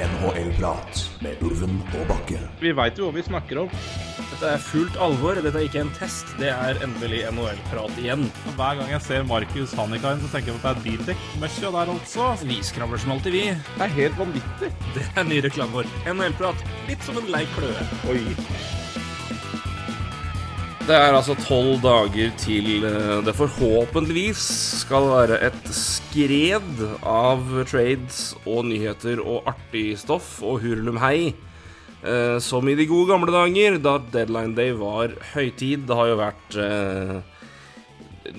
NHL-prat med Ulven og Bakke. Vi veit jo hva vi snakker om. Dette er fullt alvor. Dette er ikke en test. Det er endelig NHL-prat igjen. Hver gang jeg ser Markus Hannikainen, så tenker jeg på at det er bildekk-møkkja der altså. Vi skravler som alltid, vi. Det er helt vanvittig. Det er ny reklame vår. NHL-prat. Litt som en lei kløe. Oi. Det er altså tolv dager til eh, det forhåpentligvis skal være et skred av trades og nyheter og artig stoff og hurlumhei. Eh, som i de gode gamle dager, da deadline day var høytid. Det har jo vært eh,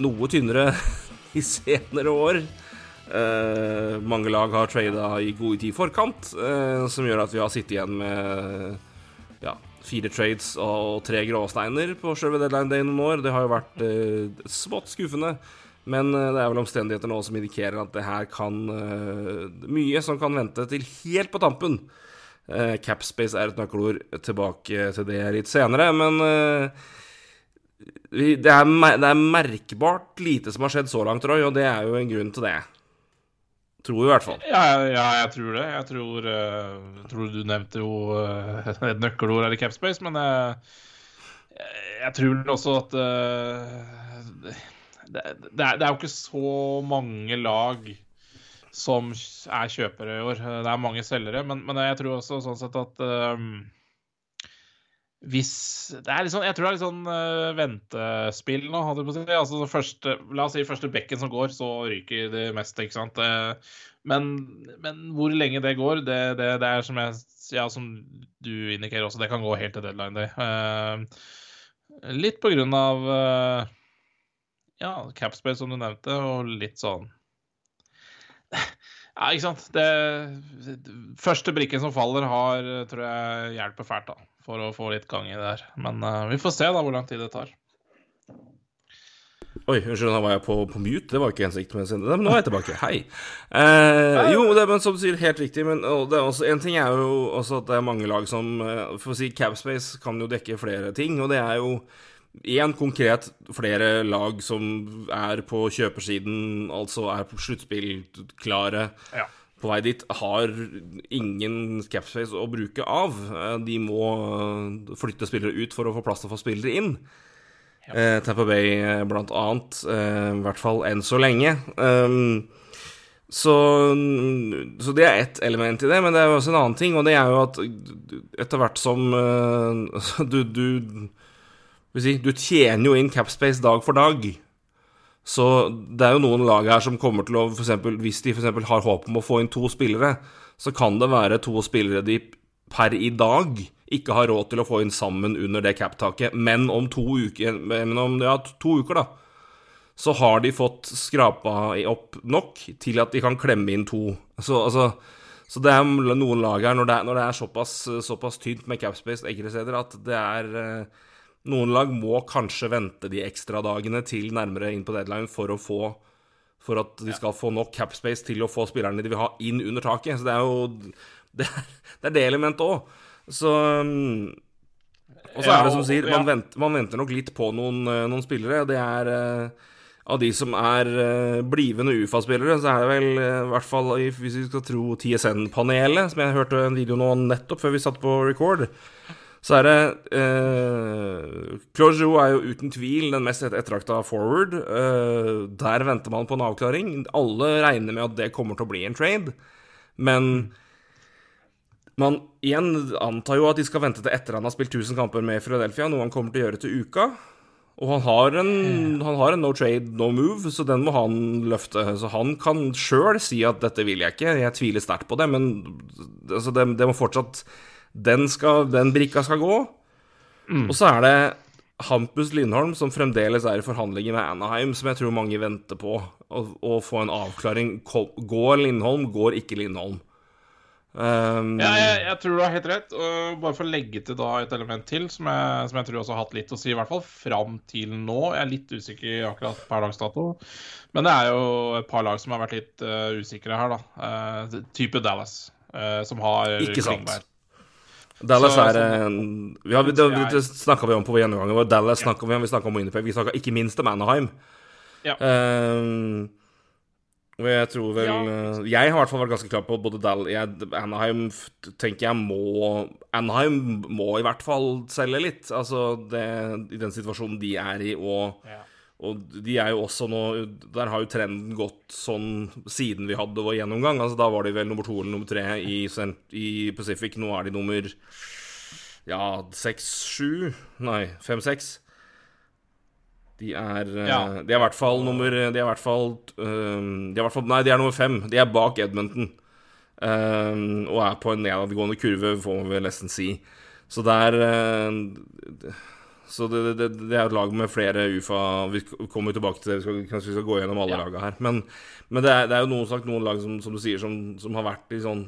noe tynnere i senere år. Eh, mange lag har trada i god tid i forkant, eh, som gjør at vi har sittet igjen med fire trades og tre gråsteiner på selve deadline day noen år. Det har jo vært eh, smått skuffende. Men eh, det er vel omstendigheter nå som indikerer at det her kan eh, Mye som kan vente til helt på tampen. Eh, Capspace er et nøkkelord. Tilbake til det litt senere. Men det, er, det er merkbart lite som har skjedd så langt, Roy, og det er jo en grunn til det. Tror i hvert fall. Ja, ja, jeg tror det. Jeg tror, uh, tror du nevnte jo uh, et nøkkelord her i Capspace, men uh, jeg tror også at det, det, er, det er jo ikke så mange lag som er kjøpere i år. Det er mange selgere, men, men jeg tror også sånn sett at hvis det er litt sånn, Jeg tror det er litt sånn uh, ventespill nå. Hadde på. Altså, første, la oss si første bekken som går, så ryker det meste. ikke sant? Eh, Men, men hvor lenge det går, det, det, det er som, jeg, ja, som du indikerer også, det kan gå helt til deadline day. Uh, litt på grunn av uh, ja, capspace, som du nevnte, og litt sånn Ja, ikke sant. Det, første brikken som faller, har, tror jeg hjelper fælt da, for å få litt gang i det her. Men uh, vi får se da hvor lang tid det tar. Oi, unnskyld, da var jeg på, på mute. Det var ikke hensikten det. Men nå er jeg tilbake. Hei. Eh, jo, det, men som du sier, helt riktig. Men det er også, en ting er jo også at det er mange lag som eh, For å si Capspace kan jo dekke flere ting, og det er jo én konkret flere lag som er på kjøpersiden, altså er på sluttspillklare Ja. på vei dit, har ingen capspace å bruke av. Eh, De må eh, flytte spillere ut for å få plass til å få spillere inn. Eh, Tampa Bay eh, blant annet, eh, i hvert fall enn så lenge. Um, så, så det er ett element i det, men det er jo også en annen ting, og det er jo at etter hvert som du, du si, du tjener jo inn capspace dag for dag. Så det er jo noen lag her som kommer til å for eksempel, Hvis de f.eks. har håp om å få inn to spillere, så kan det være to spillere de per i dag ikke har råd til å få inn sammen under det cap-taket. Men om to uker, men om ja, to uker, da, så har de fått skrapa opp nok til at de kan klemme inn to. Så, altså, så det er noen lag her, når det er, når det er såpass, såpass tynt med capspace enkelte steder, at det er eh, Noen lag må kanskje vente de ekstra dagene til nærmere inn på deadline for å få For at de skal få nok capspace til å få spillerne de vil ha, inn under taket. Så det er jo Det det, er det elementet òg. Så um, Og så er det som sier, man venter, man venter nok litt på noen, eh, noen spillere. Det er eh, av de som er eh, blivende UFA-spillere, så er det vel i hvert fall, hvis vi skal tro TSN-panelet, som jeg hørte en video nå nettopp før vi satt på record, så er det eh, Claude er jo uten tvil den mest et- ettertrakta forward. Eh, der venter man på en avklaring. Alle regner med at det kommer til å bli en trade, men man igjen antar jo at de skal vente til etter han har spilt 1000 kamper med Philadelphia, noe han kommer til å gjøre til uka. Og han har en, han har en no trade, no move, så den må han løfte. Så han kan sjøl si at 'dette vil jeg ikke', jeg tviler sterkt på det, men altså, det, det må fortsatt den, skal, den brikka skal gå. Og så er det Hampus Lindholm, som fremdeles er i forhandlinger med Anaheim, som jeg tror mange venter på å, å få en avklaring. Går Lindholm, går ikke Lindholm? Um, Ja, jeg, jeg tror du har helt rett. Og bare for å legge til da et element til, som jeg, som jeg tror også har hatt litt å si, i hvert fall fram til nå. Jeg er litt usikker akkurat per dags dato. Men det er jo et par lag som har vært litt uh, usikre her, da. Uh, type Dallas, uh, som har Ikke sant. Klingberg. Dallas Så- er så- en vi har, Det, det snakka vi om på gjennomgangen vår. Dallas snakka vi om, vi snakka om Winnipeg. Vi snakka ikke minst om Anaheim. Ja. Um, Og jeg tror vel Ja. eh, Jeg har i hvert fall vært ganske klar på både Dal jeg, Anaheim tenker jeg må Anaheim må i hvert fall selge litt. Altså det, i den situasjonen de er i, og, Ja. Og de er jo også nå Der har jo trenden gått sånn siden vi hadde vår gjennomgang. Altså Da var de vel nummer to eller nummer tre i, i Pacific. Nå er de nummer ja, seks, sju Nei, fem, seks. De er, eh, Ja. de er i hvert fall nummer De er i hvert fall, de er hvert fall Nei, de er nummer fem. De er bak Edmonton. Um, og er på en nedadgående kurve, får man vel nesten si. Så det er øh, Så det, det, det er et lag med flere UFA Vi kommer tilbake til det, vi skal, kanskje vi skal gå gjennom alle Ja. laga her. Men, men det, er, det er jo noen, sagt, noen lag som, som du sier, som, som har vært i sånn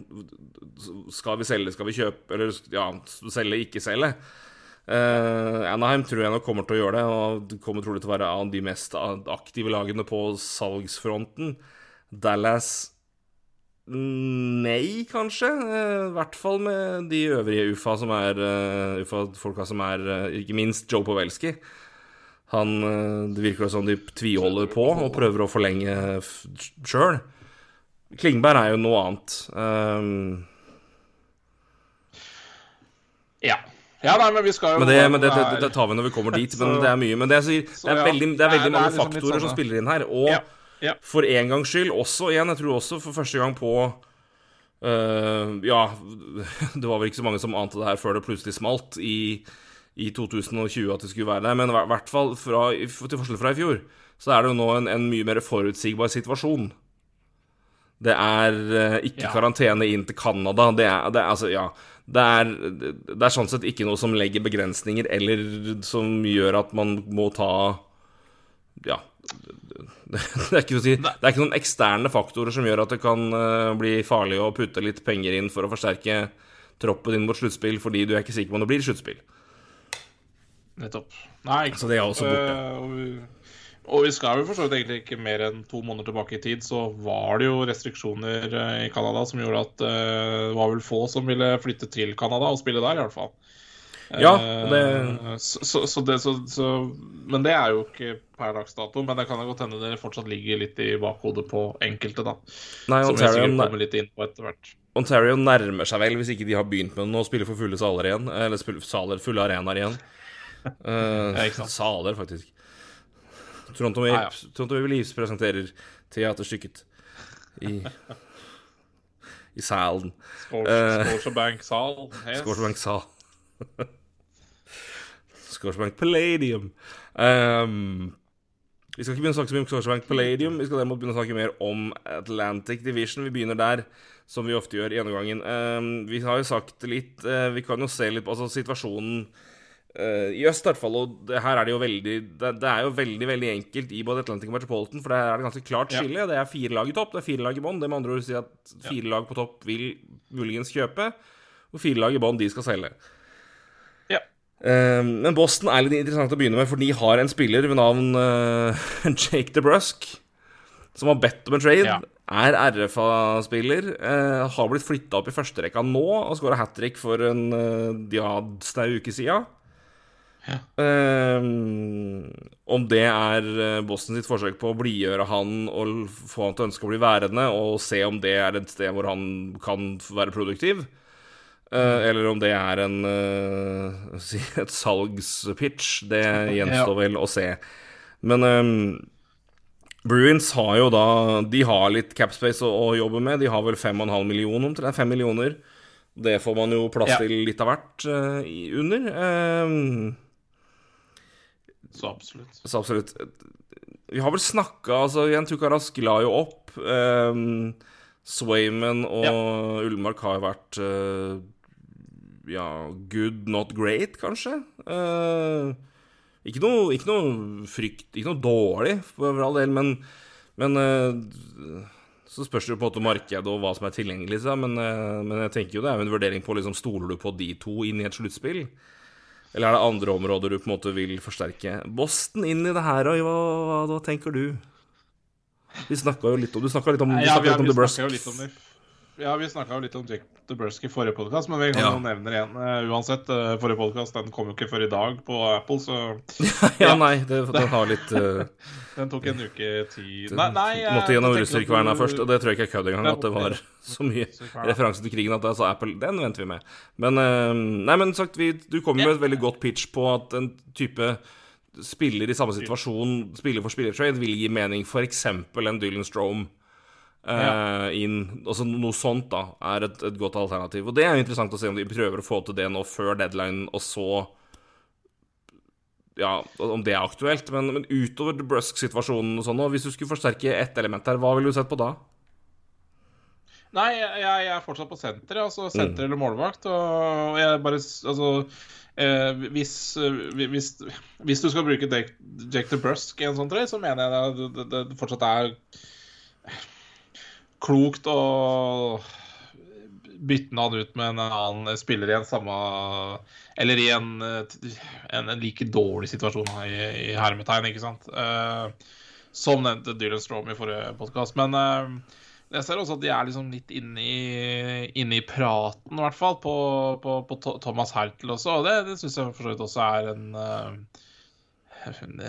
Skal vi selge, skal vi kjøpe? Eller ja, selge, ikke selge? Uh, Anaheim tror jeg nok kommer til å gjøre det, og det kommer trolig til å være av de mest aktive lagene på salgsfronten. Dallas Nei, kanskje. Eh, I hvert fall med de øvrige UFA som er eh, UFA-folka som er eh, Ikke minst Joe Powelski. Han Det virker som de tviholder på og prøver å forlenge sjøl. Klingberg er jo noe annet. Um, Ja. ja, nei, men vi skal jo Men, det, men det, det, det tar vi når vi kommer dit. Men det er mye. Men det, er, så det er veldig, det er veldig mange liksom faktorer som sånn, spiller inn her. Og Ja, for en gangs skyld også igjen, jeg tror også for første gang på uh, Ja, det var vel ikke så mange som ante det her før det plutselig smalt i, i 2020 at det skulle være der. Men i hvert fall fra, til forskjell fra i fjor, så er det jo nå en, en mye mer forutsigbar situasjon. Det er uh, ikke Ja. karantene inn til Canada. Det er, det altså, ja. Det er, det er sånn sett ikke noe som legger begrensninger, eller som gjør at man må ta Ja. Det er, ikke, si, det er ikke noen eksterne faktorer som gjør at det kan eh, bli farlig å putte litt penger inn for å forsterke troppen din mot sluttspill, fordi du er ikke sikker på om det blir sluttspill. Nettopp. Nei, Så det er også borte. Eh, og, vi, og vi skal jo for egentlig ikke mer enn to måneder tilbake i tid, så var det jo restriksjoner eh, i Canada som gjorde at det var vel få som ville flytte til Canada og spille der, i hvert fall. Ja, det- Eh, så, så, så det, så, så, men det er jo ikke per dags dato. Men det kan jo godt hende det fortsatt ligger litt i bakhodet på enkelte, da. Nei, Som Ontario, sikkert kommer litt inn på etter hvert. Ontario nærmer seg vel, hvis ikke de har begynt med å nå, spille for fulle saler igjen. Eller saler, fulle arenaer igjen. Uh, Ja, saler, faktisk. Toronto Ja, ja. Maple Toronto Maple Leafs presenterer teaterstykket i i salen. Eh. Scotiabank-sal. Yes. Scotiabank sal. Scotiabank Palladium. Um, vi skal ikke begynne å snakke så mye om Scotiabank Palladium. Vi skal derimot begynne å snakke mer om Atlantic Division. Vi begynner der, som vi ofte gjør i gjennomgangen. Um, vi har jo sagt litt uh, Vi kan jo se litt på altså, situasjonen uh, i øst, i hvert fall. Og det, her er det jo veldig det, det er jo veldig veldig enkelt i både Atlantic og Metropolitan, for der er det ganske klart Ja. skille. Det er fire lag i topp, det er fire lag i bånn. Det med andre ord si at fire lag på topp vil muligens kjøpe, og fire lag i bånn, de skal selge. Ja. Eh, men Boston er litt interessant å begynne med, for de har en spiller ved navn eh, Jake DeBrusk, som har bedt om en trade. Ja. Er RFA-spiller. eh, har blitt flytta opp i førsterekka nå og skåra hat trick for en uh, ja, snau uke sida. Ja. Eh, om det er eh, Boston sitt forsøk på å blidgjøre han og få han til å ønske å bli værende, og se om det er et sted hvor han kan være produktiv. Eh, eller om det er en eh, et salgspitch. Det gjenstår vel å se. Men um, Bruins har jo da De har litt capspace å, å jobbe med. De har vel 5,5 millioner omtrent. 5 millioner. Det får man jo plass Ja. til litt av hvert uh, under. Um, Så absolutt. så absolutt. Vi har vel snakka Altså, Jan Tukaras la jo opp. Um, Swayman og Ullmark har jo vært eh, Ja, good, not great, kanskje. Uh, ikke, noe, ikke noe frykt Ikke noe dårlig, for all del, men, men uh, så spørs det jo på en måte markedet og hva som er tilgjengelig. Så, men, eh, men jeg tenker jo det er jo en vurdering på liksom, Stoler du på de to inn i et sluttspill? Eller er det andre områder du på en måte vil forsterke? Boston inn i det her, og hva, hva, hva tenker du? Vi snakka jo litt om Du snakka litt om, du Ja, snakket vi, litt om The Brusk. Ja, vi snakka jo litt om Jack DeBrusk i forrige podkast, men vi kan Ja. jo nevne det igjen. Uh, uansett, uh, forrige podkast kom jo ikke før i dag på Apple, så ja, nei, det, det har litt uh, den tok en uke tid Nei, nei jeg- Måtte gjennom du- først, og det tror jeg ikke er kødd engang. At det var så mye referanse til krigen at da sa Apple. Den venter vi med. Men Nei, men sagt, vi, du kom jo med et veldig godt pitch på at en type spiller i samme situasjon, spiller for spiller-trade, vil gi mening. F.eks. en Dylan Strome. Eh, inn, altså Noe sånt da er et, et godt alternativ. Og Det er jo interessant å se om de prøver å få til det nå før deadline, og så Ja, om det er aktuelt. Men, men utover Brusk-situasjonen og sånn, og hvis du skulle forsterke ett element her, hva ville du sett på da? Nei, jeg, jeg er fortsatt på senter, altså Mm. senter eller målvakt. Og jeg bare Altså eh, hvis, eh, hvis, hvis du skal bruke Jack, Jake the Brusk i en sånn trøy, så mener jeg det, det, det fortsatt er klokt å bytte han ut med en annen spiller i en samme Eller i en, en, en like dårlig situasjon i, i hermetegn, ikke sant. Uh, som nevnte Dylan Strom i forrige podkast. Men uh, jeg ser også at de er liksom litt inne i, inne i praten, i hvert fall, på, på, på Thomas Hertel også. Og det, det syns jeg for så vidt også er en uh, en,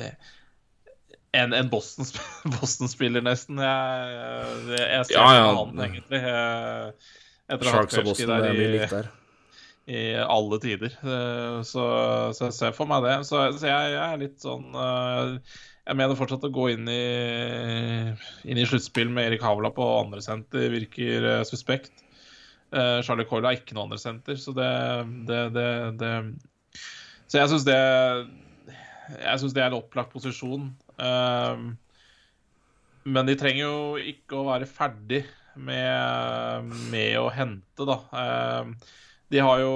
en, en Boston-spiller, Boston nesten. Jeg, jeg, jeg ser Ja, ja. han, egentlig. Etter Sharks og Boston, det der blir i- likt der. i alle tider. Eh, Så, så jeg ser for meg det. Så, så jeg, jeg er litt sånn eh, Jeg mener fortsatt å gå inn i, inn i sluttspill med Erik Havla på andre senter virker eh, suspekt. Charlie Coyle har ikke noe andre senter, så det, det, det, det Så jeg syns det Jeg synes det er en opplagt posisjon. Eh, Men de trenger jo ikke å være ferdig med, med å hente, da. Eh, De har jo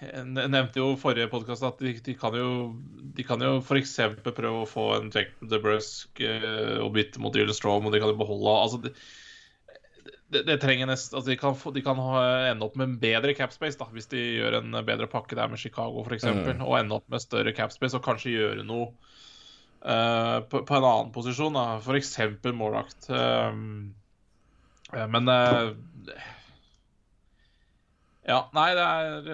Jeg nevnte jo i forrige podkast at de, de kan jo De kan jo f.eks. prøve å få en Jack DeBrusk Brusk eh, og bytte mot Dylan Strom, og de kan jo beholde altså de, det, det trenger nest, altså de, kan få, de kan ha, ende opp med en bedre capspace da, hvis de gjør en bedre pakke der med Chicago f.eks. Mm. Og ende opp med større capspace og kanskje gjøre noe eh, på, på en annen posisjon. da, F.eks. målvakt. Uh, men Ja, nei, det er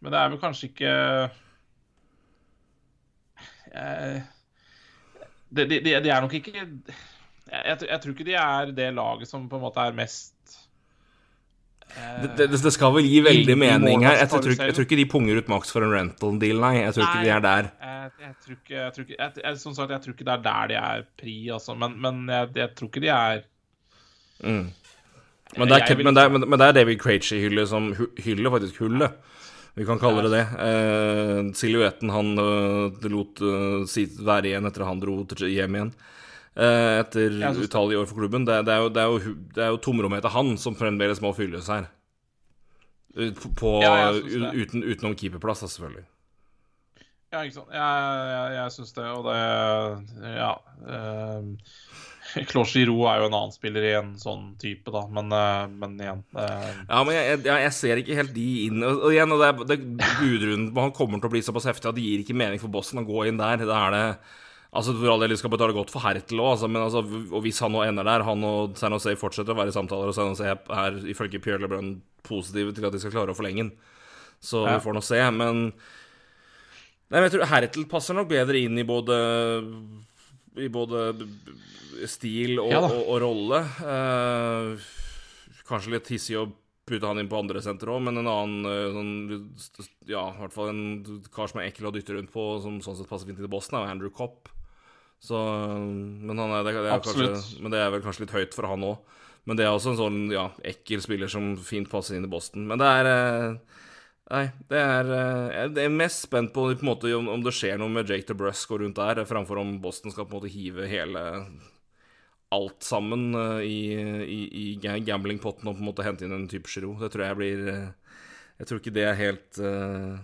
Men det er vel kanskje ikke de, de, de er nok ikke jeg, jeg, jeg tror ikke de er det laget som på en måte er mest Det, det, det skal vel gi veldig mening her. Jeg, tror- jeg, tror, jeg tror ikke de punger ut maks for en rental deal, nei. Jeg tror ikke de er der. Jeg, jeg tror ikke, jeg tror ikke jeg, jeg, Som sagt, jeg tror ikke det er der de er pri, altså. Men, men jeg, tror ikke de er Mm. Men, det er, vil men, det er, men, det er David Krejci-hyllet som Hyller faktisk hullet. Vi kan kalle det det. Eh, silhuetten han eh, lot uh, si, være igjen etter han dro hjem igjen. Eh, etter utallige år for klubben. Det, det, er jo, det, er jo, det er jo tomrommet etter han som fremdeles må fylles her. Eh, På, Ja, uten, utenom keeperplass, da, selvfølgelig. Ja, ikke sant. Jeg, jeg, jeg syns det, og det Ja. Um, Claude Giroux er jo en annen spiller i en sånn type, da, men, eh, men igjen eh, Ja, men jeg, jeg, ser ikke helt de inn Og og igjen, og det det er budrunden Han kommer til å bli såpass heftig at det gir ikke mening for bossen å gå inn der. Da er det Altså, For all del, de skal betale godt for Hertel òg, altså, men altså, og hvis han nå ender der Han og San Jose fortsetter å være i samtaler, og San Jose er ifølge Pierre LeBrun positive til at de skal klare å forlenge den. Så Ja. vi får nå se. Men Nei, men jeg tror Hertel passer nok bedre inn i både I både stil og, Ja og, og rolle. Eh, kanskje litt hissig å putte han inn på andre senter òg, men en annen eh, sånn, Ja, i hvert fall en kar som er ekkel å dytte rundt på, som sånn sett passer fint inn i Boston, er Andrew Copp. Så Men, han er, det, det er kanskje, men det er vel kanskje litt høyt for han òg. Men det er også en sånn ja, ekkel spiller som fint passer inn i Boston. Men det er eh, Nei, det er eh, Jeg er mest spent på, på måte, om, det skjer noe med Jake DeBrusque og rundt der, framfor om Boston skal på en måte hive hele alt sammen eh, i, i, i gamblingpotten og på en måte hente inn en type Giro. Det tror jeg blir Jeg tror ikke det er helt uh,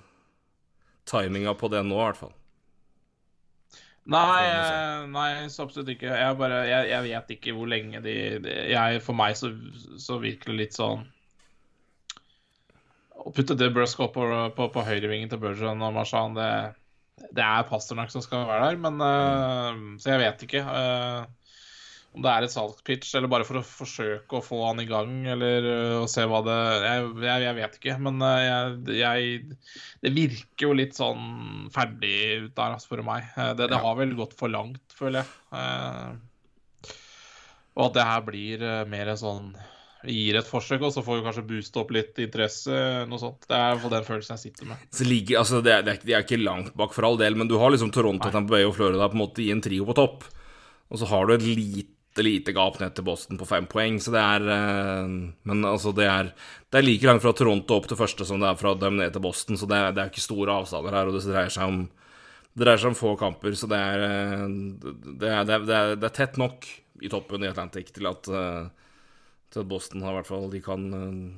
timinga på det nå, i hvert fall. Nei, eh, nei, så absolutt ikke. Jeg bare Jeg, jeg vet ikke hvor lenge de, de jeg, For meg så, så virker det litt sånn Å putte det Brusk opp på, på, på høyrevingen til Burgeon og Marshan, det, det er Pasternak som skal være der, men uh, Så jeg vet ikke. eh, om det er et salgspitch, eller bare for å forsøke å få han i gang, eller uh, å se hva det jeg, jeg, jeg vet ikke, men uh, jeg, jeg, Det virker jo litt sånn ferdig ut der, altså, for meg. Uh, det, det, har vel gått for langt, føler jeg. og at det her blir mer sånn gir et forsøk, og så får vi kanskje booste opp litt interesse. noe sånt. Det er den følelsen jeg sitter med. Så like, altså, det, er, de er ikke langt bak for all del, men du har liksom Toronto, Tampa Bay og Florida på en måte i en trio på topp. Og så har du et lite lite gap ned til Boston på fem poeng, så det er uh, Men altså, det er, det er like langt fra Toronto opp til første som det er fra dem ned til Boston, så det er, det er ikke store avstander her, og det dreier seg om dreier seg om få kamper, så det eh, det er, det er, det er tett nok i toppen i Atlantic til at uh, til at Boston har hvert fall De kan,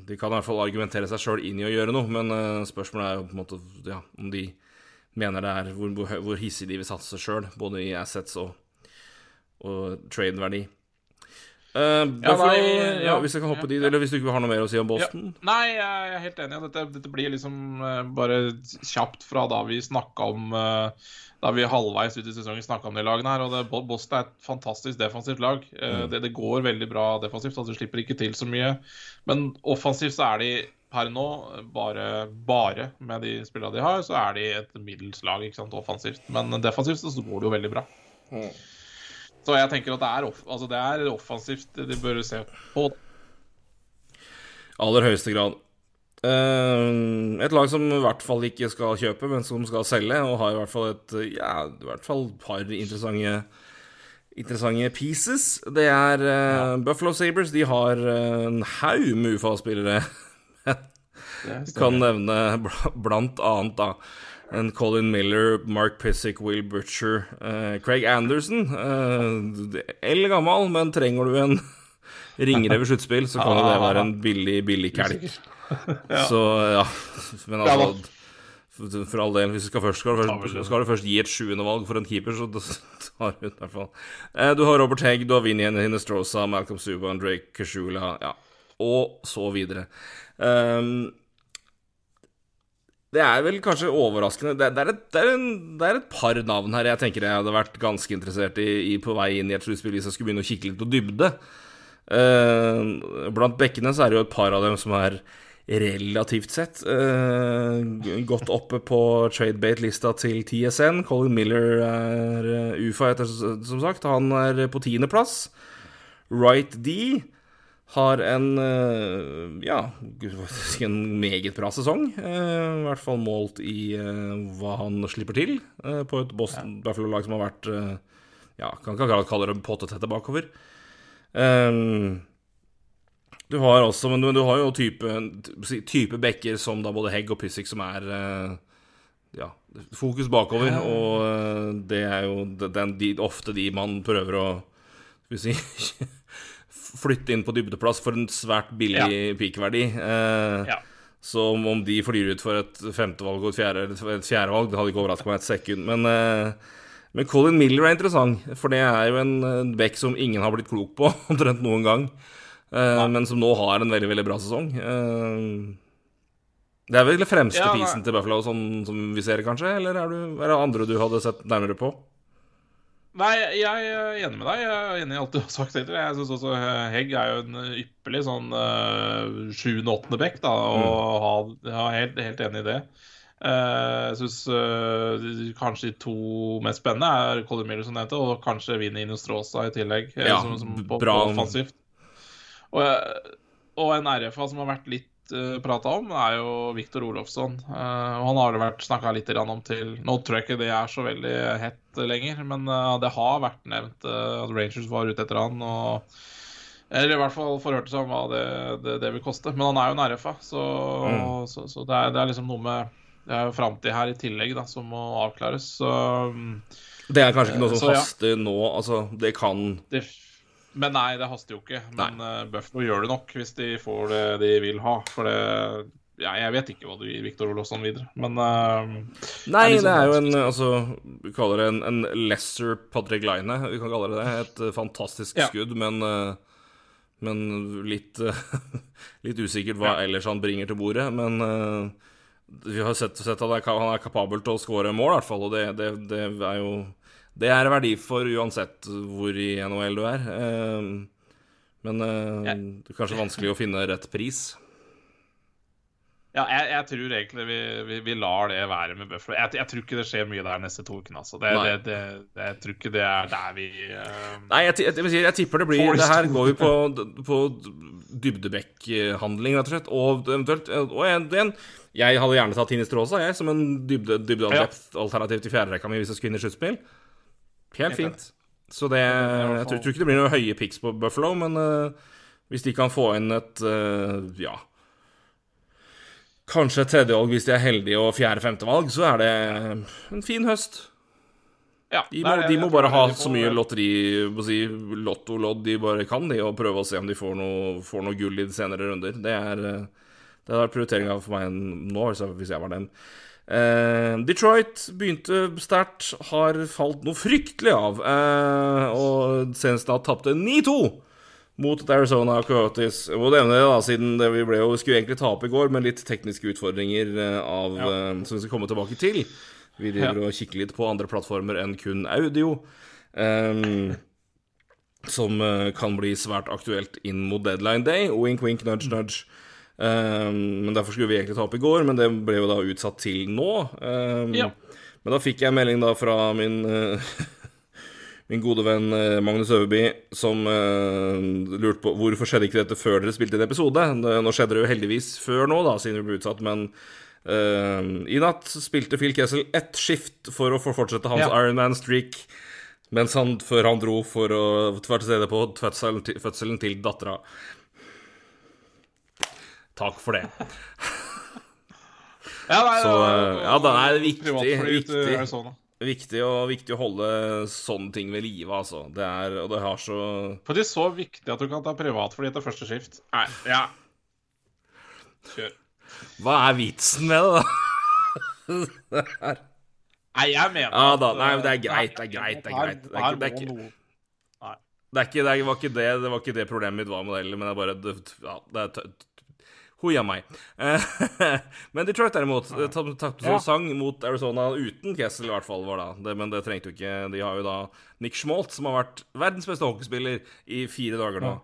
de kan i hvert fall argumentere seg sjøl inn i å gjøre noe, men spørsmålet er jo på en måte ja, om de mener det er hvor, hvor, hvor hissig de vil satse sjøl, både i assets og, og trade-verdi. Uh, ja, nei, ja, ja, hvis jeg kan hoppe ja, dit, eller hvis du ikke har noe mer å si om Boston? Nei, jeg er helt enig. Dette, dette blir liksom uh, bare kjapt fra da vi snakka om uh, da vi halvveis ut i sesongen snakka om de lagene her. og det, Boston er et fantastisk defensivt lag. Eh, mm. Det, det, går veldig bra defensivt, altså du slipper ikke til så mye. Men offensivt så er de per nå, bare, bare med de spillene de har, så er de et middels lag ikke sant, offensivt. Men defensivt så går det jo veldig bra. Mm. Så jeg tenker at det er, off altså det er offensivt de bør se på. Aller høyeste grad. Uh, et lag som i hvert fall ikke skal kjøpe, men som skal selge, og har i hvert fall et ja, i hvert fall par interessante, interessante pieces. Det er uh, ja. Buffalo Sabres. De har uh, en haug med UFA-spillere. kan nevne blant annet da en Colin Miller, Mark Pissick, Will Butcher, Craig Anderson. Eller gammel, men trenger du en ringrev i sluttspill, så kan jo det være en billig, billig kelk. ja. Så ja. Men altså For all del, hvis du skal først skal, du først, skal du først gi et sjuende valg for en keeper, så tar du i hvert fall. Eh, du har Robert Hegg, du har Vinnie Hinestrosa, Malcolm Suba, Drake Kashula, ja, og så videre. Um, det er vel kanskje overraskende det, det, er et, det, er en, det, er et, par navn her jeg tenker jeg hadde vært ganske interessert i, i på vei inn i et sluttspill hvis jeg skulle begynne å kikke litt på dybde. Uh, blant bekkene så er det jo et par av dem som er relativt sett uh, godt oppe på tradebate-lista til TSN. Colin Miller er uh, UFA, etter, som sagt. Han er på tiendeplass. Right D har en uh, ja, en meget bra sesong. I hvert fall målt i hva han slipper til på et Boston Buffalo-lag som har vært Ja, kan ikke kalle det pottetette bakover. Um, du har også, men du, har jo type, type bekker som da både Hegg og Pyssik som er ja, fokus bakover, og det er jo den, de, ofte de man prøver å skal vi si flytte inn på dybdeplass for en svært billig ja. peakverdi. Eh, ja. Så om de flyr ut for et femtevalg og et, fjerde, et fjerdevalg, det hadde ikke overraska meg et sekund. Men, men, Colin Miller er interessant, for det er jo en, back som ingen har blitt klok på omtrent noen gang. Uh, men som nå har en veldig veldig bra sesong. Uh, det er vel fremste ja, pisen til Buffalo sånn som vi ser, kanskje? Eller er, du, er, det andre du hadde sett nærmere på? Nei, jeg er enig med deg. Jeg er enig i alt du har sagt. Etter. Jeg syns også Hegg er jo en ypperlig sånn sjuende-åttende uh, back, da, og mm. ha, er helt, helt, enig i det. Uh, jeg syns uh, kanskje de to mest spennende er Colin Miller, som nevnte, og kanskje Vinnie Inostrosa i tillegg. Ja, som, som på, bra. På offensivt. Og, og en RFA som har vært litt uh, eh, prata om, er jo Viktor Olofsson. Uh, han har det vært snakka litt om til Nå tror jeg ikke det er så veldig hett lenger, men uh, det har vært nevnt uh, at Rangers var ute etter han. og eller i hvert fall forhørte seg om hva det, det, det, vil koste. Men han er jo en RFA, så, mm. så, så det, er, det, er, liksom noe med Det er jo framtid her i tillegg da, som må avklares. Så, det er kanskje ikke noe som haster ja. nå? Altså, det kan men nei, det haster jo ikke. Men uh, Buffalo gjør det nok hvis de får det de vil ha. For det ja, jeg vet ikke hva du gir Viktor Olofsson videre, men uh, Nei, er, liksom det er jo en Altså, vi kaller det en, en lesser Patrick Line. Vi kan kalle det det. Et uh, fantastisk ja. skudd, men uh, men litt, litt usikkert hva ja. ellers han bringer til bordet. Men vi har sett, sett at han er kapabel til å skåre mål, i hvert fall. Og det, det, det, er jo Det er verdi for uansett hvor i NHL du er. Eh, men eh, det er kanskje vanskelig å finne rett pris. Ja, jeg, jeg, tror egentlig vi, vi, vi, lar det være med Buffalo. Jeg, jeg, tror ikke det skjer mye der neste to ukene. Altså. Det, det, det, jeg tror ikke det er der vi uh, Nei, jeg, jeg, tipper det blir Det her går vi på, på dybdebekk-handling, rett og slett. Og eventuelt Og en, jeg hadde gjerne tatt Tine Stråsa, jeg, som en dybde, dybde ja. alternativ til fjerderekka mi hvis jeg skulle inn i sluttspill. Helt fint. Så det Jeg tror, tror, ikke det blir noen høye pics på Buffalo, men uh, hvis de kan få inn et uh, Ja kanskje et tredjevalg hvis de er heldige, og fjerde-femtevalg, så er det en fin høst. Ja, de må, de må bare ha så mye lotteri si, Lotto-lodd de bare kan, de, og prøve å se om de får noe, får noe gull i de senere runder. Det er det har vært prioriteringa for meg nå, hvis jeg var dem. Eh, Detroit begynte sterkt, har falt noe fryktelig av, eh, og senest da tapte 9-2 mot Arizona Coyotes. Jeg må nevne det, da, siden det vi ble jo, skulle egentlig ta opp i går, men litt tekniske utfordringer eh, av, ja. som vi skal komme tilbake til. Vi driver ja. og kikker litt på andre plattformer enn kun audio. Um, som kan bli svært aktuelt inn mot deadline day. Wink, wink, nudge, nudge. Um, men Derfor skulle vi egentlig ta opp i går, men det ble jo da utsatt til nå. Um, ja. Men da fikk jeg melding da fra min uh, min gode venn eh, Magnus Øverby, som uh, lurte på hvorfor skjedde ikke dette før dere spilte en episode. Nå skjedde det jo heldigvis før nå, da, siden vi ble utsatt, men uh, i natt spilte Phil Kessel ett skift for å få fortsette hans ja. Ironman-streak, mens han, før han dro for å være til stede på fødselen til dattera. Takk for det. ja, nei, Så, ja, det er viktig. viktig viktig, og, viktig å holde sånne ting ved live, altså. Det er Og det har så For det er så viktig at du kan ta privatfly etter første skift. Nei, ja. Kjør. Hva er vitsen med det, da? Nei, jeg mener ja, da, Nei, men det er greit, det er greit. Det er greit. Det, er, det, er ikke, det, er ikke, det, var ikke det, det var ikke det problemet mitt var med det, men det er bare det, ja, det er Hoia meg. men Detroit derimot tapte som sang mot Arizona uten Kessel, i hvert fall. var det. Men det trengte jo ikke De har jo da Nick Schmolt, som har vært verdens beste hockeyspiller i fire dager nå.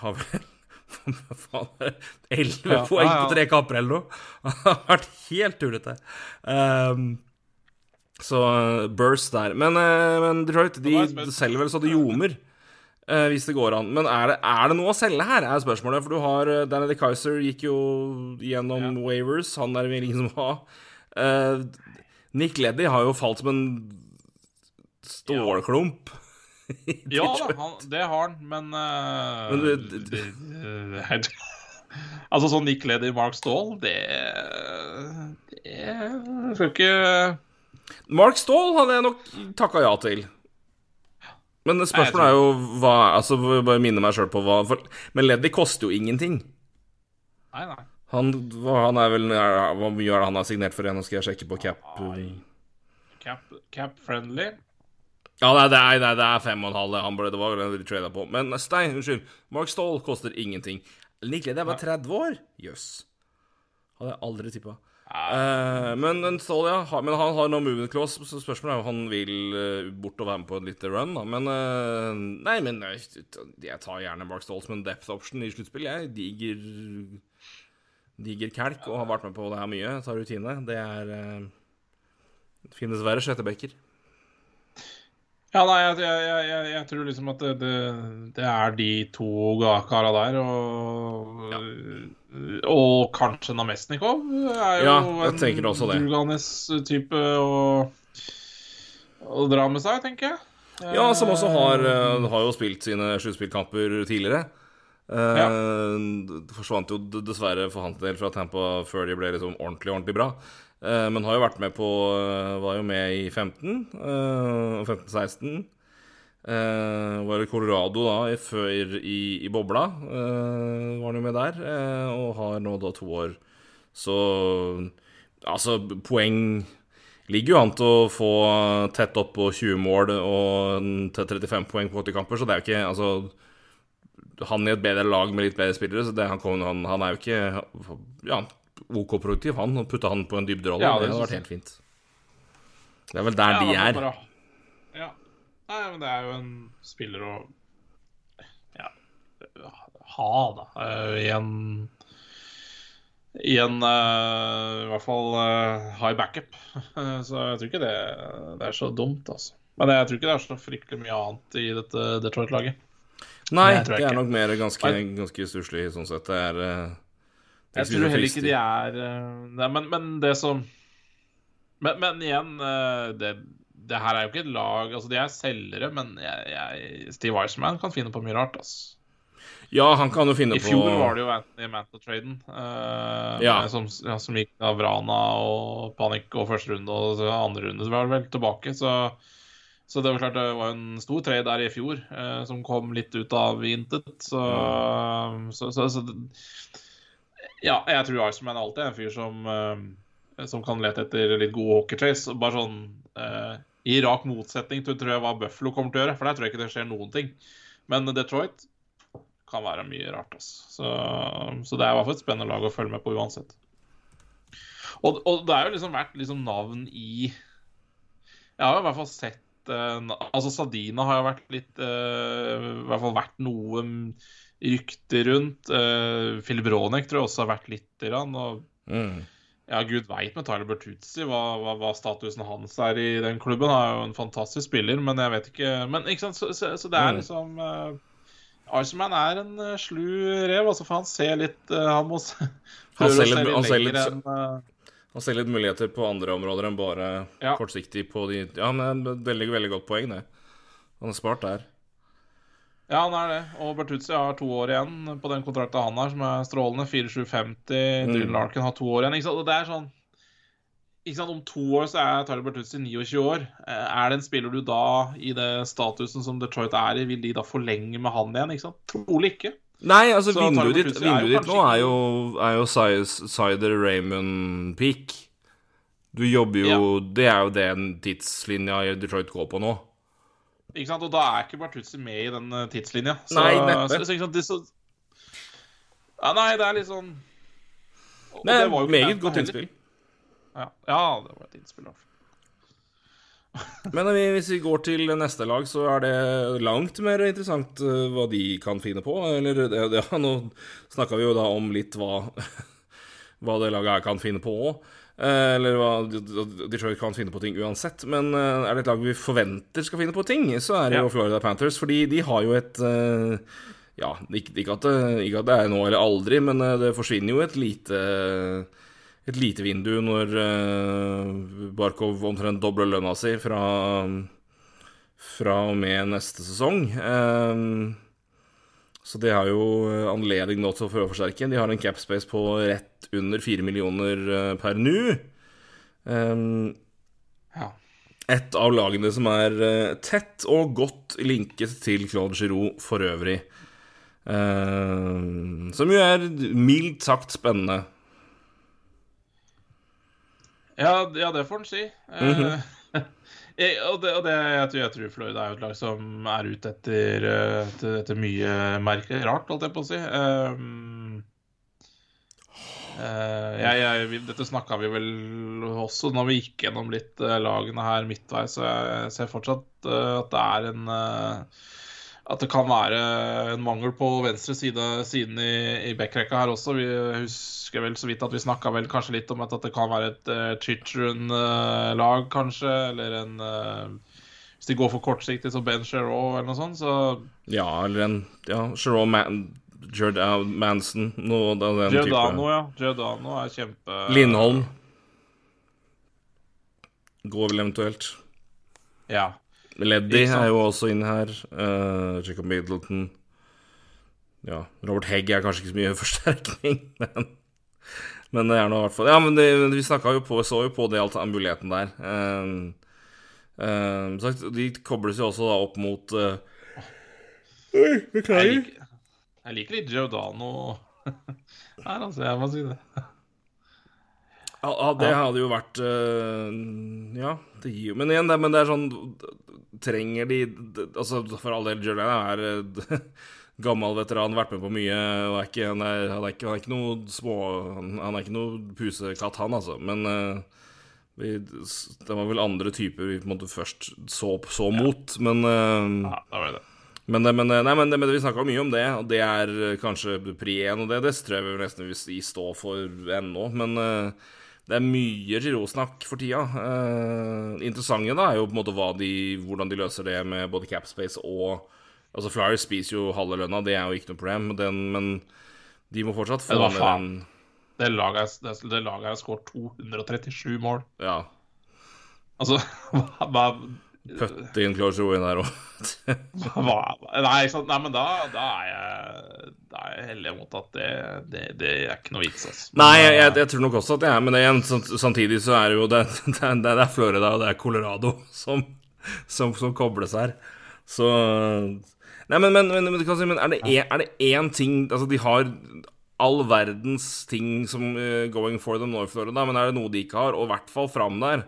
Har vel Elleve poeng på tre kamper eller noe. Har vært helt tullete. Um, så Burst der. Men, men Detroit de selger vel så det ljomer. Uh, hvis det går an. Men er det, er det, noe å selge her, er spørsmålet. For du har uh, Danny de Kaiser gikk jo gjennom ja. Wavers. Han er det vel ingen som har. Uh, Nick Leddy har jo falt som en stålklump. Ja, ja da, han, det har han, men, uh, men du, det, det, Altså sånn Nick Leddy, Mark Stahl, det Det skal ikke Mark Stahl hadde jeg nok takka ja til. Men spørsmålet er jo hva Altså, bare minne meg sjøl på hva for, Men Leddy koster jo ingenting. Nei, nei. Han, han er vel Hvor mye er det han har signert for igjen? Nå skal jeg sjekke på cap. Cap, cap friendly. Ja, nei, det er, det er fem og en halv. Han ble, det var den de trada på. Men Stein, unnskyld. Mark Stoll koster ingenting. Nick Leddy er bare 30 år. Jøss. Yes. Hadde jeg aldri tippa. Uh, men, Stål, ja, men han har no movement clause, så spørsmålet er om han vil uh, bort og være med på et lite run. Da. Men uh, Nei, men jeg tar gjerne Mark Stål som en depth option i sluttspill. Jeg diger Diger kelk og har vært med på det her mye. Tar rutine. Det er Det finnes verre sjettebekker. Ja, nei, jeg, jeg, jeg, jeg, tror liksom at det, det, det er de to kara der, og ja. Og kanskje Namestnikov er jo ja, jeg tenker også det. en Dulganes-type å, å, dra med seg, tenker jeg. Ja, som også har, eh, har jo spilt sine sluttspillkamper tidligere. Eh, ja. Det forsvant jo dessverre for hans del fra Tampa før de ble liksom ordentlig, ordentlig bra. Eh, men har jo vært med på Var jo med i 15 og 15-16. Uh, var i Colorado da, før i, i bobla. Var han jo med der. Og har nå da to år. Så altså, poeng ligger jo an til å få tett opp på 20 mål og til 35 poeng på 80 kamper, så det er jo ikke Altså, han i et bedre lag med litt bedre spillere, så det, han, han, han, er jo ikke ja, OK produktiv, han. og putte han på en dybderolle, ja, det, det hadde vært helt fint. Det er vel der ja, de er. Ja, Nei, men det er jo en spiller å ja, ha, da. eh, I en I en uh, I hvert fall uh, high backup. så jeg tror ikke det, det er så dumt, altså. Men jeg tror ikke det er så fryktelig mye annet i dette Detroit-laget. Nei, Det er nok mer ganske, ganske stusslig sånn sett. Det er det Jeg tror heller ikke de er eh, nei, men, men det som Men, men igjen, eh, det, det her er jo ikke et lag Altså, de er selgere, men jeg, jeg, Steve Wiseman kan finne på mye rart, altså. Ja, han kan jo finne på I på fjor var det jo Anthony Manta-traden, Uh, Ja. som, ja, som gikk av Vrana og Panikk og første runde og så andre runde. Så var vel tilbake, så, så det var klart det var en stor trade der i fjor eh, som kom litt ut av intet. Så, så, så, så Ja, jeg tror Iceman alltid er en fyr som, eh, som kan lete etter litt gode hockeytrace. Bare sånn eh, i rak motsetning til tror jeg hva Buffalo kommer til å gjøre, for der tror jeg ikke det skjer noen ting. Men Detroit kan være mye rart. Altså. Så, så det er i hvert fall et spennende lag å følge med på uansett. Og, og det har jo liksom vært liksom navn i Jeg har jo i hvert fall sett eh, Altså Sadina har jo vært litt uh, I hvert fall vært noe rykter rundt. Uh, Filip Ronek tror jeg også har vært litt grann. Og mm. ja, gud veit med Tyler Bertuzzi hva, hva, hva statusen hans er i den klubben. Han er jo en fantastisk spiller, men jeg vet ikke Men ikke sant, så, så, så det er Mm. liksom uh, Iceman er en uh, slu rev, altså, for han ser litt uh, Han må Han å se litt- lenger enn Han ser litt muligheter på andre områder enn bare Ja. kortsiktig på de Ja, men det er veldig, veldig godt poeng, det. Han er smart der. Ja, han er det. Og Bertuzzi har to år igjen på den kontrakten han har, som er strålende. 4750. Mm. Dylan Larkin har to år igjen. Ikke sant? Og det er sånn ikke sant? Om to år så er Tyler Bertuzzi 29 år. Eh, Er det en spiller du da, i det statusen som Detroit er i, vil de da forlenge med han igjen? ikke sant? Trolig ikke. Nei, altså Så vinduet ditt, vinduet ditt nå er jo, er jo Sider Raymond Peak. Du jobber jo Det er jo den tidslinja Detroit går på nå. Ikke sant? Og da er ikke Bartuzzi med i den eh, tidslinja. Så, Nei, neppe. Så, så? Det, så... Ja, nei, det er litt sånn og Det er var jo meget godt innspill. Ja. ja, det var et innspill. Men hvis vi går til neste lag, så er det langt mer interessant eh, hva de kan finne på. Eller det- det- ja, nå snakka vi jo da om litt hva, hva det laget her kan finne på òg. Eller hva Detroit kan finne på ting uansett. Men eh, er det et lag vi forventer skal finne på ting, så er det jo Florida Panthers. Fordi de har jo et eh, Ja, ikke, ikke, at det, ikke at det er nå eller aldri, men eh, det forsvinner jo et lite et lite vindu når eh, Barkov omtrent dobler lønna si fra, fra og med neste sesong. Så de har jo eh, anledning nå til å prøve å forsterke. De har en capspace på rett under 4 millioner eh, per nu. Um, Ja. et av lagene som er eh, tett og godt linket til Claude Giroux for øvrig. Um, som jo er mildt sagt spennende. Ja, ja, det får en si. Mm Eh, jeg, og det, og det, jeg, tror, Florida er jo et lag som er ute etter, eh, etter, etter mye merke rart, holdt jeg på å si. Um, uh, jeg, dette snakka vi vel også når vi gikk gjennom litt eh, lagene her midtveis, så jeg ser fortsatt at det er en eh, at det kan være en mangel på venstre side siden i, i backrekka her også. Vi husker vel så vidt at vi snakka vel kanskje litt om at, at det kan være et uh, Chichurun-lag, kanskje. Eller en uh, Hvis de går for kortsiktig, så Ben Sherrow eller noe sånt. Så Ja, eller en ja, Sherrow Man Jordan Manson, noe av den Giordano, type. ja. Giordano er kjempe Lindholm går vel eventuelt. Ja. Leddy er jo også inne her. Uh, Jacob Middleton. Ja, Robert Hegg er kanskje ikke så mye forsterkning, men Men det er nå i hvert fall Ja, men det, vi jo på, så jo på det alt muligheten der. Um, um, sagt, de kobles jo også da opp mot uh, Oi, Jeg beklager. liker, jeg liker litt Giordano her, altså. Jeg må si det. Ja, det hadde jo vært øh, Ja, det gir jo Men igjen, det, men det er sånn Trenger de Altså, for all del, Jordan er øh, gammel veteran, vært med på mye og er ikke, han, er, han, er ikke, han er ikke noe små Han, han er ikke noe pusekatt, han, altså. Men, uh, vi, Det var vel andre typer vi på en måte først så, så mot, men uh, Ja, da var det det. men, men, eh, nei, men, men vi snakka mye om det, og det er eh, kanskje pri én, og det, det tror jeg vi nesten vil stå for ennå. Men eh, det er mye Giro-snakk for tida. Uh, interessante da er jo på en måte de, hvordan de løser det med både capspace og Altså Flyers spiser jo halve lønna, det er jo ikke noe problem, men den, men de må fortsatt få faen? den Det laget det, det laget har skåret 237 mål. Ja. Altså, hva, hva Putte inn Joe inn der òg. Nei, nei, men da, da, er jeg, da er jeg heldig mot at det, det, det er ikke noe vits. Altså. Nei, jeg, jeg, eh, jeg tror nok også at det er Men det igjen, samtidig så er det jo det, det, er- Florida og det er Colorado som, som, som kobles her. Så Nei, men, men, men, men, er det én- ting Altså, de har all verdens ting som uh, going for them nå i Florida, men er det noe de ikke har, og i hvert fall fram der,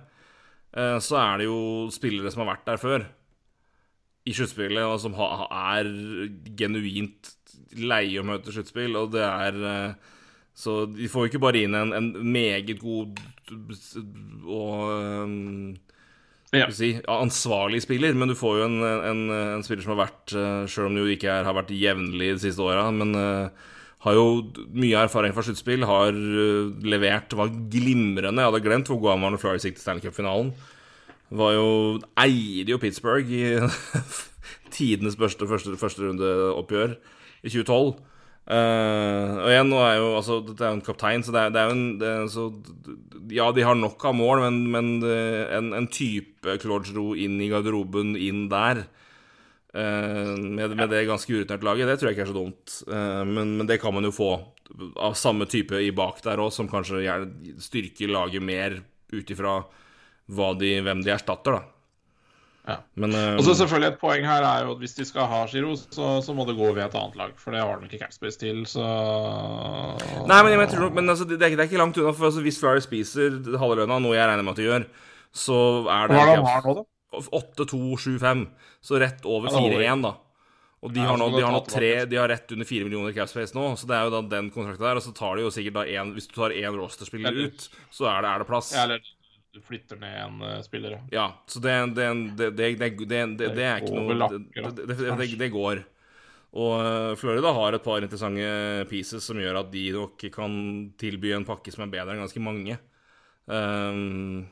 så er det jo spillere som har vært der før i sluttspillet, og som er genuint leie å møte sluttspill, og det er eh, Så de får jo ikke bare inn en, en meget god og um, Ja. si, ansvarlig spiller, men du får jo en, en, en spiller som har vært Selv Sjøl om det jo ikke er, har vært jevnlig de siste åra, men eh, har jo mye erfaring fra sluttspill, har eh, levert, var glimrende. Jeg hadde glemt hvor god han var når Florida gikk til Stanley Cup-finalen. Var jo Eide jo Pittsburgh i tidenes første, første, første rundeoppgjør i 2012. Uh, og igjen, nå er jo altså Dette er jo en kaptein, så det er, det er jo en det er, så, Ja, de har nok av mål, men, men en, en type Claude Giroux inn i garderoben, inn der eh, med, med det ganske urutinerte laget, det tror jeg ikke er så dumt. Eh, men, men det kan man jo få av samme type i bak der òg, som kanskje styrker laget mer ut ifra hvem de erstatter, da. Ja. Men eh, Og så selvfølgelig Et poeng her er jo at hvis de skal ha Giro, så, så må det gå ved et annet lag. For det har de ikke capspace til, så Nei, men jeg tror Men altså, det, er, det er ikke langt unna. For altså, hvis Flyer spiser halve lønna, noe jeg regner med at de gjør, så er det Hva er det de har nå, da? 8-2-7-5. Så rett over Ja, det holder 4-1, da. Og de har nå, de har nå tre. De har rett under 4 millioner capspace nå, så det er jo da den kontrakten der. Og så tar de jo sikkert da én Hvis du tar én rosterspiller ut, så er det, er det plass. Ja, eller du flytter ned en uh, spiller, ja. Ja, så det, det, det, det, er ikke noe det går. Og eh, Florida har et par interessante pieces som gjør at de nok kan tilby en pakke som er bedre enn ganske mange. Um,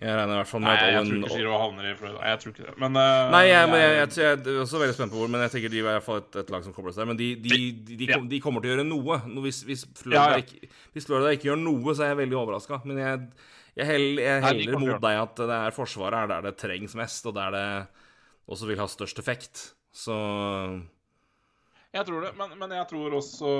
jeg regner i hvert fall med Nei, jeg tror ikke Giro havner i Florida. Jeg tror ikke det. Men uh, Nei, jeg, men jeg, jeg, jeg, er også veldig spent på hvor, men jeg tenker de er i hvert fall et, et lag som kobles der. Men de, de, de, de, kom, de kommer til å gjøre noe. Hvis, hvis, Florida Ja, ja. Ikke, hvis Florida ikke gjør noe, så er jeg veldig overraska. Men jeg, jeg, hell, jeg Nei, heller kommer mot deg at det er Forsvaret er der det trengs mest, og der det også vil ha størst effekt. Så Jeg tror det, men, men jeg tror også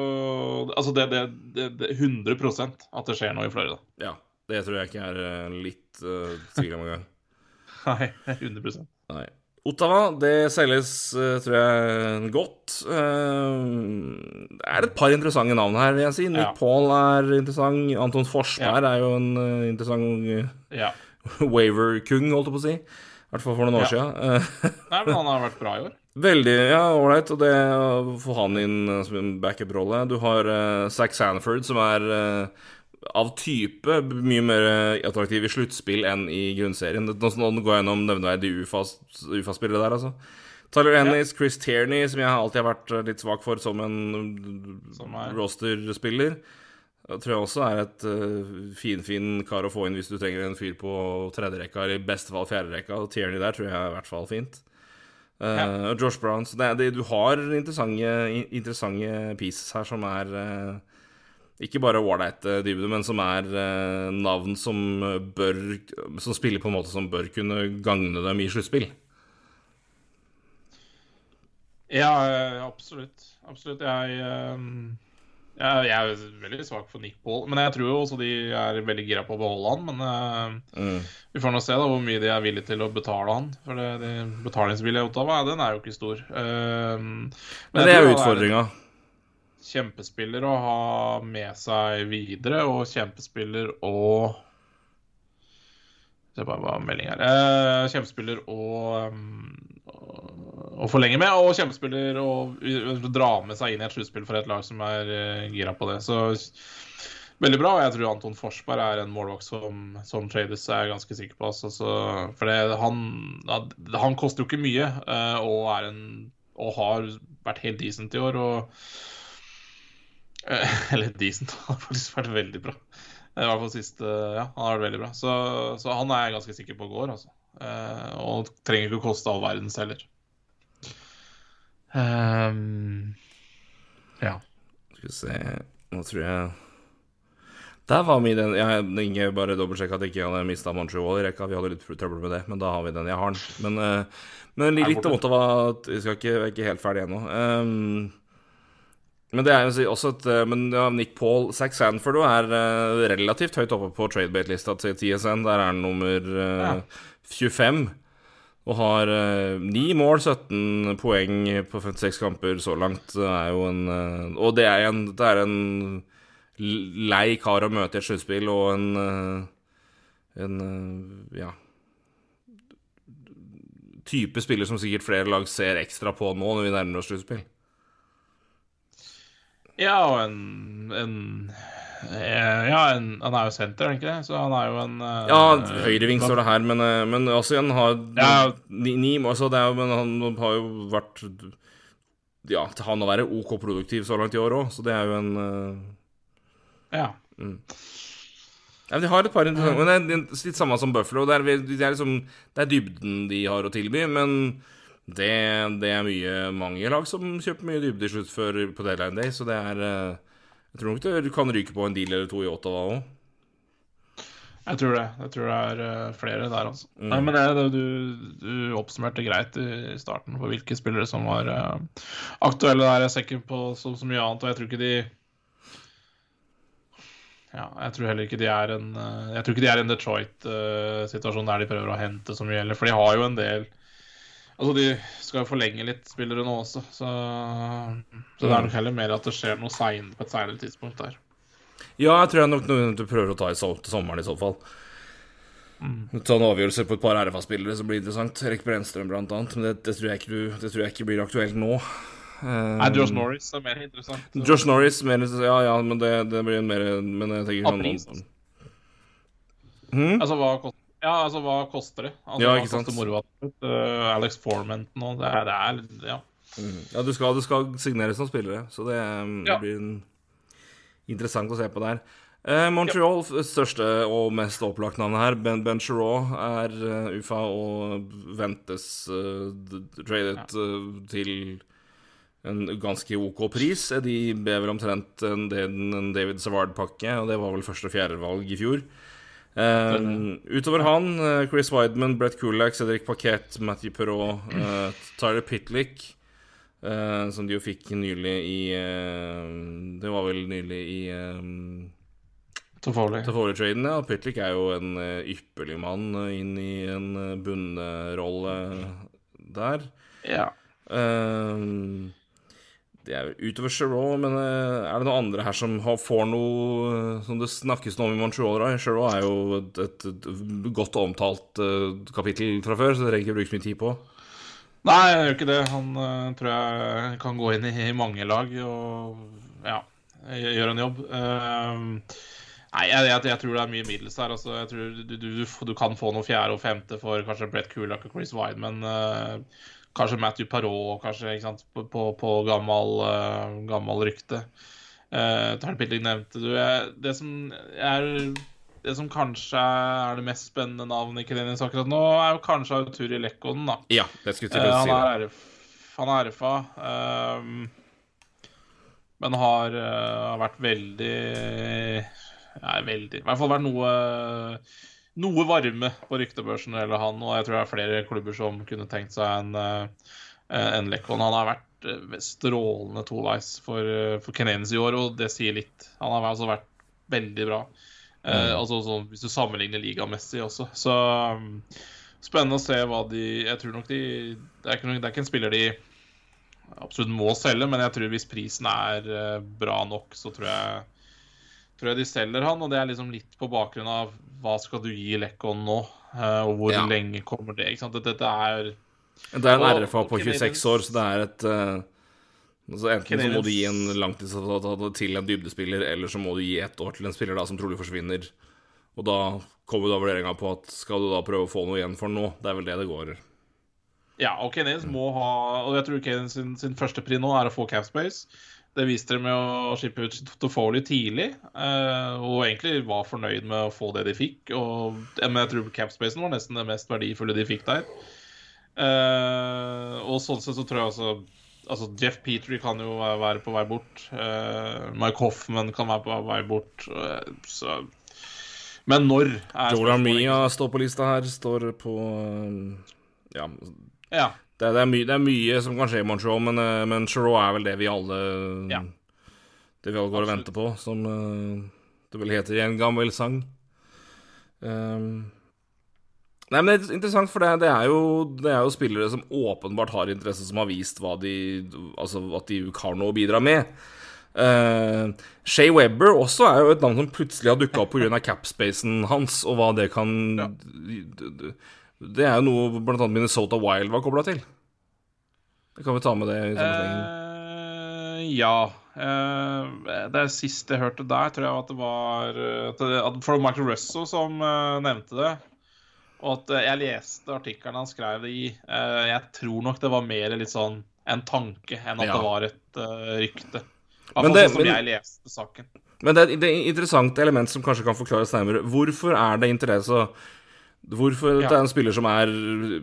Altså, det, er det, det 100% at det skjer noe i Florida. ja. Det tror jeg ikke er eh, litt uh, tvil om engang. Nei, 100 Nei. Ottawa, det selges, eh, tror jeg, godt. Det er et par interessante navn her, vil jeg si. Nick Ja. Paul er interessant. Anton Forsberg er jo en interessant uh, Ja. waver-kung, holdt jeg på å si. I hvert fall for noen år Ja. siden. Nei, men han har vært bra i år. veldig ja, ålreit, å få han inn som en backup-rolle. Du har uh, Zack Sanford, som er eh, av type mye mer attraktiv i sluttspill enn i grunnserien. Nå, går jeg gjennom nevneverdige UFA-spillere der, altså. Tyler Ennis, Chris Tierney, som jeg alltid har vært eh, litt svak for som en er- roster-spiller. Tror jeg også er et uh, finfin kar å få inn hvis du trenger en fyr på tredjerekka, eller i beste fall fjerderekka. Tierney der tror jeg er i hvert fall fint. Uh, Ja. Josh Brown. Så det, det, du har interessante, interessante pieces her som er uh, ikke bare ålreite men som er uh, navn som bør Som spiller på en måte som bør kunne gagne dem i sluttspill. Ja, eh, absolutt. Absolutt. Jeg, eh, jeg, jeg er veldig svak for Nick Paul, men jeg tror jo også de er veldig gira på å beholde han. Men eh, Mm. vi får nå se da hvor mye de er villige til å betale han. For det, det betalingsvilje i Ottawa, den er jo ikke stor. Eh, men Men det er jo utfordringa. Kjempespiller å ha med seg videre, og kjempespiller å Se bare hva melding er. Eh, kjempespiller å um, å forlenge med, og kjempespiller å dra med seg inn i et sluttspill for et lag som er eh, gira på det. Så veldig bra. Og jeg tror Anton Forsberg er en målvakt som, som trades, er ganske sikker på. Altså, så, for det, han, han koster jo ikke mye uh, og, en, og har vært helt decent i år. Og, eller decent, han har faktisk vært veldig bra. I hvert fall siste Ja, han har vært veldig bra. Så, så han er jeg ganske sikker på går, altså. Og trenger ikke å koste all verdens heller. Um, ja. Skal vi se Nå tror jeg Der var vi den Jeg Inge bare dobbeltsjekka at jeg ikke hadde mista Montreal i rekka. Vi hadde litt trøbbel med det, men da har vi den. Jeg har den. Men, uh, men litt om Ottawa Vi skal ikke, vi er ikke helt ferdig ennå. Um, men det er jo også et Men ja, Nick Paul Zack Sanford er uh, relativt høyt oppe på tradebate-lista til TSN. Der er han nummer uh, ja. 25. Og har uh, 9 mål, 17 poeng på 56 kamper så langt. Det er jo en Og det er en, det er en lei kar å møte i et sluttspill, og en En ja Type spiller som sikkert flere lag ser ekstra på nå når vi nærmer oss sluttspill. Ja, og en, en Eh, ja, en, han er jo senter, er han ikke det? Så han er jo en uh, Ja, høyreving står det her, men, uh, men altså igjen har ja. ni, ni altså det er, Men han har jo vært Ja, til han å være OK produktiv så langt i år òg, så det er jo en Ja. Mm. Ja, de har et par interessante Men det er litt samme som Buffalo. Det er, det er, liksom, det er dybden de har å tilby, men det, det, er mye mange lag som kjøper mye dybde i slutt før på deadline day, så det er jeg tror nok du kan ryke på en deal eller to i Ottawa òg. Jeg tror det. Jeg tror det er uh, flere der, altså. Mm. Nei, men det, du, du, oppsummerte greit i starten på hvilke spillere som var uh, aktuelle der. Jeg ser ikke på så, så, mye annet, og jeg tror ikke de ja, jeg tror heller ikke de er en uh, Jeg tror ikke de er i en Detroit-situasjon der de prøver å hente så mye heller, for de har jo en del Altså, de skal jo forlenge litt spillere nå også, så, så det er nok heller mer at det skjer noe sein på et seinere tidspunkt der. Ja, jeg tror det er nok noe du prøver å ta i så, til sommeren i så fall. Mm. Ta en avgjørelse på et par RFA-spillere som blir interessant. Erik Brennstrøm blant annet. Men det, det, tror du, det, tror jeg ikke blir aktuelt nå. Um, Nei, Josh Norris er mer interessant. Så. Josh Norris, mer, ja, ja, men det, det blir mer Men jeg tenker sånn altså. hmm? Altså, hva koster ja, altså hva koster det? Altså, ja, ikke sant? Moro, uh, Alex Foreman nå, det er, det er ja. Mm. ja du, skal, du skal signeres som spillere, så det, ja. det blir en, interessant å se på der. Uh, Montreal, ja. største og mest opplagt navnet her, Ben, ben er uh, UFA og ventes tradet til en ganske OK pris. De ber vel omtrent en, en David Savard-pakke, og det var vel første- og fjerdevalg i fjor. Uh, utover han, uh, Chris Wideman, Brett Kulak, Cedric Paquette, Matthew Perrault, uh, Tyler Pitlick, som de jo fikk nylig i Det var vel nylig i um, Toffoli-traden. Ja. Pitlick er jo en ypperlig mann inn i en bunnrolle der. Ja. Uh, det er utover Giroux, men eh, er det noen andre her som får noe eh, som det snakkes noe om i Montreal? Giroux er jo et, et, et, godt omtalt uh, kapittel fra før, så det trenger ikke bruke mye tid på. Nei, jeg gjør ikke det. Han uh, tror jeg kan gå inn i, i, mange lag og ja, gjøre en jobb. Uh, nei, jeg, jeg, jeg, tror det er mye middels her. Altså, jeg tror du, du, du, du, kan få noe fjerde og femte for kanskje Brett Kulak og Chris Wideman. Uh, Kanskje Matthew Parot, kanskje, sant, på, på, på gammel, uh, gammel, rykte. Uh, Ternpilling nevnte du. Det som, er, det som kanskje er det mest spennende navnet i Kenenius akkurat nå, er jo kanskje Auturi Lekkonen, da. Ja, det skulle til å si. Uh, han, er, han RFA. Uh, men har, vært veldig Ja, veldig I hvert fall vært noe noe varme på ryktebørsen eller han, og jeg tror det er flere klubber som kunne tenkt seg en, eh, en Lekon. Han har vært eh, strålende toveis for, eh, for Canadiens i år, og det sier litt. Han har altså vært veldig bra. Mm. Eh, altså så, Hvis du sammenligner ligamessig også. Så um, spennende å se hva de Jeg tror nok de Det er ikke, det er ikke en spiller de absolutt må selge, men jeg tror hvis prisen er bra nok, så tror jeg tror jeg de selger han, og det er liksom litt på bakgrunn av hva skal du gi Lekon nå, eh, og hvor ja. lenge kommer det? ikke sant? Dette er Det er en RFA på 26 år, så det er et Altså Enten så må du gi en langtidsavtale til en dybdespiller, eller så må du gi ett år til en spiller da som trolig forsvinner. Og da kommer da vurderinga på at skal du da prøve å få noe igjen for nå? Det er vel det det går. Ja, og Canadiens må ha Og jeg tror Canadiens sin, sin første pri nå er å få capspace. Det viste de med å skippe ut Toffoli tidlig, eh, og egentlig var fornøyd med å få det de fikk. Og, men jeg tror capspacen var nesten det mest verdifulle de fikk der. Eh, og sånn sett så tror jeg også Altså, Jeff Petrie kan jo være på vei bort. Eh, Mike Hoffman kan være på vei bort. så Men når er Jordan Mia står på lista her. Står på Ja. Ja. Det, er- det, er mye, det er mye som kan skje i Montreal, men, eh, men Chirot er vel det vi alle Ja. Det vi alle går og venter på, som eh, det vel heter i en gammel sang. Um, Nei, men det er interessant, for det, det, er jo, det er jo spillere som åpenbart har interesse, som har vist hva de Altså at de har noe å bidra med. Uh, Shay Webber også er jo et navn som plutselig har dukka opp pga. capspacen hans, og hva det kan Ja. Det er jo noe annet Minnesota Wild var kobla til. Det kan vi ta med det i sammenhengen. Uh, ja. Uh, det siste jeg hørte der, tror jeg at det var eh, at det, at For Michael Russo som eh, nevnte det. Og at eh, jeg leste artikkelen han skrev det i. Eh, jeg tror nok det var mer litt sånn en tanke enn at Ja. det var et eh, rykte. Men Iallfall det- sånn som men- jeg leste saken. Men det det er et interessant element som kanskje kan forklares nærmere. Hvorfor er det interesse Hvorfor Ja. det er en spiller som er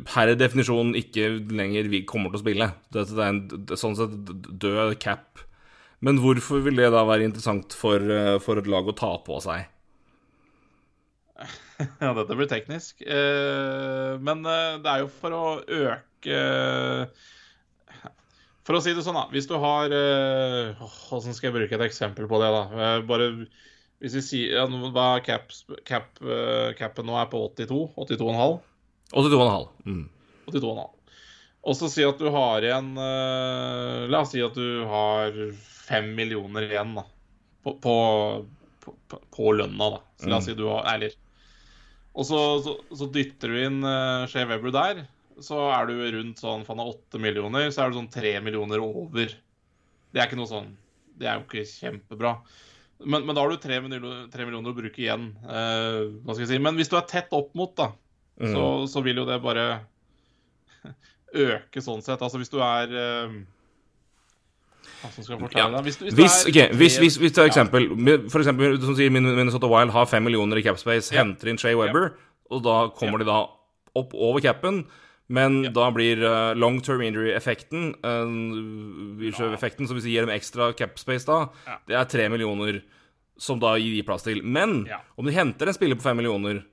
per definisjon ikke lenger vi kommer til å spille? Det, det er en sånn sett død cap. Men hvorfor vil det da være interessant for, eh, for et lag å ta på seg? Ja, dette blir teknisk. Eh, men eh, det er jo for å øke For å si det sånn, da. Hvis du har øh, Hvordan skal jeg bruke et eksempel på det, da? Eh, bare hvis vi sier ja, Hva er cap, cap, uh, capen nå? er på 82? 82,5? 82,5. Mm. 82,5. Og så si at du har igjen uh, La oss si at du har fem millioner igjen da, på, på, på, på lønna. da. Så la oss si du har Eller Og så, så, så dytter du inn uh, Shave Weber der. Så er du rundt sånn faen åtte millioner, så er du sånn tre millioner over. Det er ikke noe sånn Det er jo ikke kjempebra. Men, men da har du tre millioner, millioner å bruke igjen. eh, hva skal jeg si. Men hvis du er tett opp mot, da, Mm. så, så vil jo det bare øke sånn sett. Altså hvis du er eh, Hva skal jeg fortelle Ja. deg? Hvis, hvis, Hvis, okay, ok, hvis, hvis, Ja. eksempel For eksempel, som sier Min- Minnesota Wild har fem millioner i capspace, Ja. henter inn Shea Weber, og da kommer de da opp over capen. Men Ja. da blir uh, long term injury-effekten uh, effekten som hvis vi gir dem ekstra capspace da, Ja. det er tre millioner som da gir de plass til. Men Ja. om de henter en spiller på fem millioner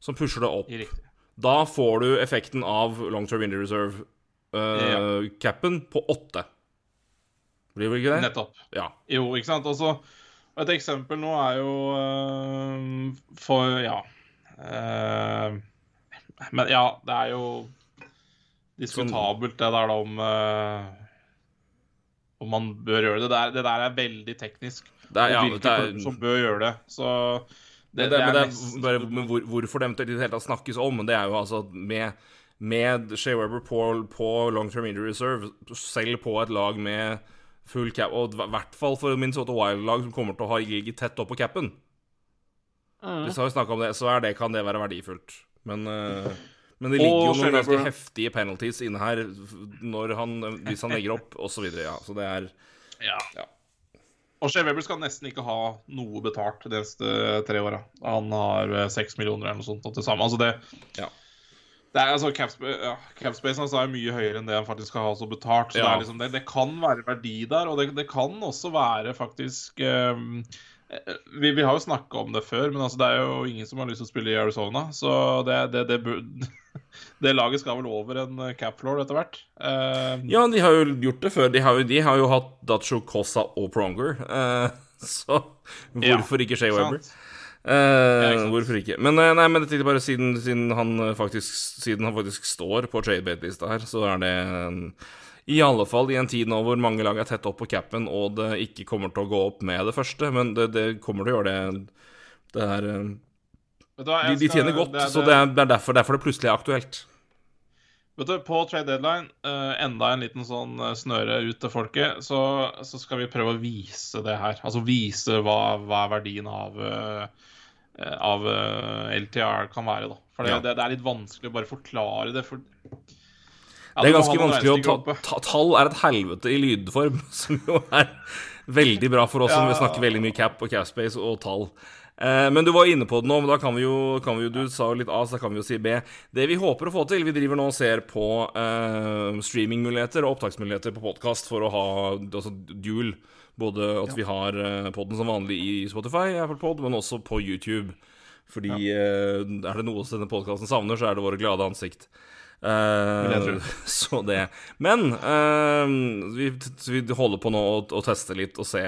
som pusher det opp, Riktig. da får du effekten av long term injury reserve-capen på åtte. Blir vel ikke det? Nettopp. Ja. Jo, ikke sant. Og Et eksempel nå er jo eh, for Ja. eh, men ja, det er jo diskutabelt det der da om eh, om man bør gjøre det. Det, er, det der er veldig teknisk. Det er, ja, og hvilke er, som bør gjøre det. Så det, det, det er mest... bare men hvor, hvorfor det eventuelt i det hele tatt snakkes om, det er jo altså med, med Shea Weber på, på long term injury reserve, selv på et lag med full cap, og i hvert fall for Minnesota Wild-lag som kommer til å ha ligget tett opp på capen Mm. Vi har snakket om det, så er det, kan det være verdifullt. Men, eh, men det ligger jo noen ganske heftige penalties inne her han, hvis han legger opp, osv. Ja, så det er Ja. Ja. Og Shea Weber skal nesten ikke ha noe betalt de neste tre åra. Han har eh, seks millioner eller noe sånt til sammen. Altså det, Ja. det er, altså, capspa- ja, Capspacen hans er mye høyere enn det han faktisk skal ha så betalt. Så det, er liksom, det, det kan være verdi der, og det, det kan også være faktisk eh, vi, vi har jo snakka om det før, men altså, det er jo ingen som har lyst til å spille i Arizona. Så det, det, det, det laget skal vel over en eh, cap floor etter hvert. Uh, Ja, de har jo gjort det før. De har jo, de har jo hatt Dacho Cosa og Pronger. Uh, så hvorfor ikke Shay Weber? Uh, ja, hvorfor ikke? Men eh, nei, men jeg bare siden, siden, han eh, faktisk, siden han faktisk står på tradebate-lista her, så er det eh, i alle fall i en tid nå hvor mange lag er tett opp på capen, og det ikke kommer til å gå opp med det første, men det, det kommer til å gjøre det Det er eh, de, de tjener godt, det det, så det er, det er derfor, derfor det plutselig er aktuelt. Vet du, På trade deadline, uh, enda en liten sånn eh, snøre ut til folket, så, så skal vi prøve å vise det her. Altså vise hva, hva er verdien av, uh, av uh, LTR kan være, da. For Ja. det, det er litt vanskelig å bare forklare det. For... Ja, Det er ganske vanskelig å ta, ta Tall er et helvete i lydform, som jo er veldig bra for oss som Ja. vil snakke veldig mye cap og capspace og tall. Eh, men du var inne på det nå, men da kan vi jo, kan vi jo Du sa jo litt A, så da kan vi jo si B. Det vi håper å få til Vi driver nå og ser på eh, streamingmuligheter og opptaksmuligheter på podkast for å ha altså dual. Både at vi har uh, podden som vanlig i Spotify, Apple Pod, men også på YouTube. Fordi eh, er det noe denne podkasten savner, så er det våre glade ansikt. Eh, tro. så det. Men uh, vi, vi holder på nå å, å teste litt og se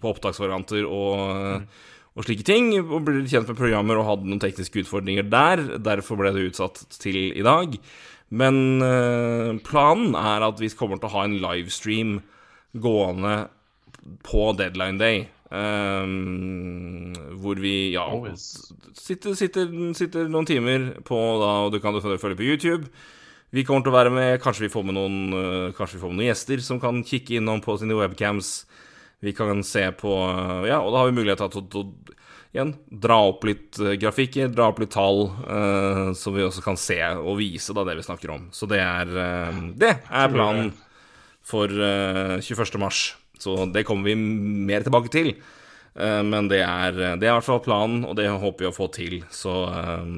på opptaksvarianter og, og slike ting. Og blir kjent med programmer og hadde noen tekniske utfordringer der. Derfor ble det utsatt til i dag. Men uh, planen er at vi kommer til å ha en livestream gående på deadline day. Eh, hvor vi ja, Oh, yes. sitter, sitter, sitter noen timer på da, og du kan følge på YouTube. Vi kommer til å være med, kanskje vi får med noen, uh, kanskje vi får med noen gjester som kan kikke innom på sine webcams. Vi kan se på uh, Ja, og da har vi mulighet til å, igjen, dra opp litt uh, grafikker, dra opp litt tall, som vi også kan se og vise da det vi snakker om. Så det er, det er planen for eh, 21. mars. Så det kommer vi mer tilbake til. Eh, men det er, det er i hvert fall planen, og det håper vi å få til. Så eh,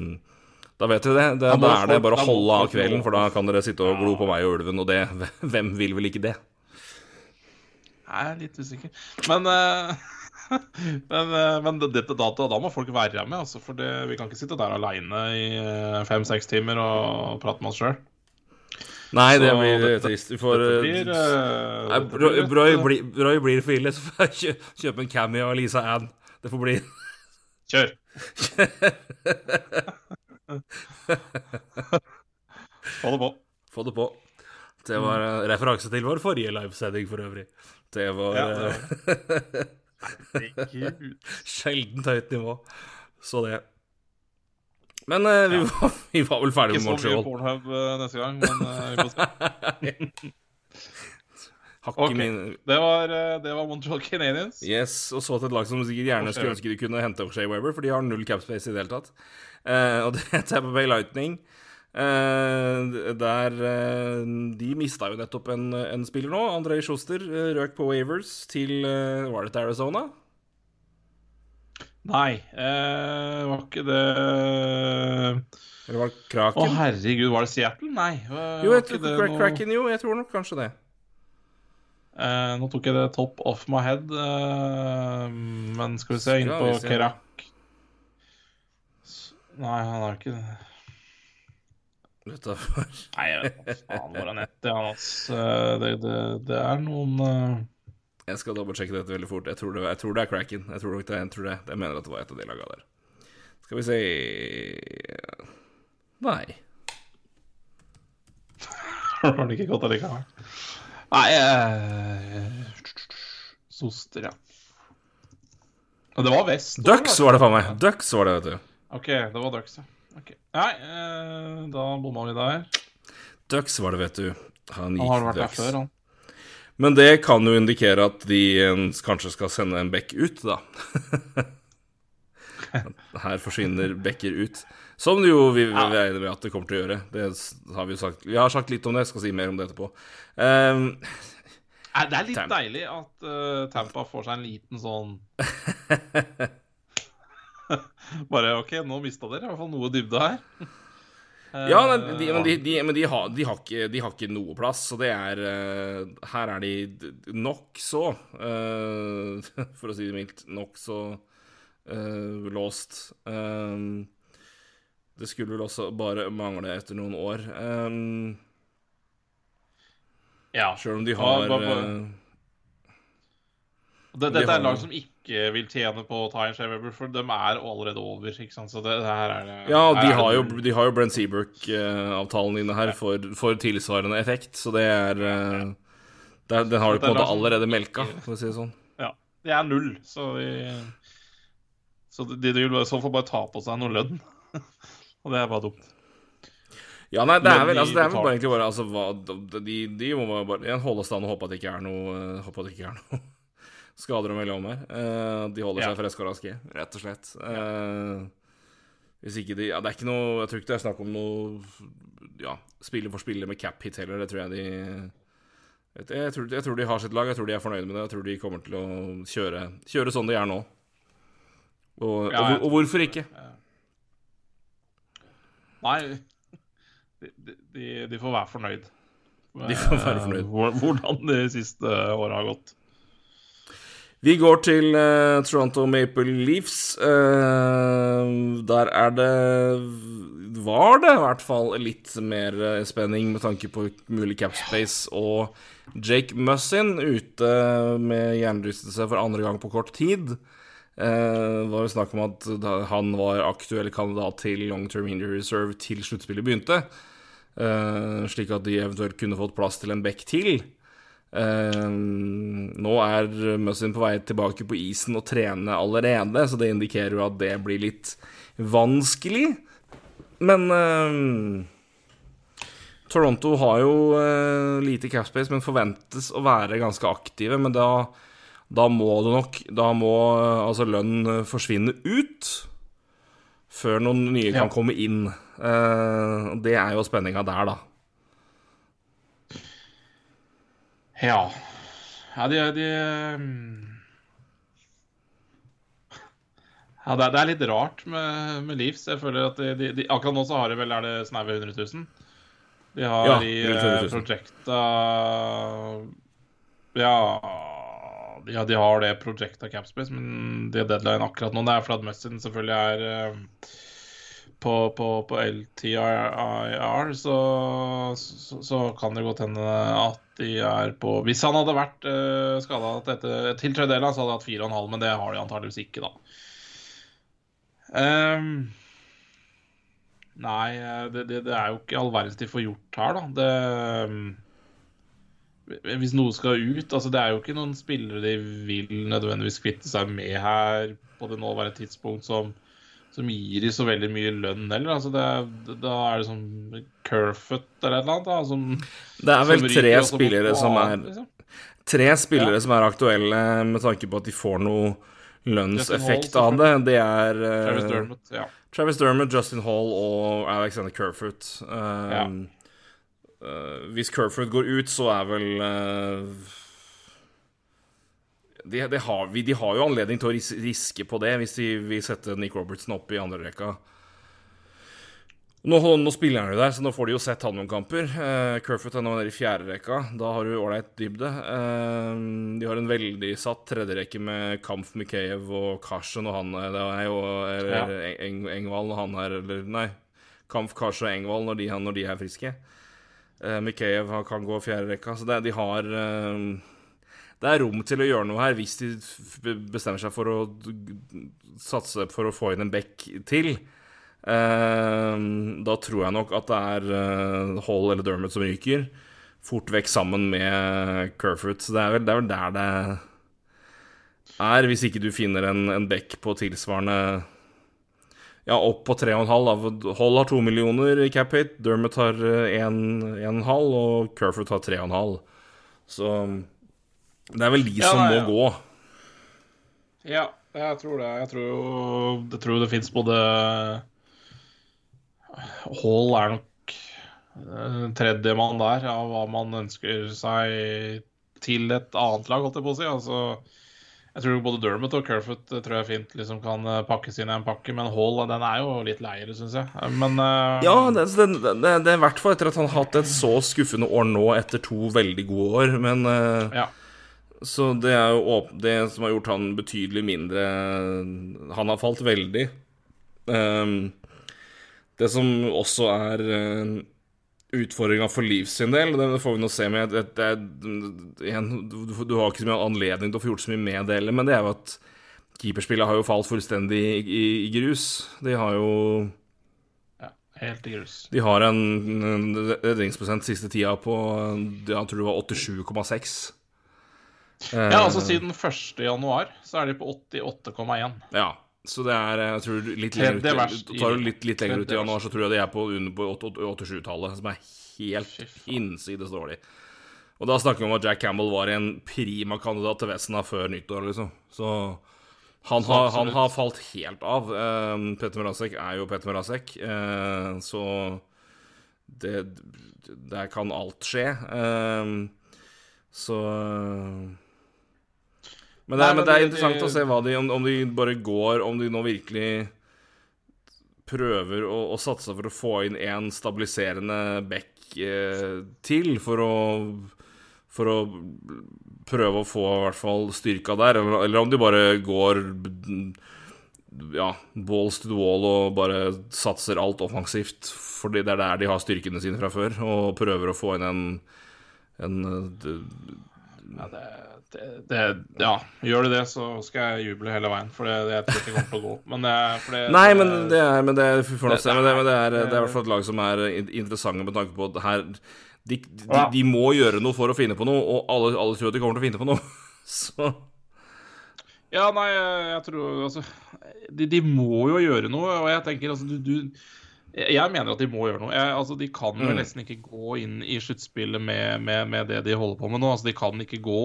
da vet vi det. det Da er det bare å holde av kvelden, for da kan dere sitte og glo på meg og ulven, og det Hvem vil vel ikke det? Jeg er litt usikker. Men, uh, men, uh, men dette det, da, da må folk være med, altså, for det, vi kan ikke sitte der aleine i fem-seks timer og prate med oss sjøl. Nei, det Så blir trist. Du får eh, blir, eh, Nei, dette Broy, blir eh, for ille, så får jeg kjø- kjøpe en cameo av Lisa Ann. Det får bli Kjør. Få det på. Få det på. Det var en referanse til vår forrige livesending for øvrig. Det var Ja, eh, det Herregud. sjeldent høyt nivå. Så det. Men uh, vi, var, vi var vel ferdig Ikke så mye Pornhub uh, neste gang, men uh, min Det var, det var Montreal Canadiens. Yes, og så til et lag som sikkert gjerne skulle ønske de kunne hente Shea Weber, for de har null capspace i det hele tatt. Og det er Tampa Bay Lightning. Der De mista jo nettopp en, en spiller nå. Andrej Schuster røk på Wavers til Var det til Arizona? Nei, eh, var ikke det Eller var det Å, herregud, var det Seattle? Nei. var jo, jeg tror det noe- Kraken, jo, jeg tror nok kanskje det. Eh, nå tok jeg det top off my head, eh, men skal vi se inn på. Kerak Nei, han er ikke det. Hva? Nei, jeg vet faen hvor han heter. Han, ass. Eh, det, det, det er noen eh, Jeg skal dobbeltsjekke dette veldig fort. Jeg tror det, jeg tror det er Kraken. Jeg tror det, jeg tror det. Jeg mener at det var et av de laga der. Skal vi se Nei. Har han ikke gått allikevel? Nei eh, Soster, ja. Og det var vest. Ducks var det faen meg. Ducks var det, vet du. OK, det var Ducks, ja. Okay. Nei, eh, da bomma vi der. Ducks var det, vet du. Han Han har gikk vært der før, han. Men det kan jo indikere at de eh, kanskje skal sende en bekk ut, da. Her forsvinner bekker ut. Som det jo vi, vi regner med at det kommer til å gjøre. Det har vi sagt. Vi har sagt litt om det, jeg skal si mer om det etterpå. Um, Det er litt Tampa. deilig at uh, Tampa får seg en liten sånn Bare OK, nå mista dere i hvert fall noe dybde her. Ja, nei, Eh, de, men, de, de, men de, har, de, har ikke, de har ikke noe plass, så det er eh, Her er de nokså, uh, for å si det mildt, nokså uh, låst. Um, det skulle vel også bare mangle etter noen år. Um, Ja. Sjøl om de Ja, har bare- bare- Uh, Det, De dette er har- et lag som ikke vil tjene på å ta en Shea Weber, for de er allerede over. ikke sant? Så det, det her er det Ja, de er har jo, de har jo Brent Seabrook-avtalen inne her for, for tilsvarende effekt, så det er eh, det Den har du på en måte allerede ikke- melka, for å si det sånn. Ja. Det er null, så de Så de, vil i så fall bare ta på seg noe lønn. Og det er bare dumt. Ja, nei, det er vel, altså, det er vel bare egentlig bare altså, hva, de, de må bare igjen holde stand og håpe at det ikke er noe eh, Håpe at det ikke er noe skader melde om her. Eh, de holder Ja. seg friske og raske, rett og slett. Eh, hvis ikke de Ja, det er ikke noe Jeg tror ikke det er snakk om noe Ja, spiller for spiller med cap hit heller. Det tror jeg de jeg, jeg, tror, jeg tror de har sitt lag, jeg tror de er fornøyde med det. Jeg tror de kommer til å kjøre, kjøre sånn de er nå. Og, Ja, og, og hvorfor ikke? Nei, de, de, de får være fornøyd. De får være fornøyd. Hvordan de siste åra har gått. Vi går til uh, Toronto Maple Leafs. Uh, der er det Var det i hvert fall litt mer uh, spenning med tanke på mulig cap space og Jake Mussin ute med hjernerystelse for andre gang på kort tid. Det var jo snakk om at han var aktuell kandidat til long term injury reserve til sluttspillet begynte. Slik at de eventuelt kunne fått plass til en back til. Eh, nå er Muzzin på vei tilbake på isen og trene allerede, så det indikerer jo at det blir litt vanskelig. Men uh, Toronto har jo uh, lite capspace, men forventes å være ganske aktive. Men da, da må det nok Da må eh, altså lønn forsvinne ut før noen nye Ja. kan komme inn. Eh, det er jo spenninga der, da. Ja. Ja, de, de mm. Ja, det er, det litt rart med, med Leafs. Jeg føler at de, de, Akkurat nå så har de vel er det snaue 100 000. De har Ja, i rundt 100 000. eh, projecta Ja ja, de har det projecta Capspace, men de har deadline akkurat nå. Det er fordi Mustin selvfølgelig er eh, på, på, på LTIR, så, så, så kan det godt hende at de er på Hvis han hadde vært uh, skada til tredjedel, så hadde de hatt 4,5, men det har de antageligvis ikke, da. Um, nei, eh, det, det, det er jo ikke all verdens de får gjort her, da. Det, um, hvis noe skal ut altså Det er jo ikke noen spillere de vil nødvendigvis kvitte seg med her på det nåværende tidspunkt som, som gir de så veldig mye lønn heller. Altså det, da er det sånn Kerfoot eller et eller annet. Da, som, Det er vel som tre spillere som er liksom. Tre spillere Ja. som er aktuelle med tanke på at de får noe lønnseffekt Hall, av det. Det er eh, Travis Dermott. Ja. Travis Dermot, Justin Hall og Alexander Kerfoot. Eh, Ja. uh, hvis Kerfoot går ut, så er vel eh, de, de, har, vi- de har jo anledning til å ris riske på det hvis de vil sette Nick Robertson opp i andre rekka. Nå, nå spiller han jo der, så nå får de jo sett han noen kamper. Uh, Kerfoot er nå nede i fjerde rekka. Da har du ålreit dybde. Uh, de har en veldig satt tredjerekke med Kampf, Mikheyev og Karsen og han eh, er jo eller, Ja. Eng, Engvald og han er Eller nei, Kampf, Karsen og Engvald når de, når de er friske. Uh, Mikheyev kan gå fjerde rekka, så det, de har eh, Det er rom til å gjøre noe her hvis de bestemmer seg for å satse for å få inn en back til. Eh, da tror jeg nok at det er eh, Hall eller Dermot som ryker. Fort vekk sammen med Kerfoot. Så det er vel, det er vel der det er, hvis ikke du finner en, en back på tilsvarende Ja, opp på 3,5. da. Hall har 2 millioner i cap hit, Dermot har eh, 1,5, og Kerfoot har 3,5. Så det er vel de Ja, som nei, må ja. gå. Ja, jeg tror det. Jeg tror jo Jeg tror det fins både Hall er nok eh, tredjemann der av hva man ønsker seg til et annet lag, holdt jeg på å si. Altså, jeg tror både Dermot og Kerfoot eh, tror jeg fint liksom kan eh, pakkes inn i en pakke, men Hall den er jo litt leiere, syns jeg. Men uh... Ja, det, det er i hvert fall etter at han har hatt et så skuffende år nå etter to veldig gode år. Men uh... ja. Så det er jo det som har gjort han betydelig mindre Han har falt veldig. Um, det som også er uh, utfordringa for Liv sin del, det får vi nå se med det, det, igjen, du, du har ikke så mye anledning til å få gjort så mye med det heller, men det er jo at keeperspillet har jo falt fullstendig i, i, i grus. De har jo. Helt i grus. De har en en redningsprosent siste tida på Jeg tror det var 87,6. Eh, Ja, altså siden 1. januar så er de på 88,1. Ja. Så det er jeg tror litt lenger ut, tar du litt, litt lenger ut i januar, så tror jeg de er på under på 87-tallet, som er helt hinsides dårlig. Og da snakker vi om at Jack Campbell var en prima kandidat til Vesna før nyttår, liksom. Så han har, han har falt helt av. Eh, Petter Mrazek er jo Petter Mrazek, uh, så det Der kan alt skje. Eh, så men det, er, men det er interessant det- å se hva de, om, om de bare går Om de nå virkelig prøver å, å satse for å få inn en stabiliserende back eh, til for å For å prøve å få i hvert fall styrka der, eller, eller om de bare går ja, balls to the wall og bare satser alt offensivt, fordi det er der de har styrkene sine fra før, og prøver å få inn en, en en Ja, det, det, det, ja, gjør du det, så skal jeg juble hele veien. For det, det jeg tror ikke kommer til å gå. Men det, for det, Nei, men det er, men det er, det- se, men det, men det, er, det- er i hvert fall et lag som er in- interessante med tanke på at her de, de, Ja. de må gjøre noe for å finne på noe, og alle, alle tror at de kommer til å finne på noe. Så Ja, nei, jeg tror altså de, de må jo gjøre noe, og jeg tenker altså du, du Jeg mener at de må gjøre noe. Jeg, altså, de kan vel Mm. nesten ikke gå inn i sluttspillet med, med, med det de holder på med nå. Altså, de kan ikke gå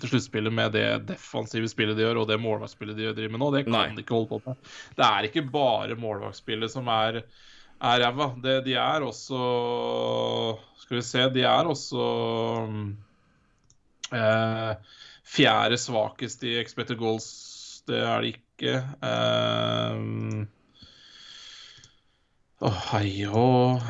til sluttspillet med det defensive spillet de gjør, og det målvaktspillet de driver med nå. Det kan Nei. de ikke holde på med. Det er ikke bare målvaktspillet som er ræva. De er også Skal vi se, de er også mm, eh, fjerde svakest i expected goals. Det er de ikke. Eh, Å, hei og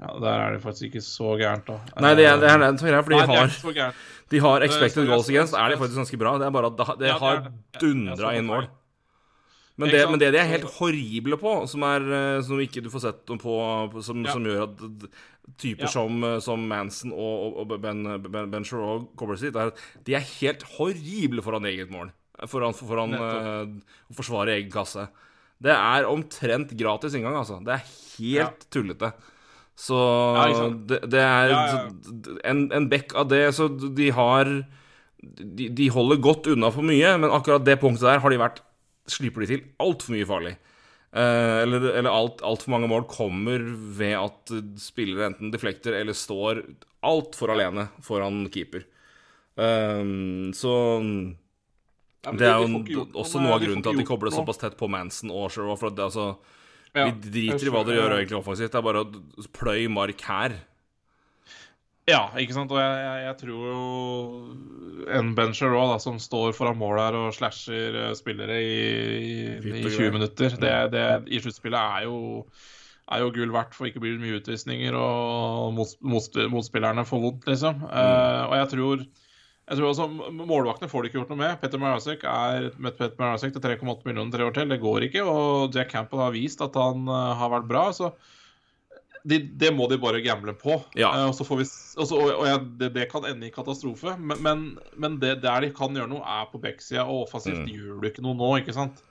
Ja, der er det faktisk ikke så gærent, da. Nei, det er, det er, det er greia, for de Nei, det er har, så gærent. de har expected goals against, er de faktisk ganske bra. Det er bare at det, det har det. Dundra inn mål. Men det, men det de er helt horrible på, som, er, eh, som ikke du får sett noe på, som, Ja. som gjør at typer Ja. som, eh, som Manson og, og, Ben, Ben, ben Sherraw og Cobbersy, det er, de er helt horrible foran eget mål. Foran, foran eh, å forsvare egen kasse. Det er omtrent gratis inngang, altså. Det er helt tullete. Så Ja, det, det er Ja, ja. en, en bekk av det, så de har de, de holder godt unna for mye, men akkurat det punktet der har de vært slipper de til altfor mye farlig. Eh, eller eller alt, altfor mange mål kommer ved at spillere enten deflekter eller står altfor alene foran keeper. Eh, så Ja, det, det er jo også noe av grunnen til at de kobler såpass tett på Manson og Sherwood. For det, altså, Ja, vi driter i hva de gjør egentlig offensivt. Det er bare å pløye mark her. Ja, ikke sant. Og jeg, jeg, jeg tror jo en Ben Sherraw som står foran mål her og slasher eh, spillere i, i, i 20 minutter, det, det i sluttspillet er jo er jo gull verdt for ikke blir det mye utvisninger, og mot, mot, motspillerne får vondt, liksom. Eh, og jeg tror jeg tror også Målvaktene får de ikke gjort noe med. Petter Marasek er møtt Petter Marasek til 3,8 millioner tre år til. Det går ikke. Og Jack Campbell har vist at han eh, har vært bra. så de, det må de bare gamble på. Ja. Uh, og så får vi, og, så, og, og ja, det, det kan ende i katastrofe. Men, men, men det der de kan gjøre noe, er på backsida. Og offensivt Mm. gjør du ikke noe nå, ikke sant?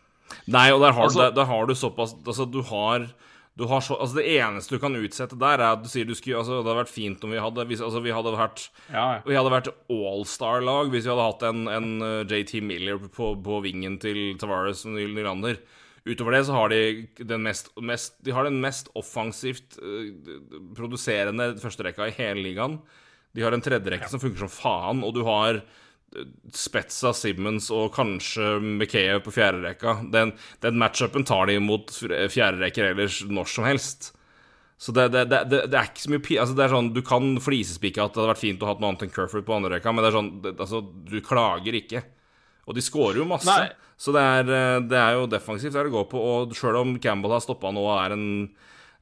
Nei, og der har, Altså- du, der, der har du såpass Altså, du har, du har så, altså Det eneste du kan utsette der, er at du sier du skulle Altså, det hadde vært fint om vi hadde hvis, Altså, vi hadde vært Ja, ja. Vi hadde vært all-star-lag hvis vi hadde hatt en, en uh, JT Miller på, på vingen til Tavares og Nylander. Utover det så har de den mest, mest De har den mest offensivt uh, produserende førsterekka i hele ligaen. De har en tredjerekke som funker som faen, og du har Spetza, Simmons og kanskje McKay på fjerderekka. Den, den matchupen tar de mot fjerderekker ellers når som helst. Så det, det, det, det, er ikke så mye. Altså, det er sånn, Du kan flisespikke at det hadde vært fint å ha noe annet enn Curford på andre rekka, men det er sånn, altså, du klager ikke. Og de skårer jo masse. Nei. Så det er, eh, det er jo defensivt det er det går på. Og sjøl om Campbell har stoppa nå og er en,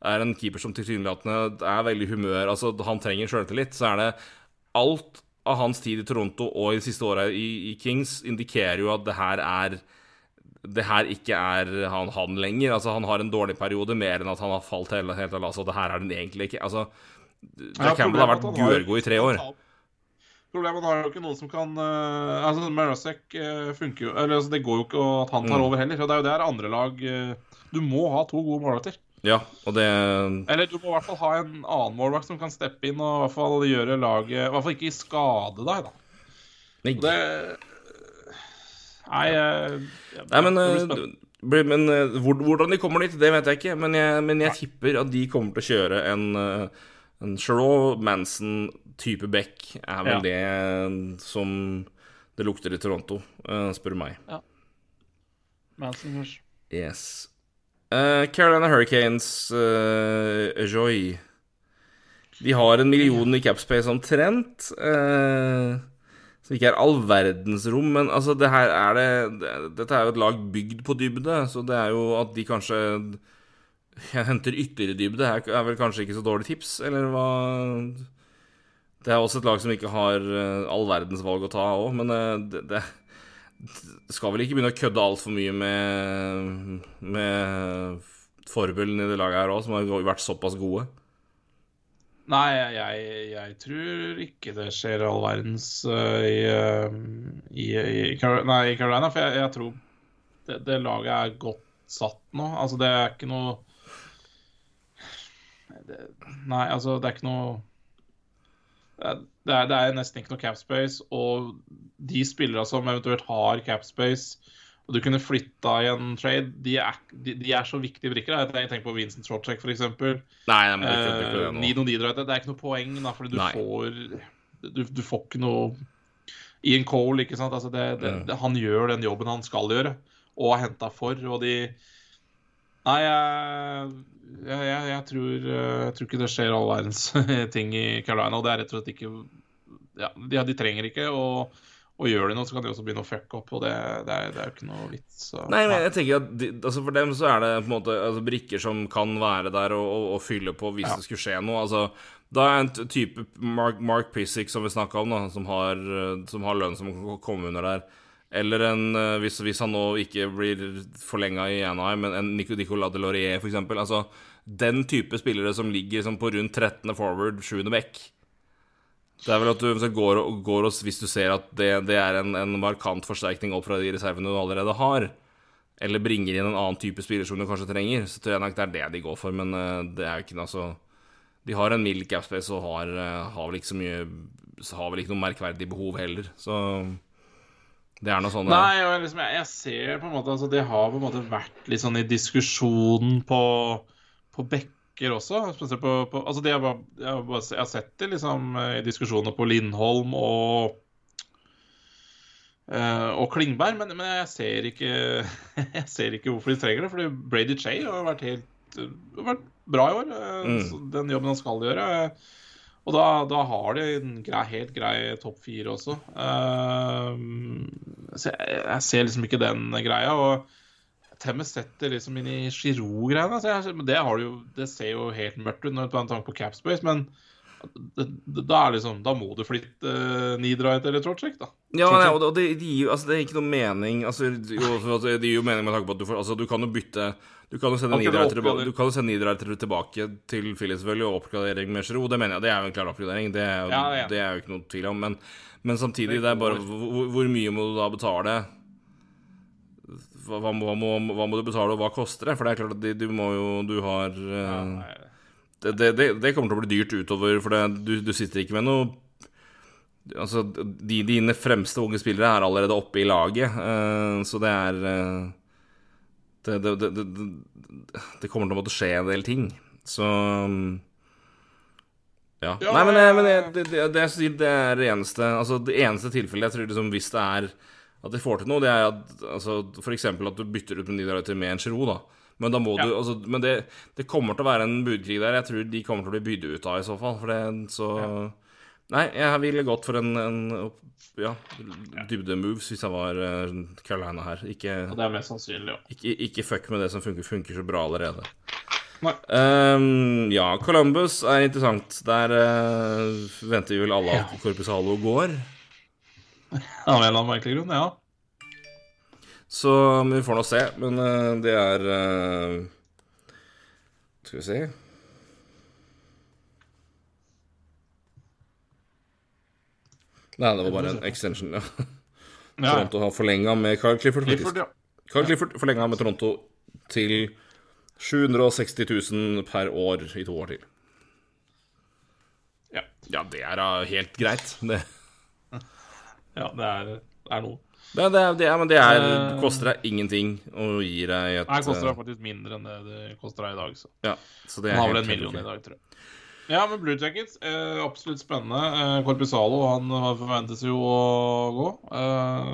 er en keeper som tilsynelatende er veldig humør Altså, han trenger sjøltillit, så er det alt av hans tid i Toronto og i de siste åra i, i Kings indikerer jo at det her er det her ikke er han, han lenger. Altså, han har en dårlig periode, mer enn at han har falt helt, helt av lasset. Og det her er den egentlig ikke. Altså, Ja, Campbell har vært er gørgod i tre år. Problemet er har jo ikke noen som kan uh, Altså, Marasek uh, funker jo Eller altså, det går jo ikke at han tar Mm. over heller. Og det er jo der andre lag uh, Du må ha to gode målvakter. Ja, og det Eller du må i hvert fall ha en annen målvakt som kan steppe inn og i hvert fall gjøre laget I hvert fall ikke skade deg, da. Nei, Det Nei, jeg, Nei, men, blir eh, blir- men eh, hvor, hvordan de kommer dit, det vet jeg ikke. Men jeg, men jeg tipper at de kommer til å kjøre en, eh, en Sherlock Manson-type back, er vel Ja. det som det lukter i Toronto, spør du meg. Manson, kanskje. Yes. Eh, Carolina Hurricanes, uh, Joy De har en million i capspace omtrent. Uh, som ikke er all verdens rom, men altså, det her er det, det Dette er jo et lag bygd på dybde, så det er jo at de kanskje henter ytterligere dybde, er, vel kanskje ikke så dårlig tips, eller hva Det er også et lag som ikke har all verdens valg å ta òg, men det, det skal vel ikke begynne å kødde altfor mye med, med forbullen i det laget her òg, som har vært såpass gode. Nei, jeg, jeg tror ikke det skjer all verdens uh, i, i, i, nei, i Carolina. For jeg, jeg tror det, det laget er godt satt nå. Altså, det er ikke noe det, Nei, altså, det er ikke noe det er, det er, nesten ikke noe capspace, og de spillere som eventuelt har capspace, og du kunne flytta i en trade, de er, de, de er så viktige brikker. Jeg tenker på Vincent Trotschek f.eks. Eh. Nino Niederreiter, det er ikke noe poeng, da, fordi du Nei. får du, du får ikke noe Ian Cole, ikke sant. Altså det, det, Mm. det, han gjør den jobben han skal gjøre, og har henta for, og de Nei, jeg, jeg, jeg, tror, eh, jeg tror ikke det skjer all verdens ting i Carolina, og det er rett og slett ikke Ja, de, de trenger ikke, å og gjør de noe, så kan de også begynne å fucke opp, og det, det, er, det er jo ikke noe vits. Så, Nei, men jeg tenker at de, altså For dem så er det på en måte altså brikker som kan være der og, og, og fylle på hvis Ja. det skulle skje noe. Altså, da er en type Mark, Mark Pissick som vi snakka om, da, som har, eh, som har lønn som kan komme under der. Eller en, eh, hvis, hvis han nå ikke blir forlenga i Anaheim, men en Nico- Nicolas de for eksempel. Altså, den type spillere som ligger som på rundt 13. forward, 7. back. Det er vel at du går, går og Hvis du ser at det, det er en, en markant forsterkning opp fra de reservene du allerede har, eller bringer inn en annen type spiller som du kanskje trenger, så tror jeg nok det er det de går for. Men eh, det er jo ikke noe altså De har en mild capspace og har, eh, har vel ikke så mye Har vel ikke noe merkverdig behov heller. Så det er noe sånn. Nei, jeg, liksom, jeg, jeg ser på en måte altså, Det har på en måte vært litt sånn i diskusjonen på, på bekker også. På, på altså, det jeg, bare, jeg, bare, jeg har sett det liksom i diskusjoner på Lindholm og eh, og Klingberg, men, men jeg ser ikke Jeg ser ikke hvorfor de trenger det. Fordi Brady Che har vært helt har vært bra i år. eh, Mm. Den jobben han skal gjøre. Og da, da har de en grei, helt grei topp fire også. Uh, jeg, jeg ser liksom ikke den greia. Og Temmes setter liksom inn i Giroud-greiene. Det, det ser jo helt mørkt ut når man tar tanke på Capspace, men da, er det liksom, da må du flytte uh, Niederreiter eller Trotchek, da. Ja, nei, og det, og det, de gir jo altså, Det er ikke noe mening altså, jo, Det gir jo mening med tanke på at du får Altså, du kan jo bytte Du kan jo sende Han kunne tilbake, til Phillies, selvfølgelig, og oppgradering med Giroud. Det mener jeg. Det er jo en klar oppgradering. Det er jo, Ja, ja. det er jo ikke noe tvil om. Men, men samtidig, Det det er bare hvor, hvor mye må du da betale? Hva, hva, må, hva, må, hva må du betale, og hva koster det? For det er klart at de, du må jo Du har Ja, eh, nei, det, det, det, kommer til å bli dyrt utover, for det, du, du sitter ikke med noe Altså, de, dine fremste unge spillere er allerede oppe i laget, uh, så det er eh, det, det, det, det, det kommer til å måtte skje en del ting. Så mm, Ja. Ja, Nei, men, jeg- men det, det, det, det er det eneste Altså, det eneste tilfellet jeg tror liksom hvis det er at de får til noe, det er at altså, eksempel at du bytter ut med Niederreiter med en Giroud, da. Men da må Ja. du altså, Men det, det kommer til å være en budkrig der. Jeg tror de kommer til å bli bydd ut av i så fall. For det så Nei, jeg ville gått for en, en ja, dybde-moves hvis jeg var eh, Carolina her. Ikke, Det er mest sannsynlig, ja. ikke, ikke fuck med det som funker, funker så bra allerede. Ehm, ja, Columbus er interessant. Der uh, venter vi vel alle at Ja. Corpus Hallo går. Av en eller annen merkelig grunn, ja. Så vi får nå se. Men uh, det er uh, Skal vi se Nei, det var bare en extension. Ja. ja. Toronto har forlenga med Carl Clifford. faktisk. Clifford, ja. Carl Clifford forlenga med Toronto til 760 000 per år i to år til. Ja. Ja, det er da helt greit. Det. Ja, det er, er noe. Det, det, det, men det er, Eh. koster deg ingenting og gir deg et Nei, koster det eh, faktisk mindre enn det det koster deg i dag. Så. Ja, så det er har vel en million i dag, tror jeg. Ja, men Blue Jackets, eh, absolutt spennende. Eh, Corpusalo, han forventes jo å gå. Eh,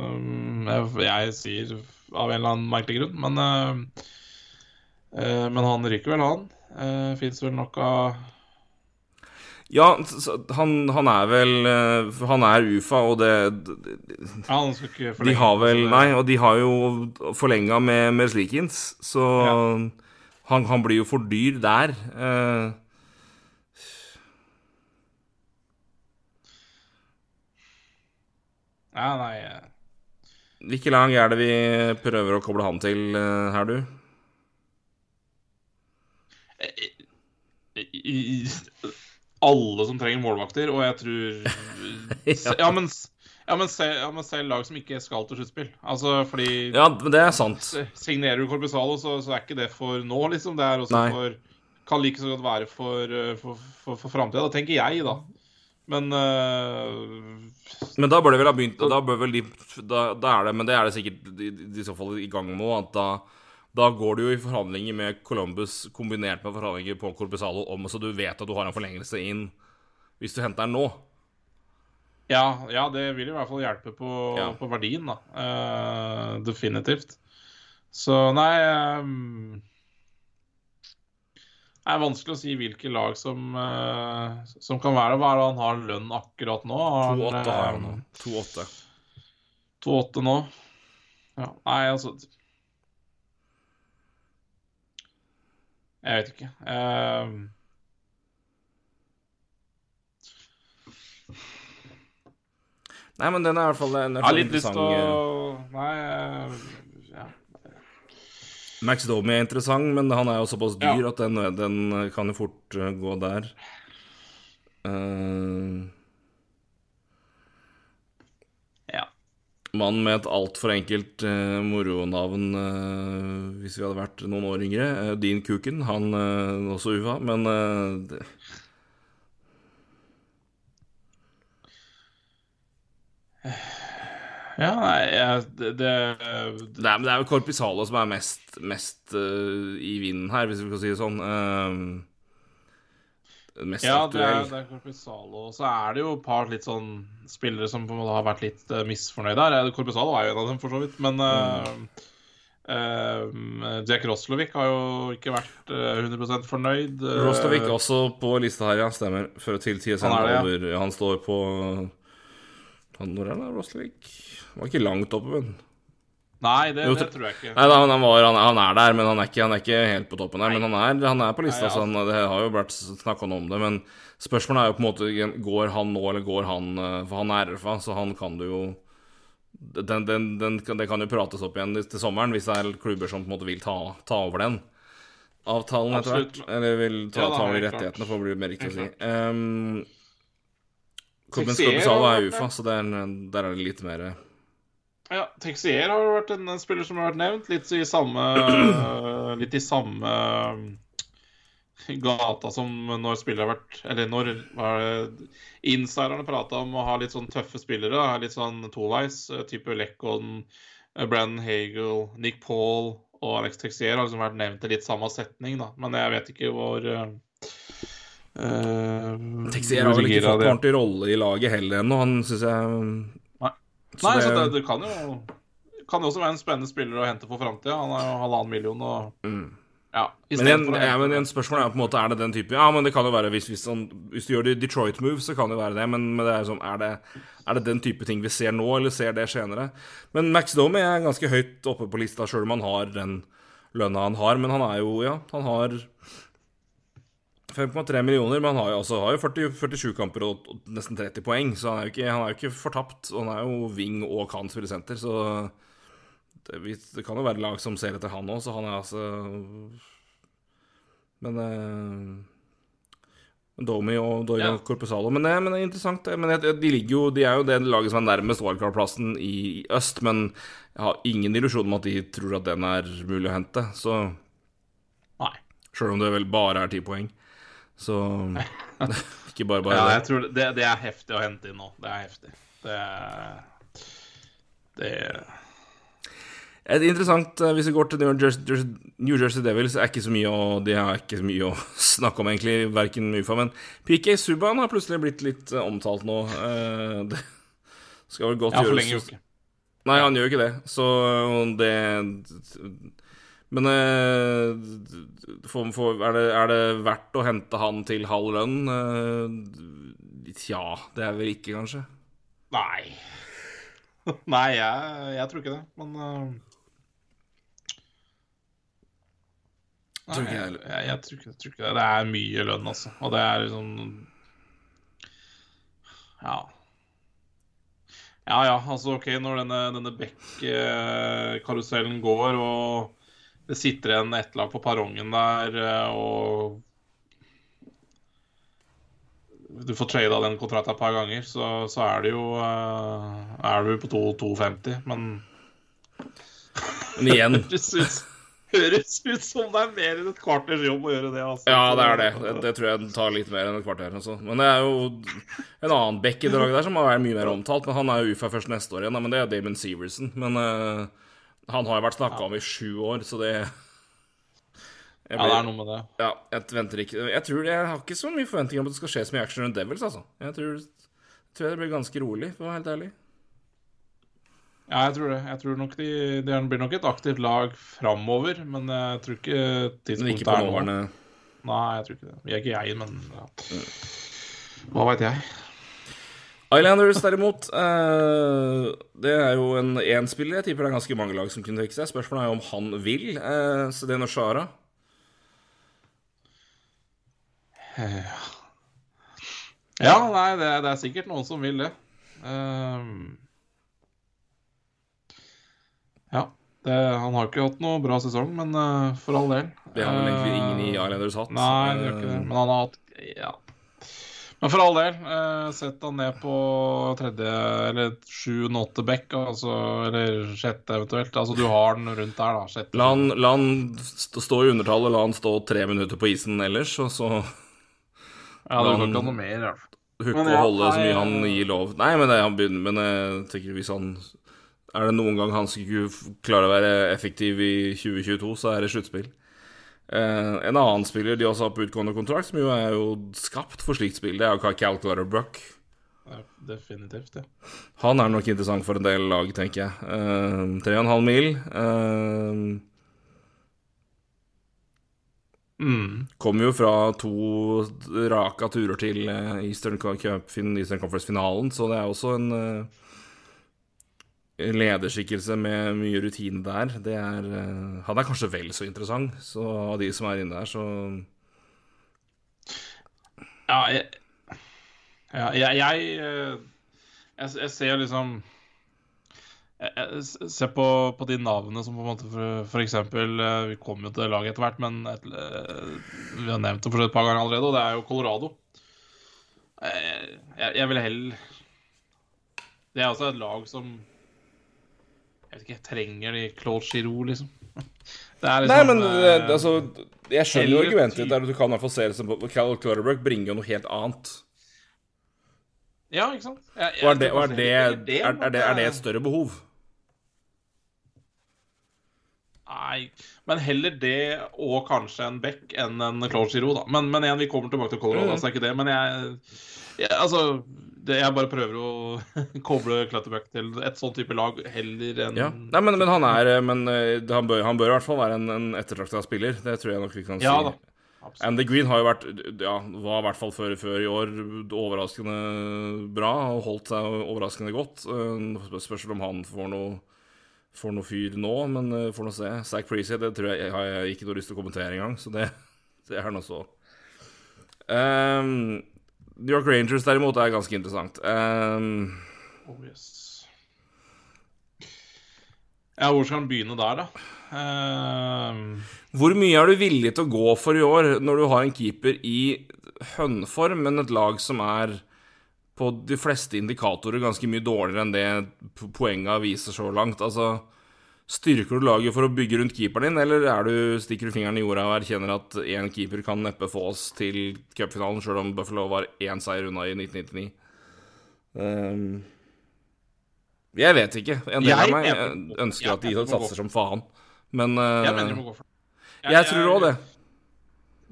jeg, jeg sier av en eller annen merkelig grunn, men eh, Men han ryker vel, han. Eh, Fins vel nok av Ja, han, han er vel eh, Han er UFA, og det Ja, han skal ikke De har vel Nei, og de har jo forlenga med, med Slikins, så han, han blir jo for dyr der. Eh, Ja, nei Hvilken hvilke lang er det vi prøver å koble han til eh, her, du? i- i- Alle som trenger målvakter, og jeg tror Ja, men, ja, men, se, ja, men selv lag som ikke skal til sluttspill. Altså, fordi Ja, men det er sant. Signerer du Corpusalo, så, så er ikke det for nå, liksom. Det er også Nei. for Kan like så godt være for, uh, for, for, for framtida. Tenker jeg, da. Men uh, Men da bør det vel ha begynt Da bør vel de da, da er det Men det er det sikkert i, i så fall i gang med at da da går du jo i forhandlinger med Columbus kombinert med forhandlinger på Corpusalo om så du vet at du har en forlengelse inn hvis du henter den nå. ja, ja, det vil i hvert fall hjelpe på, Ja. på verdien, da. Uh, definitivt. Så nei um, Det er vanskelig å si hvilke lag som, uh, som kan være Hva er det han har lønn akkurat nå? 2-8 har han nå. eh, 2-8. 2-8 nå. Ja, nei, altså Jeg vet ikke. Uh... Nei, men den er i hvert fall en jeg har litt lyst interessant til eh, å Nei uh... ja. Max Domi er interessant, men han er jo såpass dyr Ja. at den, den kan jo fort eh, gå der. Uh, ja. Mann med et altfor enkelt uh, moronavn eh, hvis vi hadde vært noen år yngre. eh, Dean Cooken, han uh, også UFA, men eh, det, Ja, nei, jeg, det, det, det, er, det er jo Corpusalo som er mest, mest uh, i vinden her, hvis vi kan si det sånn. Uh, mest Ja, det er, aktuell. det er Corpusalo. Og så er det jo et par litt sånn spillere som på en måte har vært litt uh, misfornøyde her. Corpusalo er jo en av dem, for så vidt. Men eh, uh, Jack Roslovic har jo ikke vært eh, 100 fornøyd. Roslovic er også på lista her, ja. Stemmer. Før til TSN Han det, ja. over Han står på han, Hvor er det, Rostovik? Var ikke langt oppe, men Nei, det, det tror jeg ikke. Nei da, han, var, han, han er der, men han er ikke, han er ikke helt på toppen der. Men han er, han er på lista, Nei, så han, det har jo vært snakka om det. Men spørsmålet er jo på en måte Går han nå, eller går han eh, For han er RFA, så han kan du jo den, den, den, det kan jo prates opp igjen til sommeren hvis det er klubber som på en måte vil ta, ta over den avtalen etter hvert. Eller vil ta, Ja, da, ta over rettighetene, for å bli mer riktig å si. Um, Klubben Texier er UFA, så det er, der er det litt mer Ja, Texier har vært en spiller som har vært nevnt. Litt i samme Litt i samme eh, gata som når spillere har vært Eller når er insiderne prata om å ha litt sånn tøffe spillere. Litt sånn toveis. eh, Type Lekkon, eh, Brandon Hagel, Nick Paul og Alex Texier har liksom vært nevnt i litt samme setning, da. Men jeg vet ikke hvor uh, Texier har vel ikke fått noen ordentlig rolle i laget heller ennå, han syns jeg Nei. Det- så det, det kan jo kan jo også være en spennende spiller å hente for framtida. Han er jo halvannen million og Mm. Ja. Men en, ja, men en spørsmål er på en måte Er det den type Ja, men det kan jo være hvis, hvis, han, hvis du gjør det Detroit move, så kan det være det. Men, men det er, sånn, er, det, er det den type ting vi ser nå, eller ser det senere? Men Max Domi er ganske høyt oppe på lista, sjøl om han har den lønna han har. Men han er jo Ja, han har 5,3 millioner, men han har jo, også, har jo 40, 47 kamper og, og nesten 30 poeng, så han er jo ikke, han er jo ikke fortapt. Og han er jo wing og kan spille senter, så det, det kan jo være lag som ser etter han òg, så han er altså Men eh, Domi og Dorian Ja. Corpusalo Men, det- men det er interessant. Men jeg- de ligger jo De er jo det laget som er nærmest wildcard-plassen i, i øst, men jeg har ingen illusjon om at de tror at den er mulig å hente, så Sjøl om det vel bare er ti poeng. Så Ikke bare bare Ja, jeg tror det, det er heftig å hente inn nå. Det er heftig. Det er Det Et interessant, eh, Hvis vi går til New Jersey, New Jersey Devils, er ikke så mye å, de har ikke så mye å snakke om, egentlig, verken Mufa, Men PK Subhaan har plutselig blitt litt eh, omtalt nå. Eh, Det skal vel godt Ja, gjøres forlenger jo ikke. Nei, han gjør ikke det, så det Men eh, er, det, er det verdt å hente han til halv lønn? Eh, Tja, det er vel ikke, kanskje. Nei. Nei, jeg, jeg tror ikke det, men uh... Nei, jeg, jeg, jeg, tror ikke, jeg tror ikke det. Det er mye lønn, altså. Og det er liksom Ja. Ja ja, altså OK, når denne, denne Beck-karusellen går, og det sitter en et lag på perrongen der, eh, og du får trada den kontrakten et par ganger, så, så er det jo eh, Er du på 2,50, men Men igjen høres ut, høres ut som det er mer enn et kvarters jobb å gjøre det. Altså. Ja, det er det. det. Det tror jeg tar litt mer enn et kvarter. Altså. Men det er jo en annen bekk i draget der som har vært mye mer omtalt. Men Han er jo UFA først neste år igjen, men det er Damon Severson. Men eh, han har jo vært snakka om i sju år, så det jeg Ja, det er noe med det. Ja, jeg venter ikke Jeg tror Jeg har ikke så mye forventninger om at det skal skje så mye action rundt Devils, altså. Jeg tror, jeg tror det blir ganske rolig, for å være helt ærlig. Ja, jeg tror det. Jeg tror nok de, Det blir nok et aktivt lag framover, men jeg tror ikke tidspunktet er nå. Nei, jeg tror ikke det. Vi er ikke jeg, men ja. Hva veit jeg? Islanders derimot, eh, det er jo en én spiller. Jeg tipper det er ganske mange lag som kunne tenke seg. Spørsmålet er jo om han vil. Så det er Nashara. Ja, nei, det, det er sikkert noen som vil det. Um, ja. Det, han har ikke hatt noe bra sesong, men uh, for all del. Det har vel egentlig ingen i Eh, Islanders hatt. Nei, det gjør ikke det. Eh, Men han har hatt Ja. Men for all del, eh, sett han ned på tredje eller sjuende, åtte back, altså, eller sjette eventuelt. Altså, du har den rundt der, da. Sjette. La han, la han stå i undertallet, la han stå tre minutter på isen ellers, og så ja, det går ikke an noe mer, i hvert fall. hooke og holde så mye han eh, gir lov. Nei, men det, han begynner Men jeg tenker hvis han Er det noen gang han skulle klare å være effektiv i 2022, så er det sluttspill. Eh, en annen spiller de også har på utgående kontrakt, som jo er jo skapt for slikt spill, det er jo Cal Clutterbuck. Ja, definitivt, ja. Han er nok interessant for en del lag, tenker jeg. Uh, 3,5 mil. Uh, Mm. Kommer jo fra to raka turer til eh, Eastern, Cup, Eastern Conference-finalen, så det er også en uh, en lederskikkelse med mye rutine der. Det er eh, Han er kanskje vel så interessant, så av de som er inne der, så Ja, jeg, ja, jeg, jeg, eh, jeg, jeg ser liksom jeg, ser på, på de navnene som på en måte for, eksempel eh, Vi kommer jo til laget etter hvert, men et, vi har nevnt det for et par ganger allerede, og det er jo Colorado. Jeg, jeg vil heller Det er også et lag som Jeg vet ikke, jeg trenger de Claude Giroux, liksom. Det er Nei, men eh, eh, altså Jeg skjønner jo argumentet ditt, du kan i hvert fall se det som Cal Clutterbuck bringer jo noe helt annet. Ja, ikke sant? Jeg- jeg Og er det, og er det, er, er, det, er det et større behov? Nei, men heller det og kanskje en Beck enn en Claude Giroux, da. Men, men igjen, vi kommer tilbake til Colorado, Mm. altså det ikke det. Men jeg, jeg Altså, det, jeg bare prøver å koble Clutterbuck til et sånn type lag heller enn Ja. Nei, men, men han er eh, Men eh, han bør, han bør i hvert fall være en, en ettertrakta spiller. Det tror jeg nok vi kan si. Ja da. Absolutt. Andy Green har jo vært Ja, var i hvert fall før, før i år overraskende bra og holdt seg overraskende godt. Eh, Spørs om han får noe Får noe fyr nå, men får nå se. Zack Preasy, det tror jeg har jeg ikke noe lyst til å kommentere engang, så det, det er nå så. Um, New York Rangers derimot er ganske interessant. Um, Oh, yes. Ja, hvor skal han begynne der, da? Um, Hvor mye er du villig til å gå for i år når du har en keeper i hønneform, men et lag som er på de fleste indikatorer ganske mye dårligere enn det po- poenga viser så langt? Altså, Styrker du laget for å bygge rundt keeperen din, eller er du, stikker du fingeren i jorda og erkjenner at én keeper kan neppe få oss til cupfinalen, sjøl om Buffalo var én seier unna i 1999? Um, Jeg vet ikke. En del Jeg av meg mener- eh, ønsker jeg at de satser som faen. Men uh, Jeg mener de må gå for det. jeg tror òg det.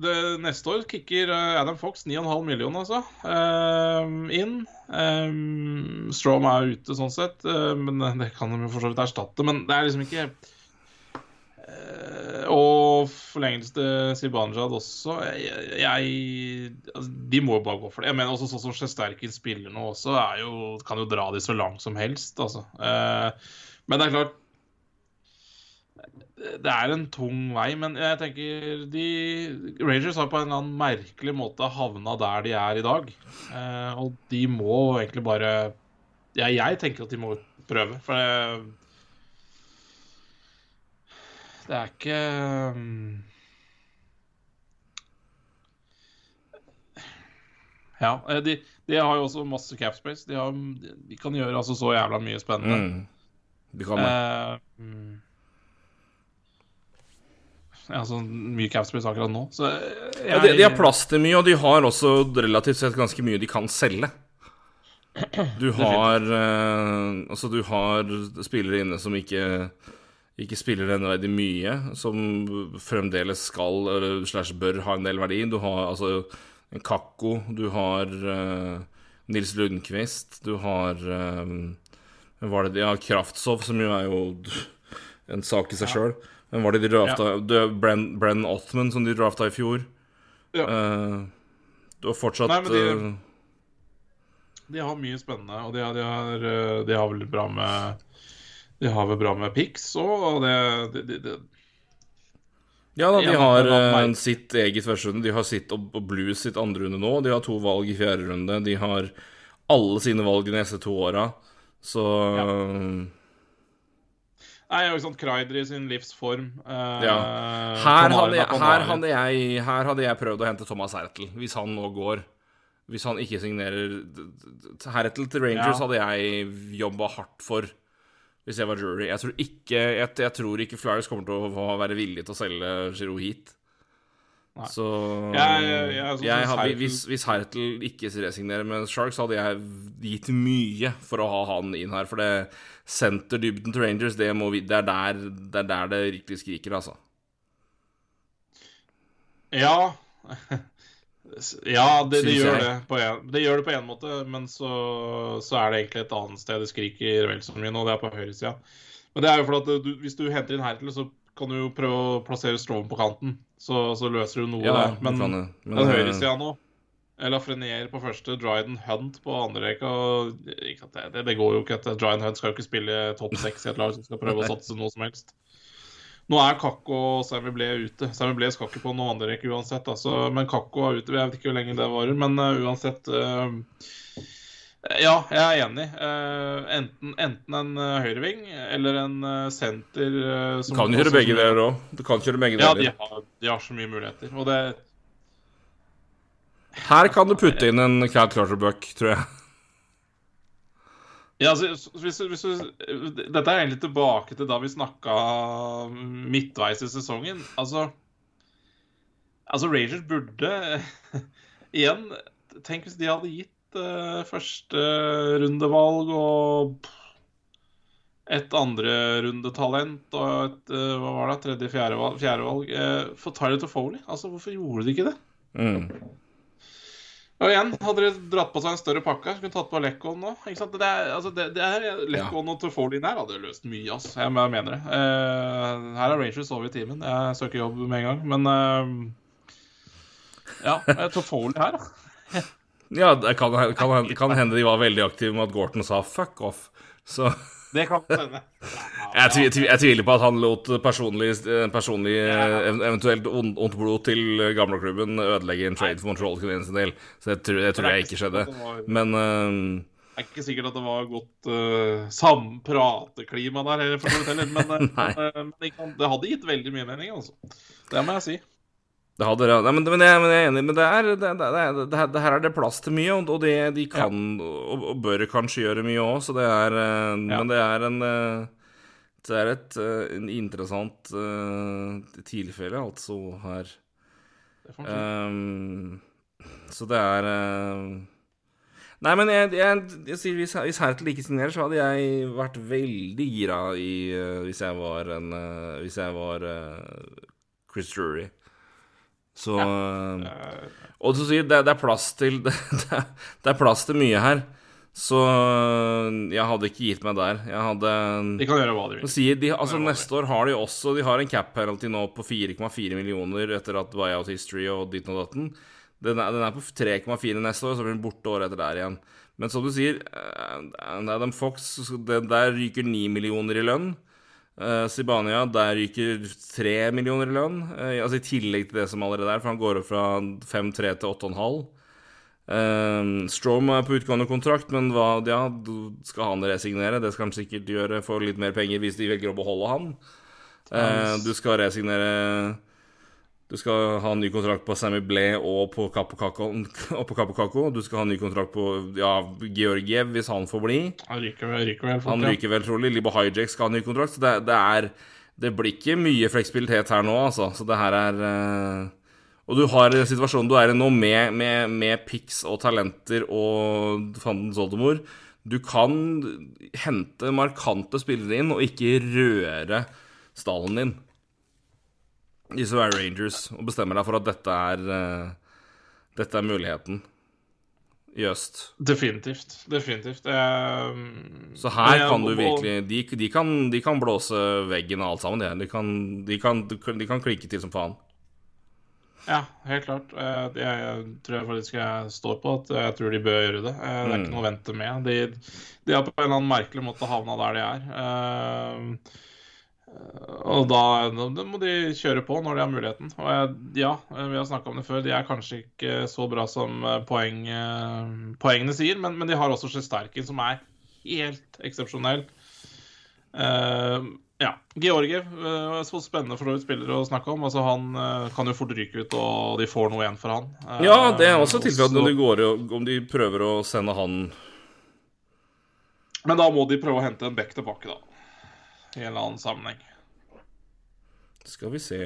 det. Neste år kicker eh, Adam Fox 9,5 millioner, altså. uh, inn. Um, Strom er ute, sånn sett. uh, men det kan de jo for så vidt erstatte. Men det er liksom ikke uh, Og forlengelse til Sibanjad også. Jeg, jeg altså, De må jo bare gå for det. Jeg mener også sånn som Sjesterkin spiller nå også, jo, kan jo dra de så langt som helst, altså. Uh, men det er klart det er en tung vei, men jeg tenker de Rangers har på en eller annen merkelig måte havna der de er i dag. Eh, og de må egentlig bare Ja, jeg tenker at de må prøve, for det Det er ikke mm, Ja, eh, de, de har jo også masse capspace. De, har, de kan gjøre altså så jævla mye spennende. mm, De kan det. Eh, mm. Ja, så mye capspace akkurat nå, så jeg, Ja, de, de har plass til mye, og de har også relativt sett ganske mye de kan selge. Du har eh, Altså, du har spillere inne som ikke ikke spiller nevneverdig mye, som fremdeles skal, eller slash bør, ha en del verdi. Du har altså en Kakko, du har eh, Nils Lundqvist, du har eh, var det de Ja, Kraftsov, som jo er jo en sak i seg sjøl. Hvem var det de drafta? Ja. Brenn, Brenn Othman, som de drafta i fjor. Ja. Uh, du har fortsatt Nei, de- eh, De har mye spennende, og de har, de har, eh, de har vel bra med De har vel bra med pics òg, og det, de, Ja da, de har meg- sitt eget førsterunde. De har sitt og og Blues sitt andre runde nå. De har to valg i fjerde runde. De har alle sine valg de neste to åra. Så Nei, jo ikke sant, Kreider i sin livsform. eh, Ja. her, hadde jeg, her, hadde jeg, her hadde jeg prøvd å hente Thomas Hertel, hvis han nå går. Hvis han ikke signerer Hertel til Rangers, Ja. hadde jeg jobba hardt for. Hvis jeg var jury. Jeg tror ikke, jeg, jeg tror ikke Flyers kommer til å være villige til å selge Giro hit. Nei. Så Jeg- jeg- jeg jeg hadde, hvis, hvis Hertel ikke resignerer med Sharks, hadde jeg gitt mye for å ha han inn her. For det senterdybden til Rangers, det, må vi, det, er der, det er der det riktig skriker, altså. Ja. ja, det, det gjør det, på en, det gjør det på en måte, men så, så er det egentlig et annet sted det skriker vel så mye nå, det er på høyresida. Men det er jo fordi at du, hvis du henter inn Hertel, så kan du jo prøve å plassere Strom på kanten. Så, så løser du noe Ja, der. Men kan det. Men, den høyresida nå Lafrenier på første, Dryden Hunt på andre rekka. det, det går jo ikke. Etter. Dryden Hunt skal jo ikke spille topp seks i et lag som skal prøve å satse noe som helst. Nå er Kakko og Sammy Ble ute. Sammy Ble skal ikke på noen andre rekke uansett. Altså, men Kakko er ute. Jeg vet ikke hvor lenge det varer. Men uh, uansett uh, Ja, jeg er enig. Uh, enten, enten en uh, høyreving eller en uh, senter Du kan kjøre begge deler òg. Du kan kjøre begge Ja, de har, de har så mye muligheter. Og det Her kan du putte inn en Cal Clutterbuck, tror jeg. Ja, altså, hvis, hvis, dette er egentlig tilbake til da vi snakka midtveis i sesongen. Altså, altså Rangers burde Igjen, tenk hvis de hadde gitt uh, førsterundevalg og et andrerundetalent og et uh, hva var det, tredje-fjerde valg, fjerde valg uh, for Tyler Toffoli. Altså, hvorfor gjorde de ikke det? Mm. Og igjen, hadde de dratt på seg en større pakke, skulle kunne tatt på Lekkon nå. Ikke sant? Det er, altså, det, det er Lekkon og Toffoli her hadde løst mye, altså. Jeg mener det. Uh, her er Rangers over i timen. Jeg søker jobb med en gang, men uh, Ja, eh, Toffoli her, da. Ja, det kan, kan, kan hende de var veldig aktive med at Gorton sa 'fuck off'. Så Det kan hende. jeg, tvi- tvi- jeg tviler på at han lot personlig, personlig eventuelt ondt blod til gamleklubben ødelegge en trade for Montreal Canadiens del. Så det tror, det tror jeg ikke skjedde. Men uh, Det er ikke sikkert at det var godt uh, samprateklima der, for så vidt men, eh, men, eh, men det hadde gitt veldig mye mening, altså. Det må jeg si. Det hadde Nei, men, men, jeg, men jeg er enig. Men det, er, det, det, det, det, her- er det plass til mye, og, de, de kan og, og bør kanskje gjøre mye òg, så det er ja. Men det er en eh, Det er et eh, en interessant uh, tilfelle, altså, her. Ehm, så det er uh, Nei, men jeg, jeg, sier hvis, hvis Hertel ikke signerer, så hadde jeg vært veldig gira i uh, Hvis jeg var en Hvis jeg var Chris Drury. Så ja. Og du sier det, det, er plass til det, det, er plass til mye her. Så jeg hadde ikke gitt meg der. Jeg hadde De kan gjøre hva de vil. Sier de, altså Neste år har de også De har en cap penalty nå på 4,4 millioner etter at buyout history og ditt og datten. Den er, den er på 3,4 neste år, så blir den borte året etter der igjen. Men som du sier, Adam Fox, det, der ryker 9 millioner i lønn. Uh, Sibania, der ryker 3 millioner i lønn. Uh, altså I tillegg til det som allerede er, for han går opp fra 5-3 til 8,5. Uh, Strom er på utgående kontrakt, men hva, ja, skal han resignere? Det skal han sikkert gjøre for litt mer penger hvis de velger å beholde han. Uh, du skal resignere Du skal ha en ny kontrakt på Sammy Blay og på Kapokako. Du skal ha en ny kontrakt på ja, Georgiev hvis han får bli. Han ryker vel, ryker vel Han ryker vel trolig. Libo Hijack skal ha en ny kontrakt. Så det, det, er Det blir ikke mye fleksibilitet her nå, altså. Så det her er uh, og du har situasjonen du er i nå, med, med, med pics og talenter og fandens oldemor. Du kan hente markante spillere inn og ikke røre stallen din. Hvis Sverige er Rangers og bestemmer deg for at dette er, uh, dette er muligheten i øst. Definitivt. Definitivt. Um, så her kan du virkelig de, de, kan, de, kan, blåse veggen og alt sammen, de. Kan, de, kan, de kan klikke til som faen. Ja, helt klart. Jeg, jeg, tror jeg faktisk jeg står på at jeg tror de bør gjøre det. Det er mm. ikke noe å vente med. De, de har på en eller annen merkelig måte havna der de er. Uh, og da, da, må de kjøre på når de har muligheten. Og jeg, ja, vi har snakka om det før, de er kanskje ikke så bra som eh, poeng, uh, poengene sier, men, men, de har også Sjesterkin, som er helt eksepsjonell. Uh, ja. Georgiev, uh, så spennende for noen spillere å snakke om. Altså, han uh, kan jo fort ryke ut, og de får noe igjen for han. Uh, ja, det er også tilfellet om, de går, om de prøver å sende han Men da må de prøve å hente en back tilbake, da. I en eller annen sammenheng. Skal vi se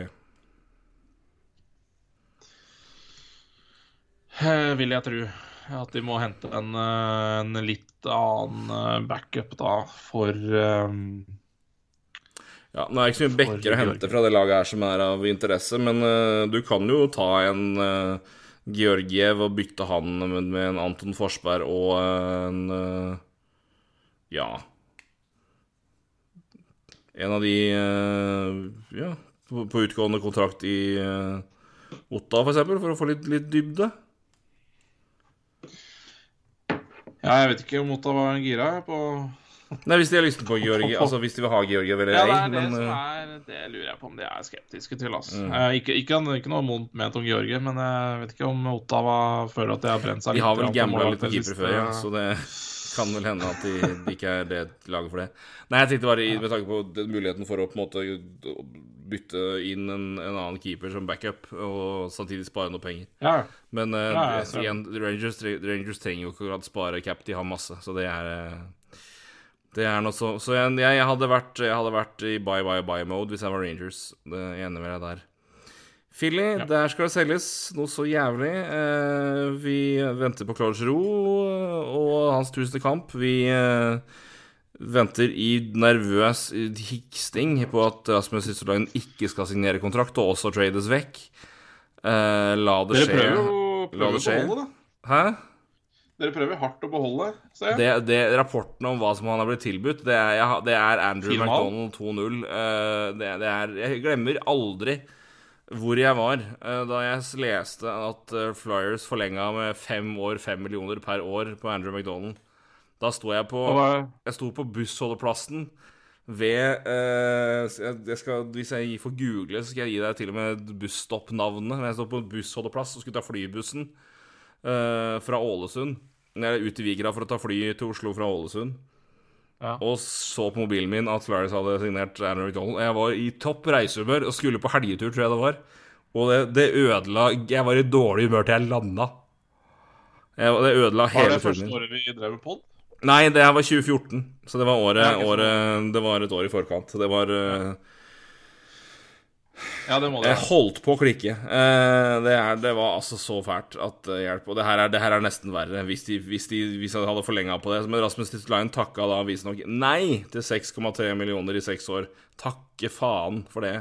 Vil jeg tro. At de må hente en, en litt annen backup, da, for um ja, Nå er det ikke så mye bekker å hente fra det laget her som er av interesse, men uh, du kan jo ta en uh, Georgiev og bytte han med, med en Anton Forsberg og uh, en Ja En av de Ja, på, på, utgående kontrakt i Otta, for eksempel, for å få litt, litt dybde. Ja, jeg vet ikke om Otta var gira på Nei, Hvis de har lyst på Georgi Altså hvis de vil ha Georgi eller ei. Ja, det, er det, men, eh, er, det lurer jeg på om de er skeptiske til. Altså. Mm. Ikke, ikke, ikke, noe ment om Georgi, men jeg vet ikke om Ottawa føler at de har brent seg litt. De har vel gambla litt på keeper før, ja, så det kan vel hende at de, de ikke er det laget for det. Nei, jeg tenkte bare med tanke på muligheten for å på en måte bytte inn en, en annen keeper som backup, og samtidig spare noe penger. Ja. Men uh, ja, igjen, Rangers, Rangers, trenger jo ikke akkurat spare cap, de har masse, så det er uh, det er noe så Så jeg, jeg, hadde vært, jeg, hadde vært, i buy, buy, buy-mode hvis jeg var Rangers. Det er enig med deg der. Philly, ja. der skal det selges noe så jævlig. Eh, vi venter på Claude Giroux og hans tusende kamp. Vi eh, venter i nervøs hiksting på at Rasmus Hissolainen ikke skal signere kontrakt, og også trades vekk. Eh, la det skje. Dere prøver jo prøver å beholde det. Hæ? Dere prøver hardt å beholde, ser jeg. Det, det, rapporten om hva som han har blitt tilbudt, det er, det er Andrew McDonald 2-0. Uh, det, det, er Jeg glemmer aldri hvor jeg var uh, da jeg leste at uh, Flyers forlenga med fem år, fem millioner per år på Andrew McDonald. Da sto jeg på Jeg sto på bussholdeplassen ved uh, jeg skal, Hvis jeg får google, så skal jeg gi deg til og med busstoppnavnet. Jeg sto på en bussholdeplass og skulle ta flybussen fra Ålesund. Eller ut i Vigra for å ta fly til Oslo fra Ålesund. Ja. Og så på mobilen min at Flaris hadde signert Aaron McDonald. Jeg var i topp reisehumør og skulle på helgetur, tror jeg det var. Og det, det ødela Jeg var i dårlig humør til jeg landa. Jeg, det ødela hele turen. Var det første året vi drev med pod? Nei, det her var 2014. Så det var året, året Det var et år i forkant. Det var uh, Ja, det må det. Jeg holdt på å klikke. Eh, det, er, det var altså så fælt at hjelp. Og det her er, det her er nesten verre, hvis de, hvis de, hvis de hadde forlenga på det. Men Rasmus Titulainen takka da visstnok nei til 6,3 millioner i seks år. Takke faen for det.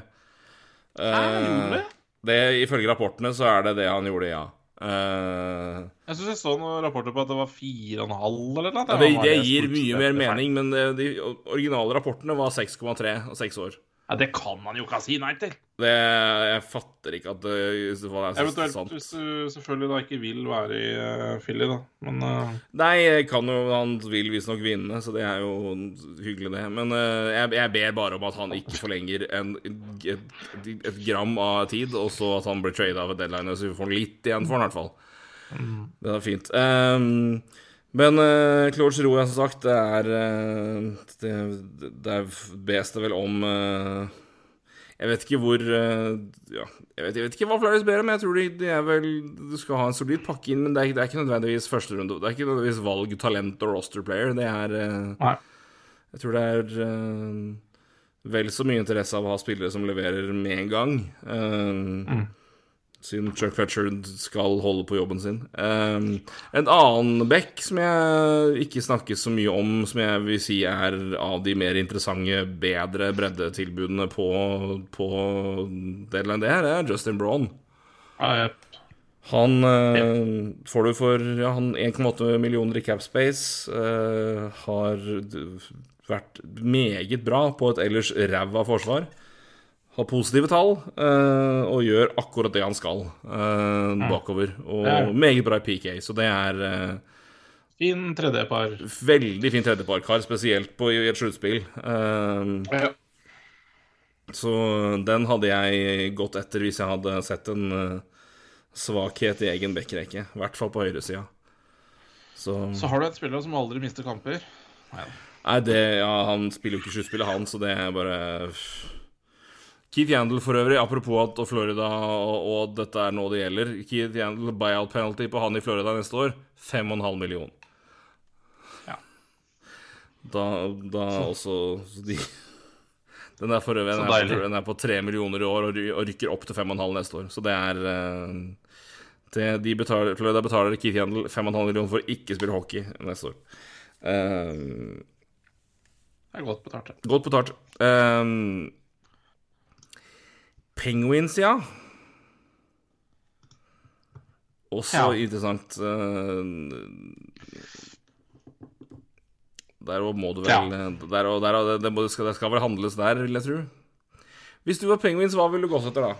Nei, det? det? Ifølge rapportene så er det det han gjorde, ja. Uh, Jeg syns jeg så noen rapporter på at det var 4,5 eller noe. det, det gir mye mer mening, men det, de originale rapportene var 6,3 og seks år. Ja, det kan man jo ikke si nei til. Det, jeg fatter ikke at det, det er Eventuelt sant. hvis du selvfølgelig da ikke vil være i uh, Philly, da. Men uh, Nei, kan jo, han vil visstnok vinne, så det er jo hyggelig, det. Men uh, jeg, jeg ber bare om at han ikke forlenger en, et, et gram av tid, og så at han blir trada ved deadline, så vi får litt igjen for han, i hvert fall. Det er fint. Um, men uh, Claude Giroud, som sagt, det er uh, det, det bes det vel om uh, Jeg vet ikke hvor uh, ja, jeg, vet, jeg vet ikke hva Flaris ber om, jeg tror de, de er vel Du skal ha en solid pakke inn, men det er, det er ikke nødvendigvis første runde. Det er ikke nødvendigvis valg, talent og roster player. Det er uh. Jeg tror det er vel så mye interesse av å ha spillere som leverer med en gang. Mm. Siden Chuck Fletcher skal holde på jobben sin. Um, en annen back som jeg ikke snakker så mye om, som jeg vil si er av de mer interessante, bedre breddetilbudene på, på deadline, det her er Justin Braun. Ja, jeg, Han uh, får du for ja, han 1,8 millioner i capspace. Uh, har vært meget bra på et ellers ræva forsvar har positive tall uh, og gjør akkurat det han skal uh, bakover. Og Ja. meget bra i PK, så det er uh, fin tredjepar. veldig fin tredjeparkar, spesielt på, i et sluttspill. Ja. så den hadde jeg gått etter hvis jeg hadde sett en svakhet i egen backrekke. I hvert fall på høyresida. Så, Så har du en spiller som aldri mister kamper. Nei. Nei, det Ja, han spiller jo ikke sluttspillet, han, så det er bare Keith Yandel for øvrig, apropos at og Florida og, og dette er nå det gjelder. Keith Yandel, buyout penalty på han i Florida neste år, 5,5 million. Ja. Da, da også de, Den er for øvrig den er, på, den er på 3 millioner i år og, og rykker opp til 5,5 neste år. Så det er eh, det, de betaler, Florida betaler Keith Yandel 5,5 millioner for å ikke spille hockey neste år. Um, Det er godt betalt. Godt betalt. Um, Penguins, ja. Også Ja. interessant. Uh, der må du vel Ja. der, og- der, og det, det, skal, det skal vel handles der, vil jeg tro. Hvis du var Penguins, hva ville du gått etter da?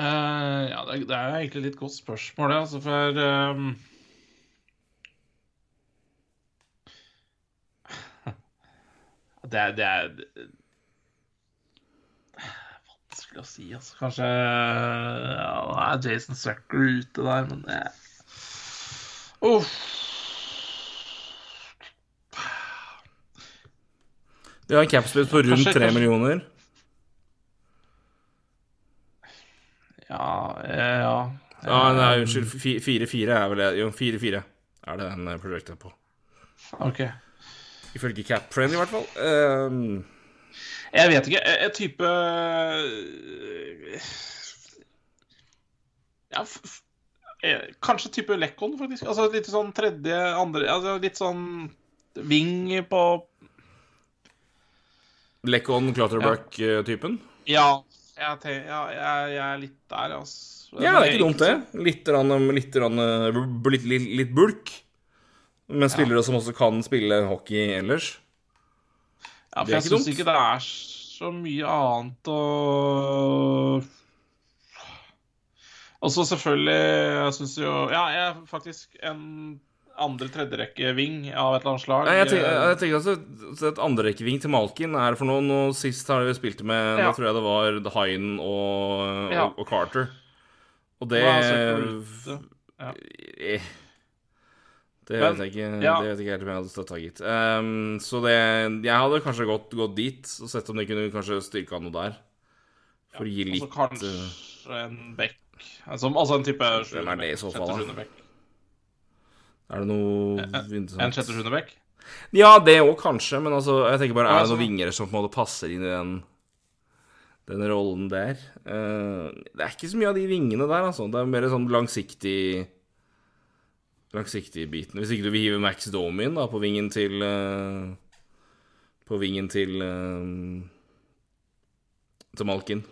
Uh, ja, det, det er egentlig litt godt spørsmål, det, altså, for um... Det er, det er Vanskelig å si, altså. Kanskje ja, Nå er Jason Sucker ute der, men det Uff. Vi har en capspace på rundt tre 3 millioner. Ja, ja, ja. Ja, nei, unnskyld. 4-4 er vel det. Jo, 4-4 er det den eh, prosjektet på. OK. Ifølge CapFriend, i hvert fall. Um, Jeg vet ikke. En type Ja, f f eh, kanskje type Lekon, faktisk. Altså litt sånn tredje, andre altså Litt sånn wing på Lekon Clutterbuck-typen. Ja, ja jeg, er litt der, altså. Ja, det er ikke dumt, det. Litt, rann, litt, rann, litt, litt bulk. Men spillere som også kan spille hockey ellers. Ja, for jeg syns ikke det er så mye annet å Og så selvfølgelig Jeg syns jo Ja, jeg er faktisk en andre-tredjerekke-ving av et eller annet slag. Nei, jeg tenker, jeg tenker altså Et andrerekkeving til Malkin er for noe. Nå sist har vi spilt med Ja. Da tror jeg det var Hine og, Ja. og, og Carter. Og det det Ja. Eh, Det vet jeg ikke ja. Det vet jeg ikke helt om jeg hadde støtta, gitt. Um, så det Jeg hadde kanskje gått, gått dit og sett om de kunne kanskje styrka noe der. For å gi litt altså, kanskje en bekk Altså, altså en type Hvem er det i så fall, da? Er det noe En interessant? sjette-sjuende bekk? Ja, det òg kanskje, men altså, jeg tenker bare, er det noen vingere vinger som på en måte passer inn i den, den rollen der? Uh, det er ikke så mye av de vingene der, altså. Det er mer sånn langsiktig Langsiktig biten. Hvis ikke du vil hive Max Domi inn da, på vingen til eh, På vingen til eh, Til Malkin.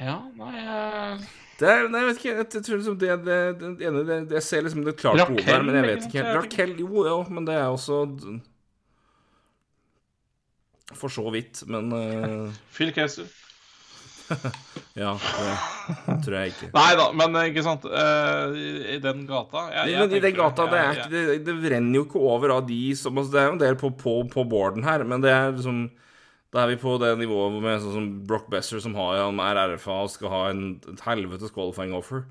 Ja, nei eh, Det er, nei, jeg vet ikke. Jeg, jeg tror liksom det, det, det, det ene det, Jeg ser liksom det klart Raquel, behov der, men jeg vet ikke helt. jeg. Raquel, jo, jo, men det er også For så vidt, men uh... Phil Kessel. Ja, det tror jeg ikke. Nei da, men eh, ikke sant. uh, i, den gata jeg, jeg men i den gata, det, er, ikke- det, det renner jo ikke over av de som altså, Det er jo en del på, på, på boarden her, men det er liksom Da er vi på det nivået med sånn som Brock Besser, som har, han er RFA og skal ha en, et helvetes qualifying offer.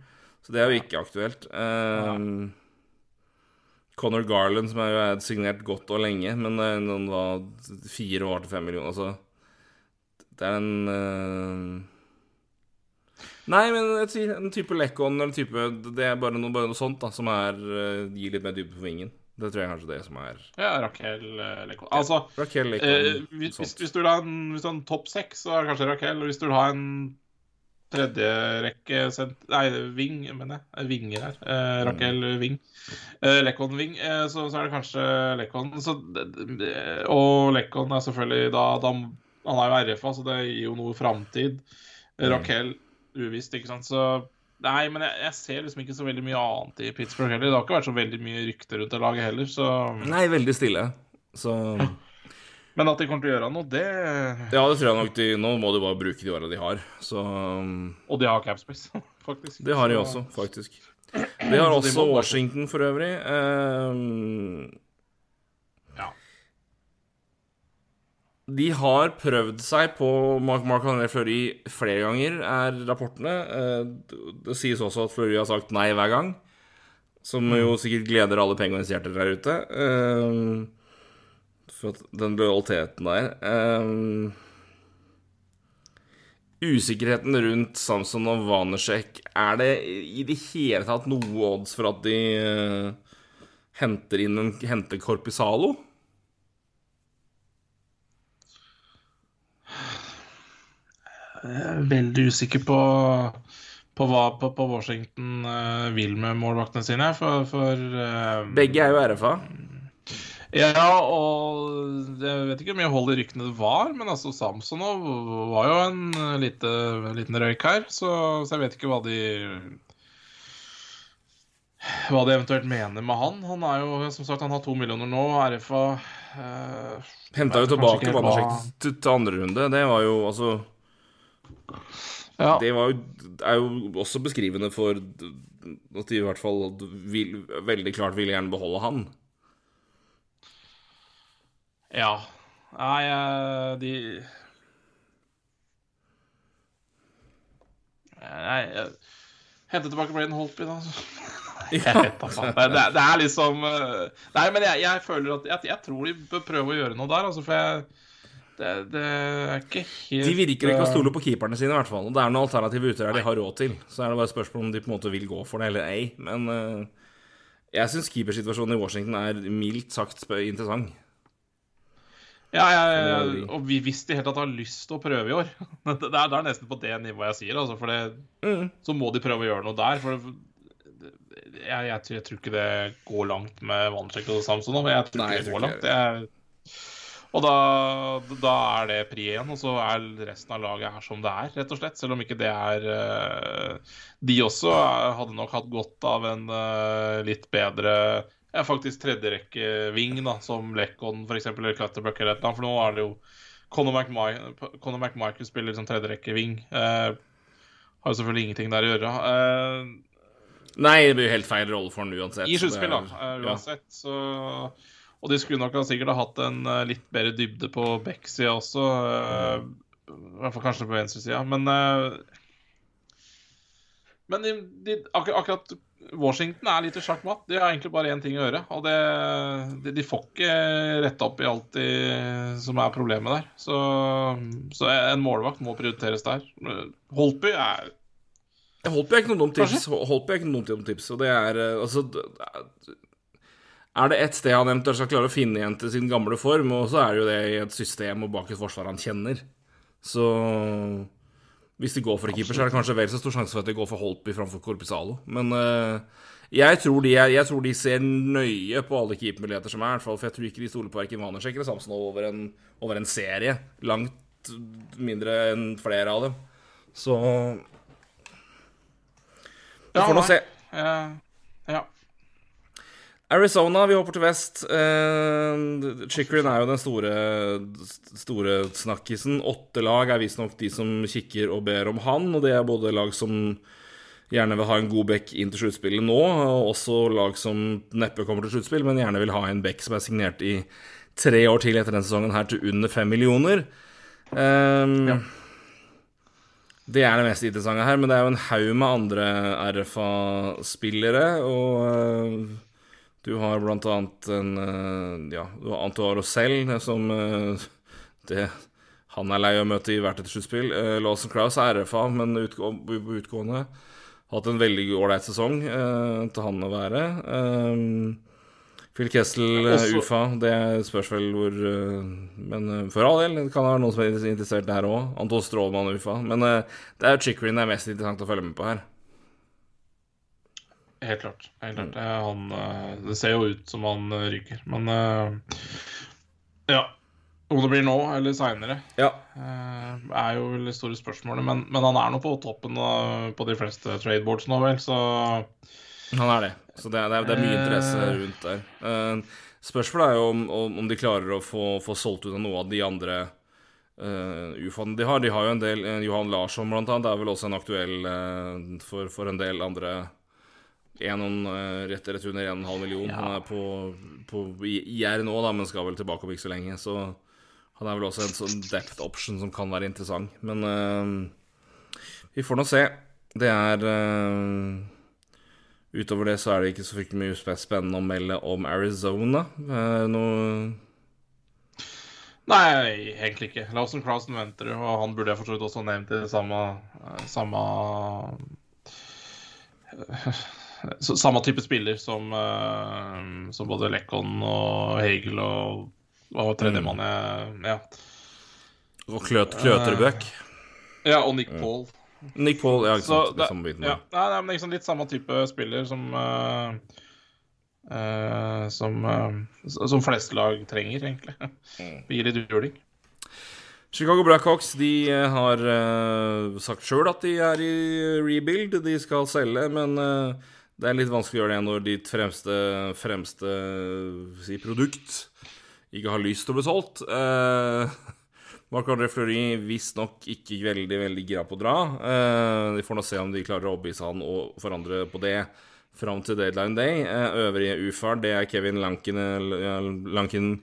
Så det er jo ikke aktuelt. Um, Conor Garland, som er jo er signert godt og lenge, men noen da fire år til fem millioner, altså Det er en eh, Nei, men jeg sier en type Lekon eller type Det er bare noe, bare noe sånt da som er, uh, gir litt mer dybde på vingen. Det tror jeg kanskje det som er Ja, Raquel eh, Lekon. Altså, Raquel eh, hvis, hvis, hvis du vil ha en, en topp seks, så er det kanskje Raquel. Og hvis du vil ha en tredjerekke sent... Nei, Ving, mener jeg. Eh, Vinger her. Eh, Raquel Ving. Eh, Lekon Ving. Eh, så, så er det kanskje Lekon. Så, og Lekon er selvfølgelig da, da Han er jo RFA, så det gir jo noe framtid. Mm. Uvisst, ikke sant. Så Nei, men jeg, jeg ser liksom ikke så veldig mye annet i Pittsburgh heller. Det har ikke vært så veldig mye rykter rundt det laget heller, så Nei, veldig stille. Så Men at de kommer til å gjøre noe, det Ja, det tror jeg nok de Nå må de bare bruke de åra de har. Så Og de har capspace, faktisk. Det har de også, faktisk. De har også Washington for øvrig. Um, De har prøvd seg på Mark, Mark André Fleury flere ganger, er rapportene. Eh, Det sies også at Fleury har sagt nei hver gang. Som jo sikkert gleder alle penguinshjerter der ute. Eh, For den lojaliteten der. Eh, Usikkerheten rundt Samson og Vanesjek, er det i det hele tatt noe odds for at de henter inn en henter Corpizalo? Jeg er veldig usikker på, på hva på, på Washington eh, vil med målvaktene sine. For, for eh, Begge er jo RFA. Ja, og jeg vet ikke hvor mye hold i ryktene det var, men altså Samsonov var jo en eh, lite, liten røyk her, så, så jeg vet ikke hva de hva de eventuelt mener med han. Han er jo, som sagt, han har to millioner nå. RFA eh, Henta jo tilbake til, til andre runde. Det var jo altså ja. Det var jo, er jo også beskrivende for at de i hvert fall vil, veldig klart ville gjerne beholde han. Ja. Nei, eh, de Nei jeg- Hente tilbake Braden Holpy, da. Det, det er liksom eh, Nei, men jeg, jeg føler at jeg, jeg tror de bør prøve å gjøre noe der, altså, for jeg det, det er ikke helt De virker ikke å stole på keeperne sine, i hvert fall. Og det er noen alternative utøvere de har råd til. Så er det bare et spørsmål om de på en måte vil gå for det eller ei. Men uh, jeg syns keepersituasjonen i Washington er mildt sagt interessant. Ja, ja, ja, ja, vi. og vi hvis de helt tatt har lyst til å prøve i år Det er, det er nesten på det nivået jeg sier, altså, for det, Mm. så må de prøve å gjøre noe der. For det, jeg, jeg, tror- jeg tror ikke det går langt med Vannsjek og Samson. nå, Jeg tror Nei, ikke det går langt. Jeg, og da, da er det pri én, og så er resten av laget her som det er, rett og slett. Selv om ikke det er eh, De også er- hadde nok hatt godt av en eh, litt bedre ja, faktisk tredjerekke-ving, som Lekon eksempel, eller Clutterbuck eller et eller annet. For nå er det jo Conor McMichael, Conor McMichael spiller som tredjerekkeving. Eh, har jo selvfølgelig ingenting der å gjøre. Eh, Nei, det blir jo helt feil rolle for han uansett. I sluttspill, da. eh, er- ja. uansett. Så, og de skulle nok ha sikkert ha hatt en eh, litt bedre dybde på backsida også. eh, I hvert fall kanskje på venstresida. Men eh, Men de, de, akkur akkurat Washington er litt sjakkmatt. De har egentlig bare én ting å gjøre. Og det, de, de får ikke retta opp i alt de, som er problemet der. Så, så en målvakt må prioriteres der. Holtby er Holtby er ikke noe dumt tips. Holtby er ikke noe dumt tips, og det er altså er- det ett sted han eventuelt skal klare å finne igjen til sin gamle form, og så er det jo det i et system og bak et forsvar han kjenner. Så hvis de går for en keeper, så er det kanskje vel så stor sjanse for at de går for Holtby framfor Corpizalo. Men uh, jeg, tror de, jeg, tror de, ser nøye på alle keepermuligheter som er, for jeg tror ikke de stoler på verken Vanersek eller Samson over en, over en serie. Langt mindre enn flere av dem. Så Vi får nå se. Ja. ja. Arizona, vi hopper til vest. Uh, Chickering er jo den store, store snakkisen. Åtte lag er visstnok de som kikker og ber om han, og det er både lag som gjerne vil ha en god back inn til sluttspillet nå, og også lag som neppe kommer til sluttspill, men gjerne vil ha en back som er signert i tre år til etter denne sesongen her til under fem millioner. Um, ja. Det er det mest interessante her, men det er jo en haug med andre RFA-spillere, og uh, du har blant annet en eh, Ja, du har Antoine Rosell, som eh, det, Han er lei av å møte i hvert et sluttspill. Lawson Crowes er RFA, men utgå, utgående. Hatt en veldig ålreit sesong til han å være. Phil Kessel, Også... UFA, det spørs vel hvor Men for all del, det kan være noen som er interessert der òg. Anton Strålmann, UFA. Men det er Chickering det er mest interessant å følge med på her. Helt klart. Helt klart. Mm. Han, eh, det ser jo ut som han eh, ryker, men uh, Ja. Om det blir nå eller seinere, ja. uh, er jo det store spørsmålet. Men, men, han er nå på toppen på de fleste tradeboards nå, vel, så Han er det. Så det er, det er, mye interesse rundt der. Uh, spørsmålet er jo om, om, de klarer å få, få solgt ut av noe av de andre uh, de har. De har jo en del Johan Larsson, blant annet, det er vel også en aktuell for, for en del andre en, uh, rett, rett under 1,5 million. Ja. Han er på, på IR nå, da, men skal vel tilbake om ikke så lenge. Så han er vel også en sånn depth option som kan være interessant. Men uh, vi får nå se. Det er uh, Utover det så er det ikke så fryktelig mye spennende å melde om Arizona. Uh, noe Nei, egentlig ikke. Lawson Crowson venter, og han burde jeg for så vidt også nevnt i det samme, samme samme type spiller som, uh, som både Lekon og Hegel og, og tredjemann jeg Ja. Og Kløt, Kløterbøk. Uh, ja, og Nick Paul. Nick Paul, ja, ikke sant. Det, samme biten, ja, nei, det er liksom litt samme type spiller som uh, som, som flest lag trenger, egentlig. Mm. Gir litt juling. Chicago Blackhawks de uh, har uh, sagt sjøl at de er i rebuild. De skal selge, men uh, det er litt vanskelig å gjøre det når ditt fremste, fremste si, produkt ikke har lyst til å bli solgt. Eh, Marc-André Fleury visstnok ikke veldig veldig gira på å dra. Eh, de får nå se om de klarer å overbevise han og forandre på det fram til deadline day. Eh, øvrige ufar det er Kevin Lanken, Lanken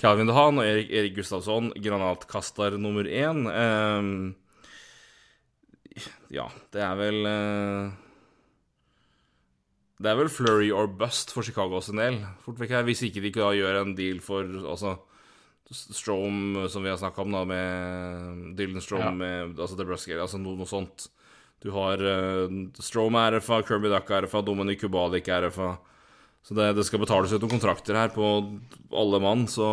Calvin DeHaan og Erik, Erik Gustavsson, granatkastar nummer én. Eh, ja, det er vel eh, det er vel flurry or bust for Chicago sin del. Hvis ikke de ikke gjør en deal for altså, Strom, som vi har snakka om, da, med Dylan Strom ja. med altså DeBrusque, altså noe, noe, sånt. Du har uh, Strom er RFA, Kirby Duck er RFA, Dominic Kubalik er RFA. Så det, det, skal betales ut noen kontrakter her på alle mann, så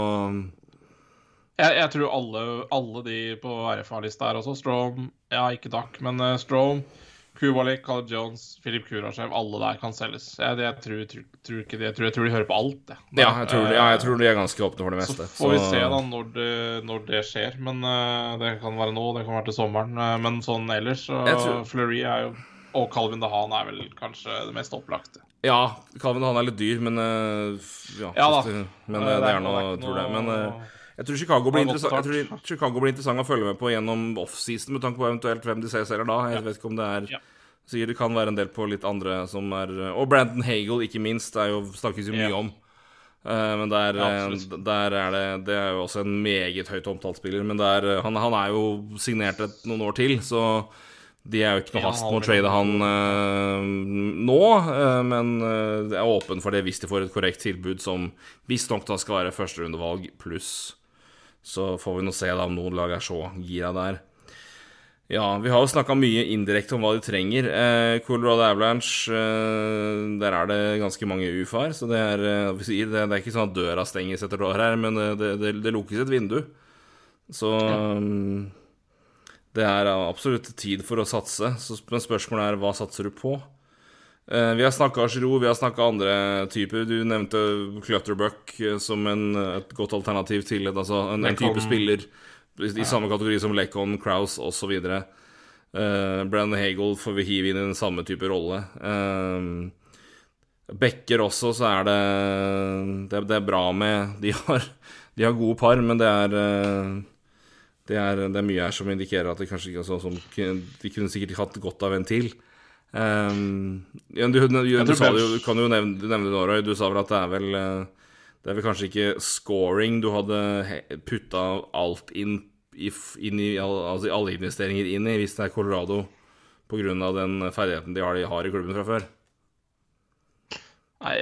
jeg, jeg tror alle, alle, de på RFA-lista er også. Strom, ja, ikke Duck, men uh, Strom. Kubalik, Carl Jones, Filip Kurasjev, alle der kan selges. Jeg, jeg, tror, tror, tror ikke det. Jeg, tror, jeg tror de hører på alt. Ja. ja, jeg tror, ja, jeg tror de er ganske åpne for det meste. Så får vi se da når det, når det skjer. Men uh, Det kan være nå, det kan være til sommeren. Uh, men sånn ellers så tror... Fleury er jo Og Calvin DeHaan er vel kanskje det mest opplagte. Ja, Calvin DeHaan er litt dyr, men uh, Ja, ja da. Men det, det er noe, tror det. Men jeg tror, Chicago blir interessant, tror Chicago blir interessant å følge med på gjennom offseason, med tanke på eventuelt hvem de selger da. Jeg vet ikke om det er ja. Sikkert det kan være en del på litt andre som er Og Brandon Hagel, ikke minst, det jo, snakkes jo mye ja. om. Uh, men der, ja, uh, der, er det Det er jo også en meget høyt omtalt spiller. Men der, uh, han, han, er jo signert et, noen år til, så de er jo ikke noe hast med å trade han nå. men det er åpen for det hvis de får et korrekt tilbud som visstnok da skal være førsterundevalg pluss. Så får vi nå se da om noen lag er så gira der. Ja, vi har jo snakka mye indirekte om hva de trenger. Eh, Colorado Avalanche, eh, der er det ganske mange UFA-er. Så det er, eh, vi sier, det, det er ikke sånn at døra stenges etter år her, men eh, det, det, lukkes et vindu. Så um, det er absolutt tid for å satse. Så, men spørsmålet er hva satser du på? Eh, vi har snakka Giroud, vi har snakka andre typer. Du nevnte Clutterbuck eh, som en, et godt alternativ til et, altså en, en type spiller i samme kategori som Lekon, Kraus osv. Uh, Brandon Hagel får vi hive inn i den samme type rolle. Uh, Bekker også, så er det, det, det er bra med de har, de har, gode par, men det er, uh, det er, det er mye her som indikerer at det kanskje ikke er sånn som De kunne sikkert hatt godt av en til. Um, du, du, du, du, sa du kan jo nevne, nevne det, Roy. Du sa vel at det er vel uh, det er vel kanskje ikke scoring du hadde putta alt inn, i, inn i altså alle investeringer inn i, hvis det er Colorado pga. den ferdigheten de har, de har, i klubben fra før? Nei,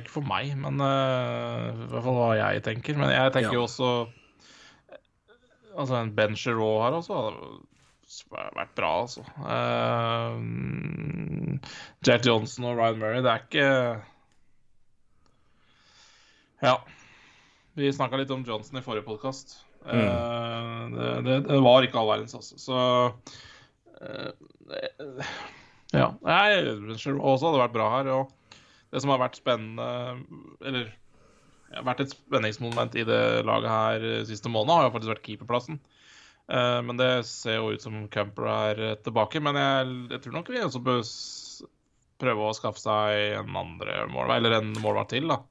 ikke for meg, men uh, i hvert fall hva jeg tenker. Men jeg tenker jo ja. også Altså, en Ben Giroux her også vært bra, altså. Uh, Jack Johnson og Ryan Murray, det er ikke ja. Vi snakka litt om Johnson i forrige podkast. Mm. Uh, det, det, det, var ikke all verdens, altså. Så uh, Ja. Nei, også hadde vært bra her. Og det som har vært spennende Eller vært et spenningsmoment i det laget her siste måned, har jo faktisk vært keeperplassen. Uh, men det ser jo ut som Camper er tilbake. Men jeg, jeg tror nok vi også bør prøve å skaffe seg en andre målvakt, eller en målvakt til, da.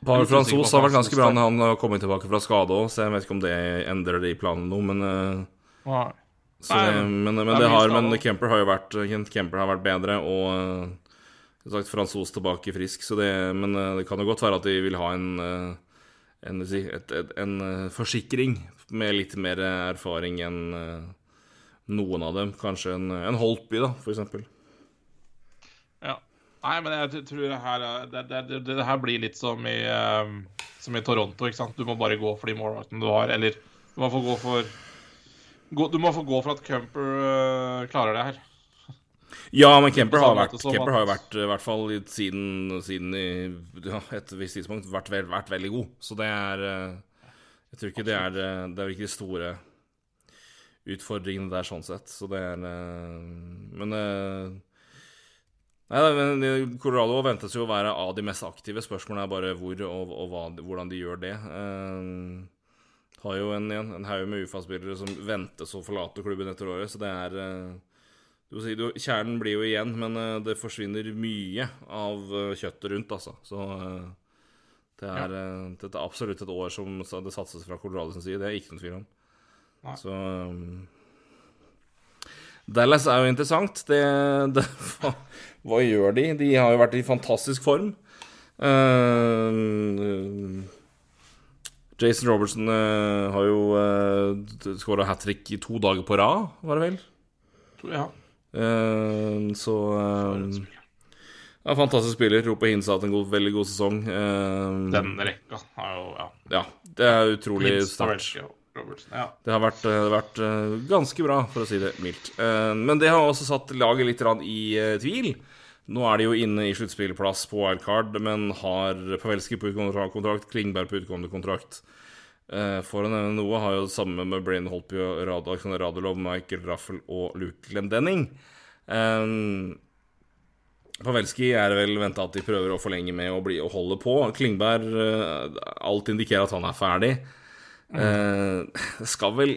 Pavel Fransos har vært ganske bra når han har kommet tilbake fra skade òg, så jeg vet ikke om det endrer de planene noe, men uh, det, men, men, det har, men Kemper har jo vært Kemper har vært bedre, og uh, sagt Fransos tilbake frisk, så det, men det kan jo godt være at de vil ha en, en, et, en forsikring med litt mer erfaring enn noen av dem. Kanskje en, en Holtby, da, eksempel. Nei, men jeg tror det her, det, det, det her blir litt som i, um, som i, Toronto. ikke sant? Du må bare gå for de målvaktene du har. Eller du må få gå for gå, Du må få gå for at Kemper uh, klarer det her. Ja, men Kemper har, vært, Kemper har jo vært, i hvert fall siden, siden i ja, et visst tidspunkt, vært, vært, veldig god. Så det er uh, Jeg tror ikke det er, uh, det er ikke de store utfordringene der, sånn sett. Så det er Men Nei, men Colorado ventes jo å være av de mest aktive. Spørsmålet er bare hvor og, og hva, hvordan de gjør det. Uh, har jo en, en haug med UFA-spillere som ventes å forlate klubben etter året, så det er uh, si, du, Kjernen blir jo igjen, men uh, det forsvinner mye av kjøttet rundt, altså. Så det er, ja. dette er absolutt et år som det satses fra Colorado sin side. Det er ikke noen tvil om. Nei. Så um, Dallas er jo interessant. Det, det, hva, hva, gjør de? De har jo vært i fantastisk form. Uh, Jason Robertson uh, har jo uh, skåra hat trick i to dager på rad, var det vel? Ja. Uh, så ja, Fantastisk spiller. Roper Hinsa hatt en god, veldig god sesong. Uh, Den rekka har jo Ja. ja det er utrolig sterkt. Ja. Det har vært, uh, vært uh, ganske bra, for å si det mildt. Uh, men det har også satt laget litt i tvil. Nå er de jo inne i sluttspillplass på wildcard, men har Pavelski på utgående kontrakt, Klingberg på utgående kontrakt. for å nevne noe har jo det samme med Brain Holpy og Radulov, Michael Raffel og Luke Glendenning. Pavelski er vel venta at de prøver å forlenge med å, bli, å holde på. Klingberg Alt indikerer at han er ferdig. Uh, skal vel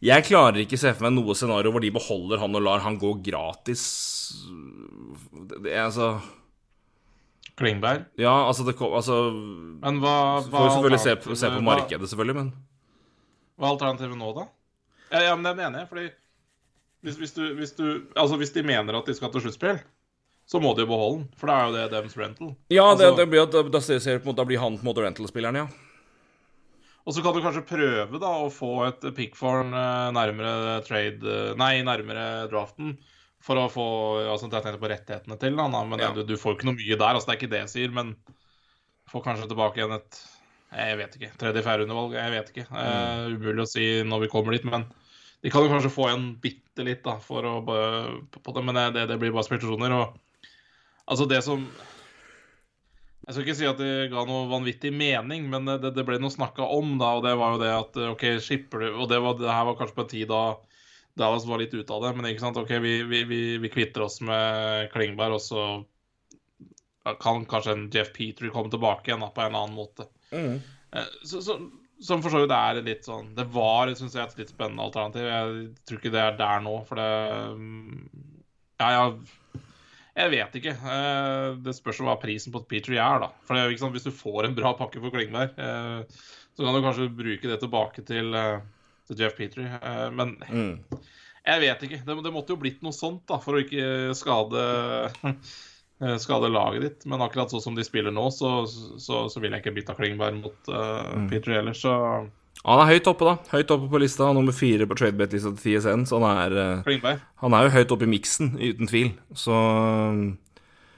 Jeg klarer ikke se for meg noe scenario hvor de beholder han og lar han gå gratis. Det, det er altså Klingberg? Ja, altså, det, altså Men hva, hva Får selvfølgelig se, på, se på markedet, selvfølgelig, men Hva er alternativet nå, da? Ja, ja, men det mener jeg, fordi hvis, hvis, du, hvis, du, altså, hvis de mener at de skal til sluttspill, så må de jo beholde den. For da er jo det deres rental. Ja, altså, det, det blir, da, da, da, blir han på en måte rental-spilleren, ja. Og så kan du kanskje prøve da å få et pickform eh, nærmere trade eh, Nei, nærmere draften. For å få altså Jeg tenkte på rettighetene til da, men ja. du, du, får ikke noe mye der. altså Det er ikke det jeg sier, men får kanskje tilbake igjen et Jeg vet ikke. Tredje-fjerde undervalg, jeg vet ikke. Mm. Uh, umulig å si når vi kommer dit, men De kan jo kanskje få igjen bitte litt da, for å, på det, men det, det blir bare spekulasjoner. Og altså, det som Jeg skal ikke si at det ga noe vanvittig mening, men det, det ble noe snakka om, da, og det var jo det at OK, skipper du Og det, var, det her var kanskje på en tid da Dallas var litt ute av det, men ikke sant, OK, vi, vi, vi, vi kvitter oss med Klingberg, og så kan kanskje en Jeff Petrie komme tilbake igjen da, på en annen måte. Mm. Så, så, som for så vidt er litt sånn Det var synes jeg, et litt spennende alternativ. Jeg tror ikke det er der nå, for det Ja, ja Jeg vet ikke. Eh, det spørs hva prisen på Petrie er, da. For det, sant, Hvis du får en bra pakke for Klingberg, eh, så kan du kanskje bruke det tilbake til, eh, til Jeff Petrie. Men mm. jeg vet ikke. Det, det, måtte jo blitt noe sånt da, for å ikke skade skade laget ditt. Men akkurat sånn som de spiller nå, så, så, så vil jeg ikke bytte Klingberg mot uh, mm. Peter ellers, så Han er høyt oppe, da. Høyt oppe på lista. Nummer fire på tradebet-lista til TSN. Så han er, uh, han er jo høyt oppe i miksen, uten tvil. Så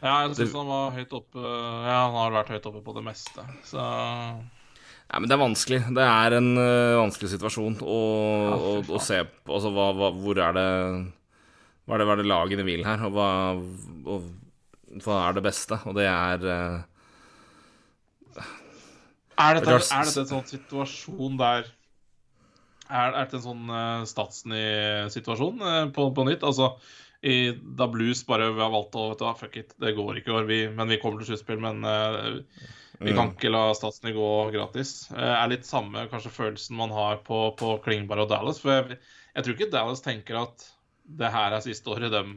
Ja, jeg syns han var høyt oppe Ja, han har vært høyt oppe på det meste, så ja, men det er vanskelig. Det er en uh, vanskelig situasjon å, ja, å, å se på. Altså, hva, hva, hvor er det Hva er det, hva er det lagene vil her? Og hva og hva er det beste, og det er uh, er, dette, er dette en sånn situasjon der Er, er dette en sånn uh, Statsny-situasjon uh, på, på, nytt? Altså i, da Blues bare har valgt å vet du, Fuck it, det går ikke i år, vi, men vi kommer til sluttspill. Men uh, vi kan mm. ikke la Statsny gå gratis. Uh, er litt samme kanskje følelsen man har på, på Klingberg og Dallas. For jeg, jeg, tror ikke Dallas tenker at det her er siste året dem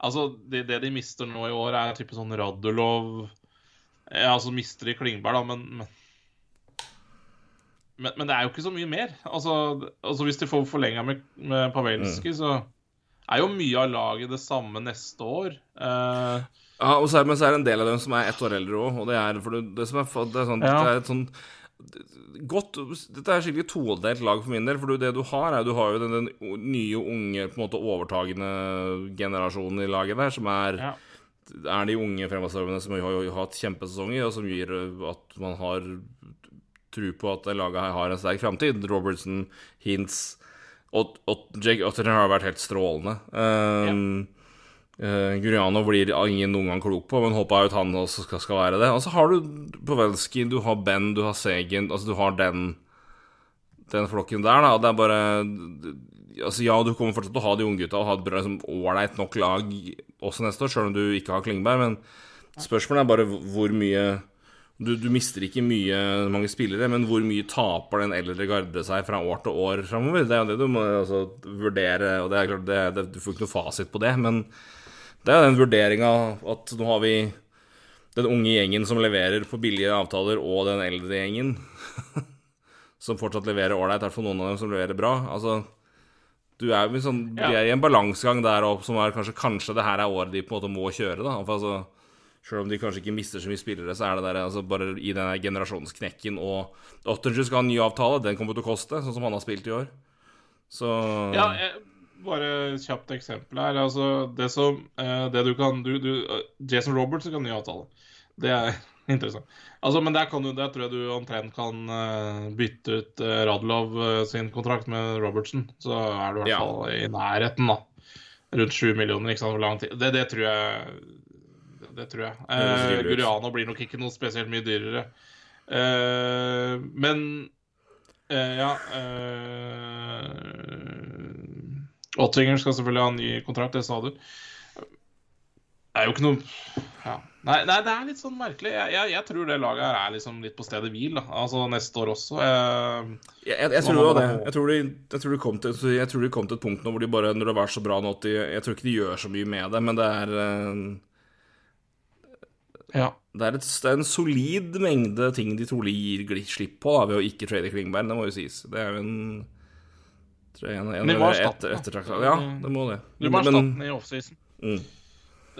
Altså, det, det, de mister nå i år, er type sånn Radulov Ja, altså mister de Klingberg, da, men, men men, men, det er jo ikke så mye mer. Altså, altså Hvis de får forlenga med, med Pavelski, mm. så er jo mye av laget det samme neste år. Uh, ja, og så er, Men så er det en del av dem som er ett år eldre òg. Og det er, for det, det, som er, det er sånn, ja. det er et sånn godt Dette er skikkelig todelt lag for min del. For det du har, er du har jo den, den nye, unge, på en måte overtagende generasjonen i laget der, som er ja. Er de unge fremadstormene som har, hatt kjempesesonger, og som gir at man har tro på at laget her har en sterk framtid. Robertson, Hintz og, og Jake Otter har vært helt strålende. Um, ja. Uh, Guriano blir ingen noen gang klok på, men håper at han også skal, skal være det. Og så har du Povelski, du har Ben, du har Segen Altså du har den Den flokken der, da. Det er bare Altså Ja, du kommer fortsatt til å ha de unge gutta og ha et bra, liksom, ålreit nok lag også neste år, sjøl om du ikke har Klingberg, men spørsmålet er bare hvor mye du, du, mister ikke mye mange spillere, men hvor mye taper den eldre garde seg fra år til år framover? Det er jo det du må altså, vurdere, og det er klart det, det, du får ikke noe fasit på det, men det er den vurderinga at nå har vi den unge gjengen som leverer på billige avtaler, og den eldre gjengen som fortsatt leverer ålreit. I hvert fall noen av dem som leverer bra. Altså, du er, sånn, ja. er i en balansegang der opp som er kanskje, kanskje det her er året de på en måte må kjøre. da altså, Selv om de kanskje ikke mister så mye spillere, så er det der altså, bare i denne generasjonsknekken. Og Ottinger skal ha en ny avtale, den kommer til å koste, sånn som han har spilt i år. Så Ja, jeg bare kjapt eksempel her. Altså, det som eh, Det du kan du, du, Jason Roberts kan ny avtale. Det er interessant. Altså, men der, kan du, der tror jeg du omtrent kan uh, bytte ut uh, Radlov uh, sin kontrakt med Robertsen. Så er du i hvert ja. fall i nærheten, da. Rundt sju millioner, ikke sant, for lang tid. Det, det tror jeg. Det tror jeg. Uh, Guriano blir nok ikke noe spesielt mye dyrere. men ja Ottinger skal selvfølgelig ha en ny kontrakt, det sa du. Det er jo ikke noe ja. nei, nei, det er litt sånn merkelig. Jeg, jeg, jeg, tror det laget her er liksom litt på stedet hvil. Da. Altså neste år også. Jeg, jeg, jeg tror jo det. Jeg tror, de, tror de kom til, jeg tror de kom til et punkt nå hvor de bare Når det har vært så bra nå at de Jeg tror ikke de gjør så mye med det, men det er uh, ja. Det er, et, det er, en solid mengde ting de trolig gir slipp på da, ved å ikke trade Klingberg. Det må jo sies. Det er jo en tror jeg. En, en, en, en etter, ettertraktet Ja, det må det. Du må erstatte den i offseason. Mm.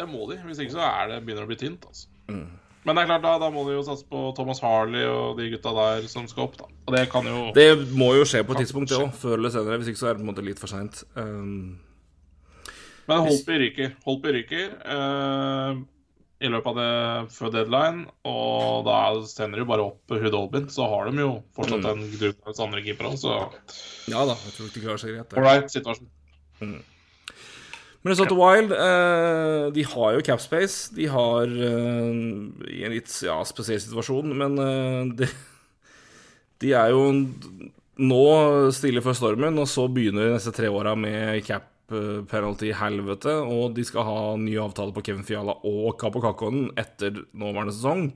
Det må de. Hvis ikke så er det, begynner det å bli tynt. Altså. Mm. Men det er klart, da, da, må de jo satse på Thomas Harley og de gutta der som skal opp. da Og Det kan jo Det må jo skje på et tidspunkt, det òg. Før eller senere. Hvis ikke så er det på en måte litt for seint. Um, Men Holtby ryker. Holtby ryker. Uh, i løpet av det før deadline, og da sender de bare opp Hudolbin. Så har de jo fortsatt Mm. en gruppe andre keepere òg, så Ja da, jeg tror ikke de klarer seg greit. ålreit situasjon. Minnesota Wild eh, de har jo capspace. De har eh, i en litt ja, spesiell situasjon, men eh, de, de er jo nå stille for stormen, og så begynner de neste tre åra med cap eh, penalty-helvete, og de skal ha ny avtale på Kevin Fiala og Kapo Kakkonen etter nåværende sesong.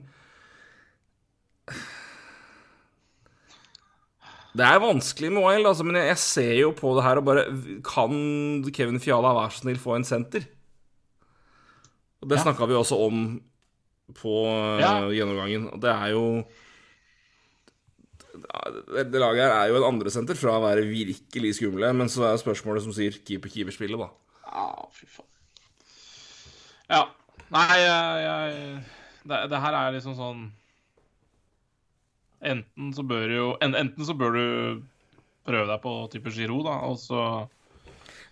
Det er vanskelig med OL, altså, men jeg, ser jo på det her og bare Kan Kevin Fiala være så snill få en senter? Og Det Ja. snakka vi også om på eh, Ja. gjennomgangen. Og det er jo det, det laget her er jo en andresenter fra å være virkelig skumle, men så er spørsmålet som sier keeper-keeper-spillet, da. Ja, fy faen. Ja. Nei, jeg, jeg det, det her er liksom sånn Enten så bør jo en, Enten så bør du prøve deg på type Giro, da, og så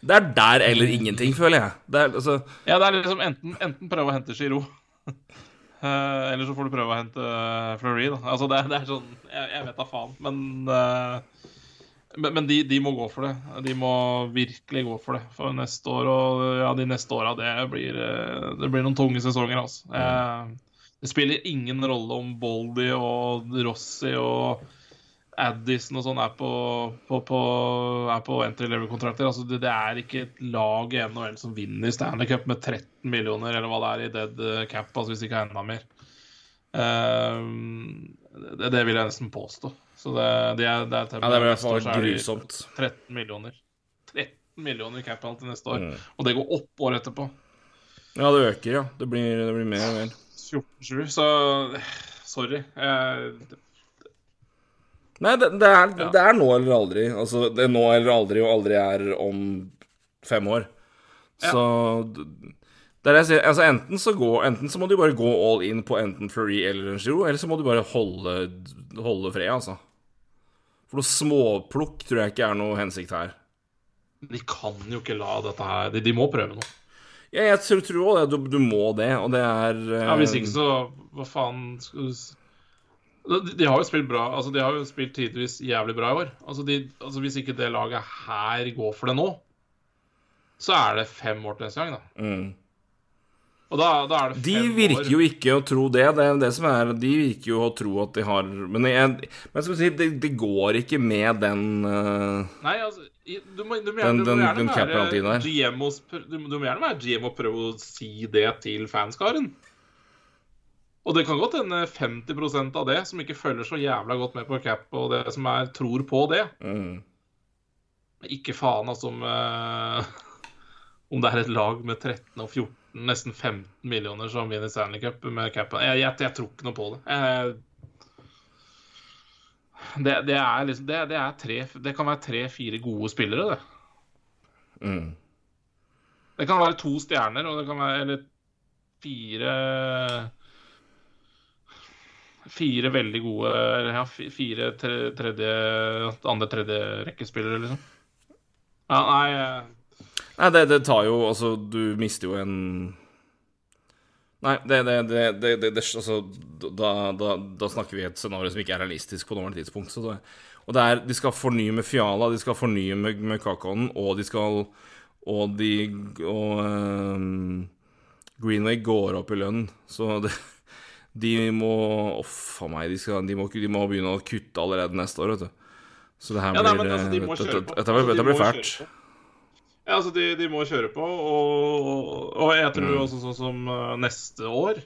Det er der eller ingenting, føler jeg. Det er, altså, Ja, det er liksom enten, enten prøve å hente Giro, eh, eller så får du prøve å hente eh, Fleury, da. Altså, det, det er sånn Jeg, jeg vet da faen, men uh, men, men de, de må gå for det. De må virkelig gå for det. For neste år og ja, de neste åra, det blir Det blir noen tunge sesonger, altså. Eh, det spiller ingen rolle om Boldy og Rossi og Addison og sånn er på, på, på, er på entry level-kontrakter. Altså, det, det er ikke et lag i NHL som vinner Stanley Cup med 13 millioner, eller hva det er i dead eh, cap, altså hvis ikke er enda mer. Eh, det, det vil jeg nesten påstå. Så det, det er, det er ja, det blir i grusomt. 13 millioner. 13 millioner cap til neste år. Mm. Og det går opp år etterpå. Ja, det øker, ja. Det blir, det blir mer og mer. 14-7, så sorry. Jeg, Nei, det, det, er, Ja. det er nå eller aldri. Altså, det er nå eller aldri, og aldri er om fem år. Så det er det jeg sier. Altså, enten, så gå, enten så må du bare gå all in på enten Fleury eller en Giro, eller så må du bare holde, holde fred, altså. For noe småplukk tror jeg ikke er noe hensikt her. de kan jo ikke la dette her De, de må prøve noe. Ja, jeg tror, tror også det. Du, du må det, og det er uh... Ja, Hvis ikke, så hva faen skal du de, de har jo spilt bra. Altså, de har jo spilt tidvis jævlig bra i år. Altså, de, altså, Hvis ikke det laget her går for det nå, så er det fem år til neste gang, da. mm. Og da, da er det fem De virker år. jo ikke å tro det. Det er det som er De virker jo å tro at de har Men jeg, men jeg skal si, det, de går ikke med den uh... Nei, altså du må, du må, Den- gjerne- du må den- gjerne den være. GM og, du, du må gjerne være GM og prøve å si det til fanskaren. Og det kan godt hende 50% av det som ikke følger så jævla godt med på cap, og det som er tror på det. mm. Ikke faen altså om uh, Om det er et lag med 13 og 14, nesten 15 millioner som vinner Stanley Cup med cap. Jeg, jeg, jeg tror ikke noe på det. Jeg, det, det er liksom det, det er tre Det kan være tre-fire gode spillere, det. Mm. Det kan være to stjerner, og det kan være Eller fire Fire veldig gode Eller ja, fire tre, tredje Andre tredjerekkespillere, liksom. Ja, nei eh, Nei, det, det tar jo Altså, du mister jo en Nei, det, det, det, det, det, det Altså, da, da, da snakker vi et scenario som ikke er realistisk på nåværende tidspunkt. Og det er De skal fornye med Fiala, de skal fornye med, med Kakaoen, og de skal Og de Og ehm, Greenway går opp i lønn, så det, de må Uff a meg, de, skal, de, må, de må begynne å kutte allerede neste år, vet du. Så det her Ja, nei, blir altså, de dette- Altså, de blir må fælt. Ja, altså, de, de må kjøre på, og, og jeg tror Mm. også sånn som eh, neste år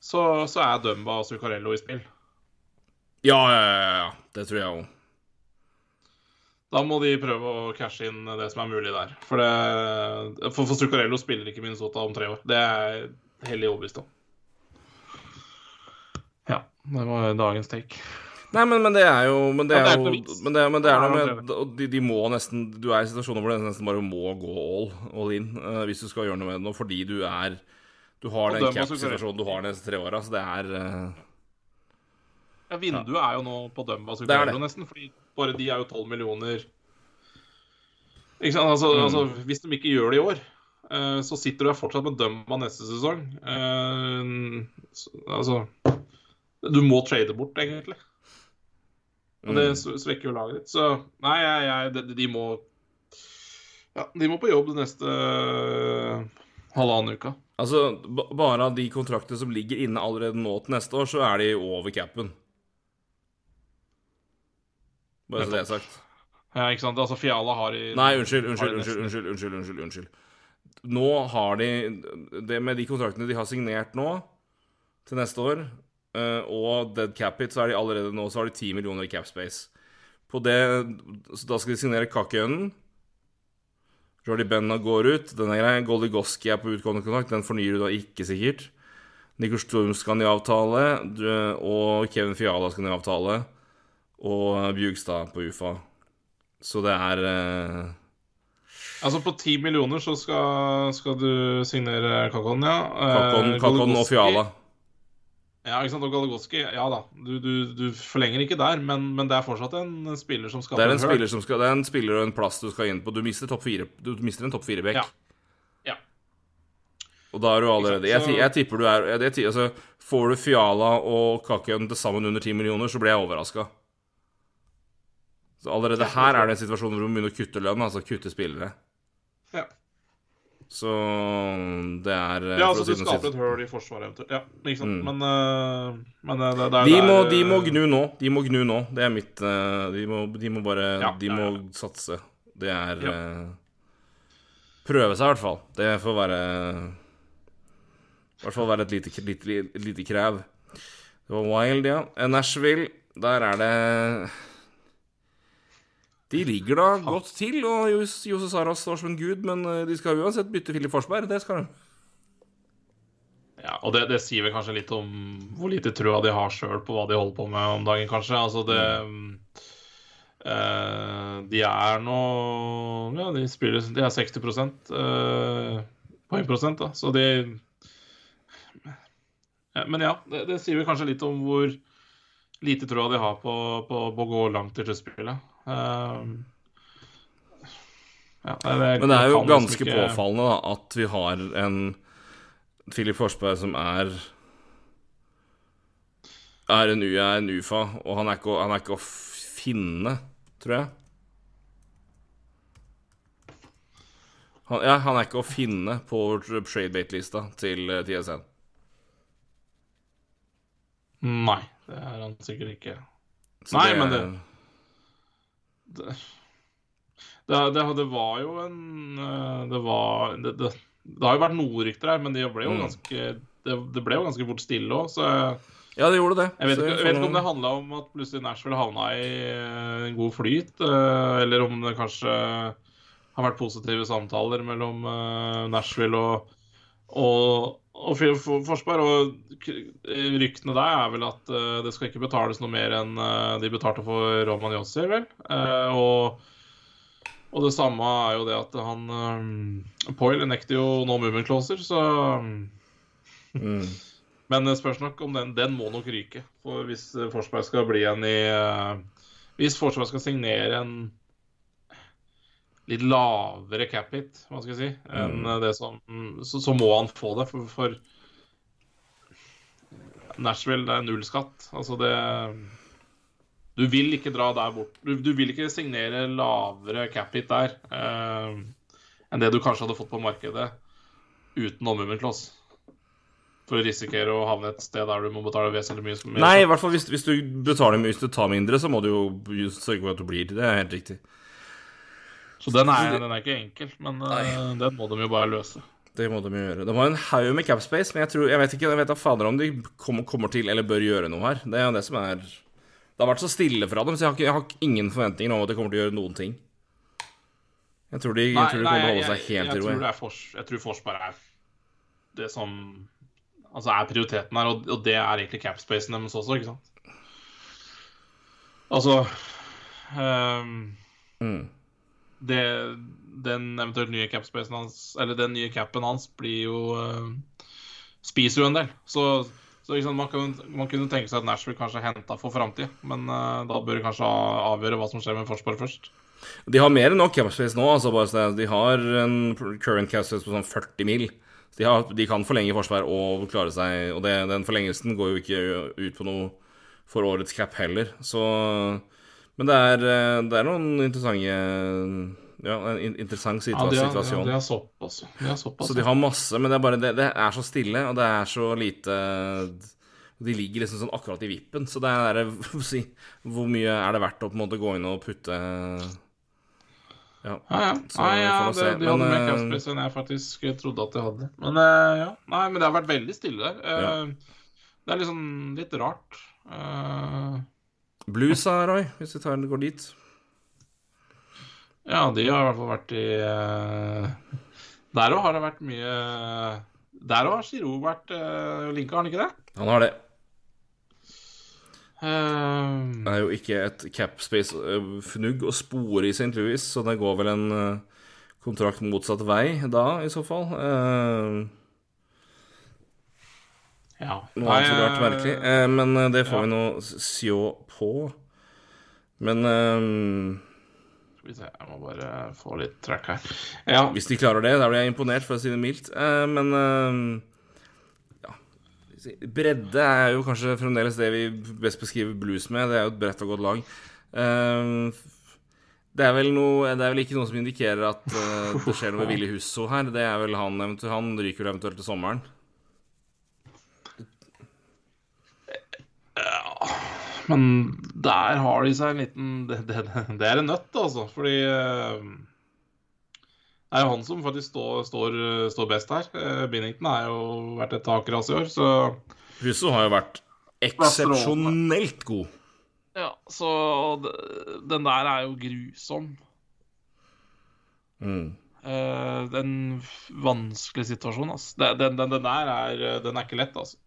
så, så er Dumba og Zuccarello i spill. Ja, ja, ja, ja. Det tror jeg òg. Da må de prøve å cashe inn det som er mulig der. For, det, for, for Zuccarello spiller ikke Minnesota om tre år. Det er jeg hellig overbevist om. Ja, det var dagens take. Nei, men, men det er jo Men det Ja, er det jo. Men det, men det er noe med og de, de må nesten Du er i situasjoner hvor du nesten bare må gå all, all in uh, hvis du skal gjøre noe med det nå, fordi du er Du har den cap-situasjonen du har de neste tre åra, så det er uh, Ja, Vinduet er jo nå på Dumba Det er det. nesten, fordi bare de er jo 12 millioner. Ikke sant? Altså, Mm. altså, hvis de ikke gjør det i år, eh, så sitter du her fortsatt med Dumba neste sesong. Uh, så, altså Du må trade bort, egentlig. Og det Mm. svekker jo laget ditt. Så nei, jeg, jeg, de, de må Ja, de må på jobb den neste eh, halvannen uka. Altså, bare av de kontraktene som ligger inne allerede nå til neste år, så er de over capen. Bare så det er sagt. Ja, ikke sant? Altså, Fiala har i Nei, unnskyld, unnskyld, unnskyld, unnskyld, unnskyld, unnskyld, unnskyld. Nå har de Det med de kontraktene de har signert nå, til neste år, eh, og dead cap it, så er de allerede nå Så har de 10 millioner i cap space. På det Så da skal de signere Kakønen. Jordi Benna går ut, den er grei. Goligoski er på utgående kontrakt, den fornyer du da ikke sikkert. Nikos Sturm skal ny avtale, og Kevin Fiala skal ny avtale. Og Bjugstad på UFA. Så det er uh... Altså, på ti millioner så skal, skal du signere Kakon, ja. Eh, Kakon, Kakon og Fiala. Ja, ikke sant. Og Galagoski, ja da. Du, du, du forlenger ikke der, men, men det er fortsatt en spiller som skal Det er en spiller som skal Det er en spiller og en plass du skal inn på. Du mister topp fire Du mister en topp fire-bekk. Ja. Ja. Og da er du allerede jeg, jeg, ti- jeg tipper du er jeg, altså, Får du Fiala og Kakøen til sammen under 10 millioner, så blir jeg overraska. Så allerede her er det en situasjon hvor du må begynne å kutte lønn, altså kutte spillere. Ja. Så det er eh, Ja, altså du det skaper et høl i forsvaret eventuelt. Ja, ikke sant. Mm. Men, uh, men øh, det, det er De der, må, de øh, må gnu nå. De må gnu nå. Det er mitt uh, De må, de må bare Ja, De må ja. satse. Det er Ja. eh, Prøve seg, i hvert fall. Det får være I hvert fall være et lite, lite, lite, lite krev. Det var Wild, ja. Eh, Nashville, der er det De ligger da godt til, og Jose Saras står som en gud, men eh, de skal uansett bytte Filip Forsberg. Det skal de. Ja, og det, det sier vel kanskje litt om hvor lite trua de har sjøl på hva de holder på med om dagen, kanskje. Altså det eh, De er nå Ja, de spiller De er 60 uh, poengprosent, da, så de ja, Men ja, det, det sier vel kanskje litt om hvor lite trua de har på, på, på å gå langt i sluttspillet. Eh, ja, Men det er jo liksom ganske ikke- påfallende da, at vi har en Filip Forsberg som er er en, er en UFA, og han er, ikke, han er ikke å finne, tror jeg. Han, ja, han er ikke å finne på tradebate-lista til eh, TSN. Nei, det er han sikkert ikke. Så Nei, det- men det- Det, det, det, var jo en øh, Det var det, det, det har jo vært noe rykter her, men det ble jo Mm. ganske det, det ble jo ganske fort stille òg, så Ja, det gjorde det. jeg vet, ikke, jeg vet ikke om det handla om at plutselig Nashville havna i øh, en god flyt, øh, eller om det kanskje har vært positive samtaler mellom Nashville og, og, og For- Forsberg. Og ryktene der er vel at uh, det skal ikke betales noe mer enn uh, de betalte for Roman Jossi, vel. Uh, og og det samme er jo det at han um, Poil nekter jo no movement closer, så Mm. Men det spørs nok om den Den må nok ryke. For hvis eh, Forsberg skal bli en i eh, Hvis Forsberg skal signere en litt lavere cap hit, hva skal jeg si, enn Mm. det som så, så må han få det, for, for Nashville det er null skatt. Altså det Du vil ikke dra der bort. Du, du vil ikke signere lavere cap hit der eh, enn det du kanskje hadde fått på markedet uten ommumentklås. For å risikere å havne et sted der du må betale vesentlig mye mer. Nei, i hvert fall hvis, hvis du betaler mye, hvis du tar mindre, så må du jo sørge for at du blir til det. er helt riktig. Så den er, den er ikke enkel, men uh, den må de jo bare løse. Det må de jo gjøre. De har en haug med capspace, men jeg tror, jeg vet ikke, jeg vet da fader om de kommer, kommer til eller bør gjøre noe her. Det er jo det som er Det har vært så stille fra dem, så jeg har, ikke, jeg har ingen forventninger om at de kommer til å gjøre noen ting. Jeg tror de, jeg tror de kommer til å holde seg helt i ro. jeg tror Forsberg er det som Altså er prioriteten her, og, og det er egentlig capspacen deres også, ikke sant? Altså um, Mm. Det, Den eventuelt nye capspacen hans Eller den nye capen hans blir jo uh, Spiser jo en del. Så, så liksom, man, kan, man kunne tenke seg at Nashville kanskje henta for framtid, men uh, da bør det kanskje avgjøre hva som skjer med Forsberg først. De har mer enn nok capspace nå. altså bare De har en current capspace på sånn 40 mil. Så de, har, de kan forlenge forsvar og klare seg Og det, den forlengelsen går jo ikke ut på noe for årets cap heller. Så Men det er, eh, det er noen interessante Ja, en interessant situasjon. Ja, det er, ja, det er såpass. Det er såpass. Så de har masse, men det er bare det, det er så stille, og det er så lite De ligger liksom sånn akkurat i vippen, så det er si, Hvor mye er det verdt å på en måte gå inn og putte Ja. Ja, ja. Så Nei, ja det, de hadde Men, mer kraftpress enn jeg faktisk trodde at de hadde. Men eh, ja. Nei, men det har vært veldig stille der. Eh, Det er liksom litt rart. Eh, Blues, Roy, hvis vi tar, går dit. ja, de har i hvert fall vært i uh, Der òg har det vært mye Der òg har Giroud vært uh, linka, har han ikke det? Han har det. Um, Det er jo ikke et capspace-fnugg å spore i St. Louis, så det går vel en uh, kontrakt motsatt vei da, i så fall. Uh, ja. Noe annet ville vært merkelig. Eh, men eh, det får ja. vi nå sjå på. Men eh, Skal vi se, jeg må bare få litt track her. Ja, hvis de klarer det, da blir jeg imponert, for å si det mildt. Uh, men eh, ja Bredde er jo kanskje fremdeles det vi best beskriver blues med. Det er jo et bredt og godt lag. Eh, det er, vel noe, det er vel ikke noe som indikerer at uh, det skjer noe med Willy Husso her. Det er vel han eventuelt Han ryker vel eventuelt til sommeren. Men der har de seg en liten Det, det, det er en nøtt, altså. Fordi eh, det er jo han som faktisk står, står, står best her. Eh, Binnington har jo vært et takras i år, så Husso har jo vært eksepsjonelt god. Ja, så den der er jo grusom. Mm. Eh, en vanskelig situasjon, altså. Den, den, den, den der er, den er ikke lett, altså.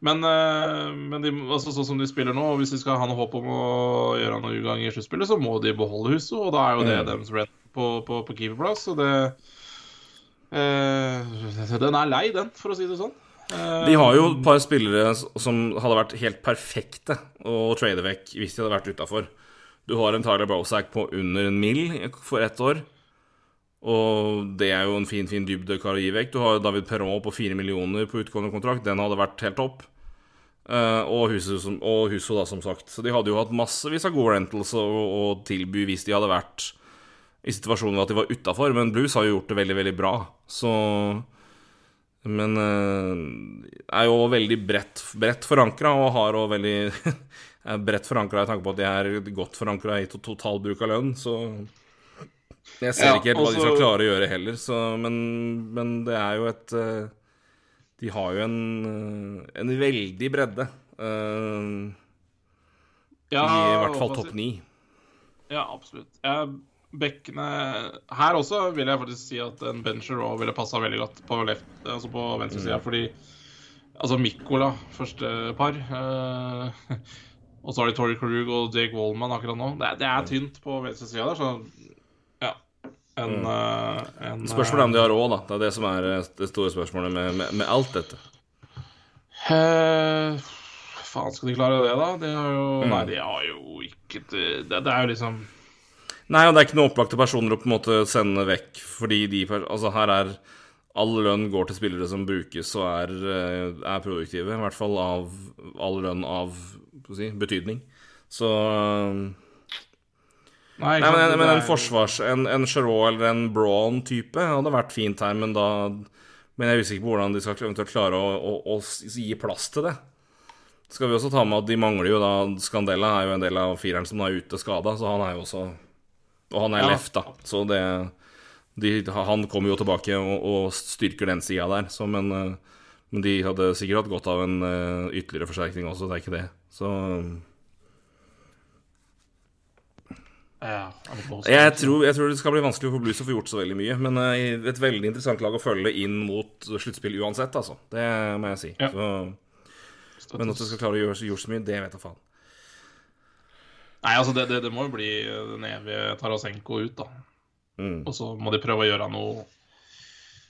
Men, eh, men de, altså, sånn som de spiller nå, hvis de skal ha noe håp om å gjøre noe ugang i sluttspillet, så må de beholde huset, og da er jo det Mm. deres rent på, på, på keeperplass. Og det eh, Den er lei, den, for å si det sånn. Eh, De har jo et par spillere som hadde vært helt perfekte å trade vekk hvis de hadde vært utafor. Du har en Tyler Brosack på under en mill for ett år. Og det er jo en fin fin dybde å gi vekk. Du har David Perrault på fire millioner på utgående kontrakt. Den hadde vært helt topp. Eh, og, huset som, og Huso, da, som sagt. Så de hadde jo hatt massevis av gode rentals å, å tilby hvis de hadde vært i situasjonen at de var utafor. Men Blues har jo gjort det veldig, veldig bra. Så Men eh, er jo veldig bredt, bredt forankra og har òg veldig bredt forankra i tanke på at de er godt forankra i to totalbruk av lønn, så Jeg ser Ja, ikke helt hva de skal klare å gjøre heller, så Men, men det er jo et eh, De har jo en, eh, en veldig bredde. Uh, ja, I hvert fall topp ni. Ja, absolutt. Jeg, bekkene Her også vil jeg faktisk si at en bencher òg ville passa veldig godt på, left, altså på venstre side, fordi Altså Mikola, første par. Uh, og så har de Tori Krug og Jake Wallman akkurat nå. Det, det er tynt på venstre side der, så. En, eh, en Spørsmålet er om de har råd, da. Det er det som er eh, det store spørsmålet med, med, med alt dette. Uh, Faen, skal de klare det, da? De har jo Mm. Nei, de har jo ikke Det, det er jo liksom Nei, og det er ikke noen opplagte personer å på en måte sende vekk, fordi de Altså, her er All lønn går til spillere som brukes og er, eh, er produktive. I hvert fall av all lønn av si, betydning. Så eh, Nei, Nei, men, det men en forsvars... En, en Giroux eller en Braun-type hadde vært fint her, men da Men jeg er usikker på hvordan de skal eventuelt klare å, å, å gi plass til det. Skal vi også ta med at de mangler jo da Scandella er jo en del av fireren som er ute skada, så han er jo også Og han er Ja. left, da, så det de, Han kommer jo tilbake og, og styrker den sida der, så men eh, men de hadde sikkert hatt godt av en eh, ytterligere forsterkning også, det er ikke det. Så Ja, jeg tror, jeg tror det skal bli vanskelig for Blues å få gjort så veldig mye, men eh, et veldig interessant lag å følge inn mot sluttspill uansett, altså. Det må jeg si. Ja. Så, men at du skal klare å gjøre, gjøre så mye, det vet jeg faen. Nei, altså, det, det, det må jo bli den evige Tarasenko ut, da. Mm. Og så må de prøve å gjøre noe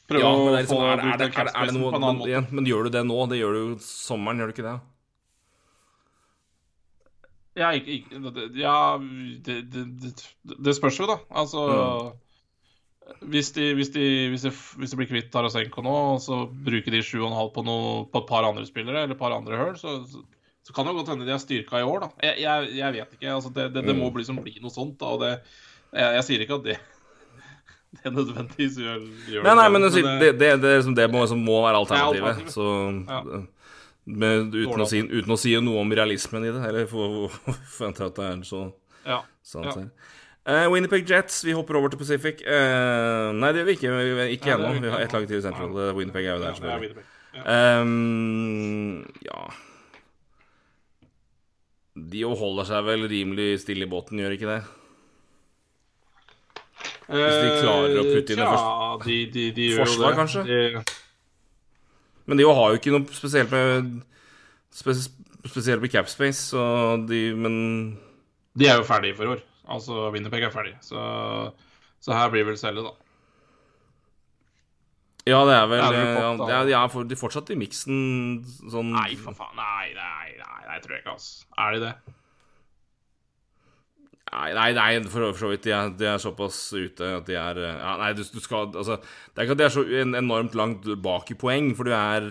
Prøve Ja, men det er, liksom, få er, er, er, er det noe men, igjen, men gjør du det nå? Det gjør du jo sommeren, gjør du ikke det? Ja, ikke, ikke, ja det, det, det, det spørs jo, da. Altså hvis, de, hvis, de, hvis, de, hvis de blir kvitt Tarasenko nå, og så bruker de 7,5 på, noe, på et par andre spillere, eller et par andre høl, så, så, så kan det godt hende de har styrka i år, da. Jeg, jeg, jeg vet ikke. Altså, det, det, det må bli, som bli noe sånt, da. Og det, jeg, jeg sier ikke at det det nødvendigvis gjør, gjør Nei, nei, men det, det, det, det, det må, må være alternativet. alternativet. Så Ja. Med, uten, å si, uten å si noe om realismen i det, for- forventer at det er så Ja. sant. Ja. det er. Eh, Winnipeg Jets, vi hopper over til Pacific. Uh, nei, det gjør vi ikke. Vi- Ikke ennå. vi har ett lag til i Central. Nei. Winnipeg er jo der, Ja, er selvfølgelig. Winnipeg. Ehm, ja De holder seg vel rimelig stille i båten, gjør ikke det? Hvis de klarer å putte inn en Ja, de, de, de Forsvar, jo det. kanskje? Men de har jo ikke noe spesielt med spes, Spesielt med capspace, så de Men de er jo ferdige for år. Altså, Winnerpeg er ferdig. Så, så her blir vel selge, da. Ja, det er vel det er ja, pop, ja, er, de er for, de fortsatt i miksen sånn Nei, for faen. Nei, nei, nei, nei tror jeg ikke, altså. Er de det? Nei, nei, nei for, for så vidt. De er, de er såpass ute at de er ja, Nei, du, du skal Altså, det er ikke at de er så enormt langt bak i poeng, for du er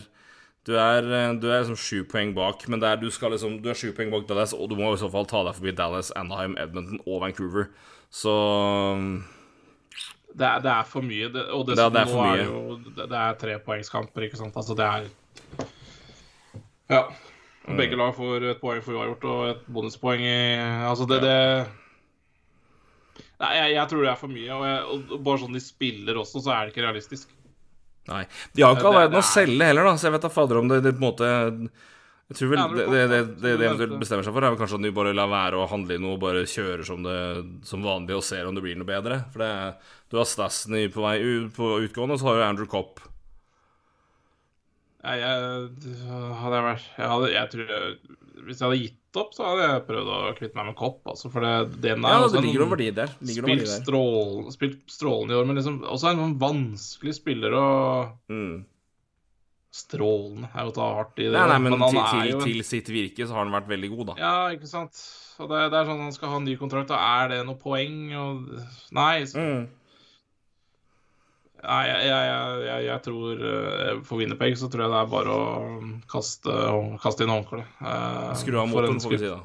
Du er, du er liksom sju poeng bak, men det er, du liksom Du er sju poeng bak Dallas, og du må i så fall ta deg forbi Dallas, Anaheim, Edmonton og Vancouver. Så Det er, det er for mye. Det, og Det er- det er for mye. det jo det, det er trepoengskamper, ikke sant. Altså, det er Ja. Mm. Begge lag får et poeng for uavgjort og et bonuspoeng i Altså, det, det Nei, jeg, jeg tror det er for mye. Og, jeg, og bare sånn de spiller også, så er det ikke realistisk. Nei. De har jo ikke all verden å selge heller, da, så jeg vet da fader om det, det på en måte Jeg tror vel Ja, det det eventuelt bestemmer seg for, er vel kanskje at de bare lar være å handle i noe og bare kjører som, det, som vanlig og ser om det blir noe bedre. For det, du har Stasny på vei ut, på utgående, og så har du Andrew Copp. Nei, jeg, hadde jeg vært jeg hadde, jeg tror Hvis jeg hadde gitt opp, så hadde jeg prøvd å kvitte meg med Kopp. Altså, for det, den er Ja, også det en- ligger noen verdi der. Ligger Spilt, verdi der. strål, spilt strålende i år, men liksom også en sånn vanskelig spiller å Mm. Strålende er jo å ta hardt i det. Nei, nei, men han til, til, jo en- til sitt virke så har han vært veldig god, da. Ja, ikke sant. Og det, det er sånn han skal ha en ny kontrakt, og er det noe poeng? Og... Nei, så... Mm. Nei jeg, jeg, jeg, jeg, tror eh, For Winnerpeg så tror jeg det er bare å kaste, kaste inn håndkleet. Eh, Skru av motoren, får vi si, da.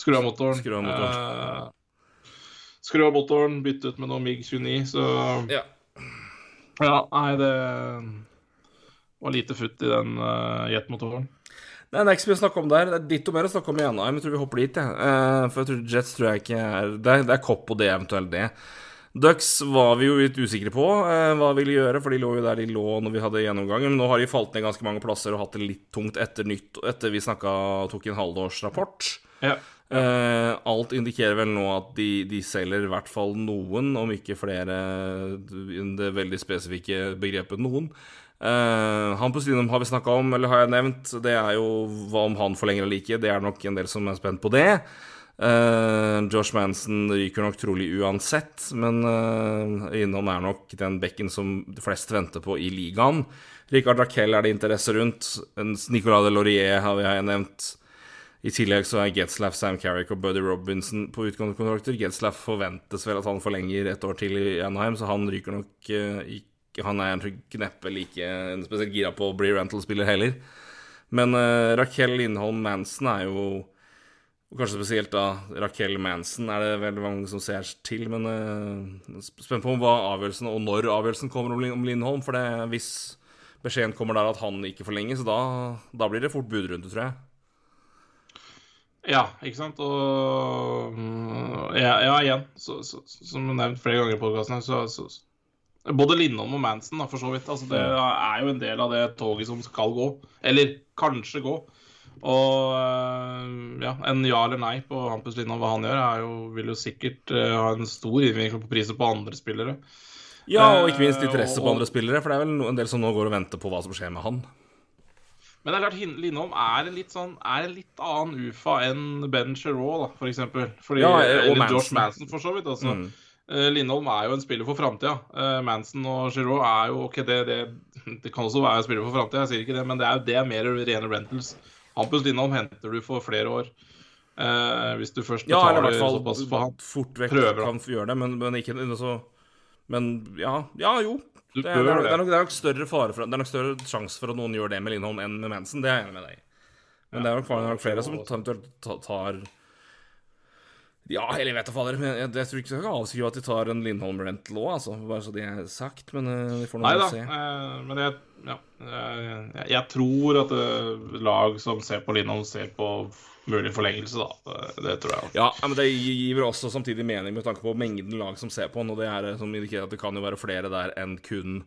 Skru av motoren. Skru av motoren. Eh, skru av motoren, bytte ut med noe MIG-29, så Ja. Ja, nei, det var lite futt i den uh, jetmotoren. Det er ikke så mye å snakke om der. Det er ditto mer å snakke om i Anaheim. Jeg tror vi hopper dit, jeg. Eh, for jeg tror Jets tror jeg ikke er Det er, det er Kopp og det, eventuelt det. Ducks var vi jo litt usikre på eh, hva ville gjøre, for de lå jo der de lå når vi hadde gjennomgangen. Men nå har de falt ned ganske mange plasser og hatt det litt tungt etter, nytt, etter vi snakka, tok en halvårsrapport. Ja. Eh, alt indikerer vel nå at de, de selger i hvert fall noen, om ikke flere det veldig spesifikke begrepet noen. Uh, han på Stinum har vi snakka om, eller har jeg nevnt. Det er jo hva om han forlenger eller ikke. Det er nok en del som er spent på det. Eh, Josh Manson ryker nok trolig uansett, men uh, innom er nok den bekken som de flest venter på i ligaen. Rikard Raquel er det interesse rundt. Nicolas de Laurier har vi nevnt. I tillegg så er Getzlaff, Sam Carrick og Buddy Robinson på utgående kontrakter. Getzlaff forventes vel at han forlenger et år til i Anaheim, så han ryker nok eh, ikke Han er neppe like spesielt gira på å bli rental-spiller heller. Men uh, Raquel Lindholm Manson er jo og Kanskje spesielt da Raquel Manson er det veldig mange som ser til, men uh, spent på hva avgjørelsen og når avgjørelsen kommer om, Lindholm. For det, hvis beskjeden kommer der at han ikke forlenges, da, da blir det fort budrunde, tror jeg. Ja, ikke sant. Og mm, ja, ja igjen, så, så, som nevnt flere ganger i podkasten, så, så Både Lindholm og Manson, da, for så vidt. Altså, det er jo en del av det toget som skal gå. Eller kanskje gå. Og øh, ja, en ja eller nei på Hampus Lindholm, hva han gjør, jo, vil jo sikkert øh, ha en stor innvirkning på priser på andre spillere. Ja, og ikke minst Eh, interesse på andre spillere, for det er vel en del som nå går og venter på hva som skjer med han. Men det er klart, Lindholm er en litt sånn Er en litt annen UFA enn Ben Sherraw, da, for eksempel. Fordi, Ja, eller Manson. Josh Manson, for så vidt. Altså. Mm. Eh, Lindholm er jo en spiller for framtida. Manson og Giroux er jo OK, det, det, det kan også være en spiller for framtida, jeg sier ikke det, men det er, jo det er mer rene rentals. Hampus Lindholm henter du for flere år. Eh, hvis du først betaler Ja, eller i hvert fall såpass for han. fort vekk Prøver, kan gjøre det, men, men ikke så Men ja, ja jo. Det, er- det, er, det. er nok, det er nok større fare for Det er nok større sjanse for at noen gjør det med Lindholm enn med Manson. Det er jeg enig med deg i. Men det nok, det er nok flere som tar, tar Ja, eller jeg vet da fader. Men jeg, jeg tror ikke jeg skal avskrive at de tar en Lindholm-rental òg, altså. Bare så det er sagt. Men eh, vi får nå Nei da, se. eh, men jeg, ja, jeg, jeg tror at eh, lag som ser på Lindholm, ser på mulig forlengelse, da. Det, det tror jeg. Ja, ja, men det gir også samtidig mening med tanke på mengden lag som ser på han, og det er eh, som indikerer at det kan jo være flere der enn kun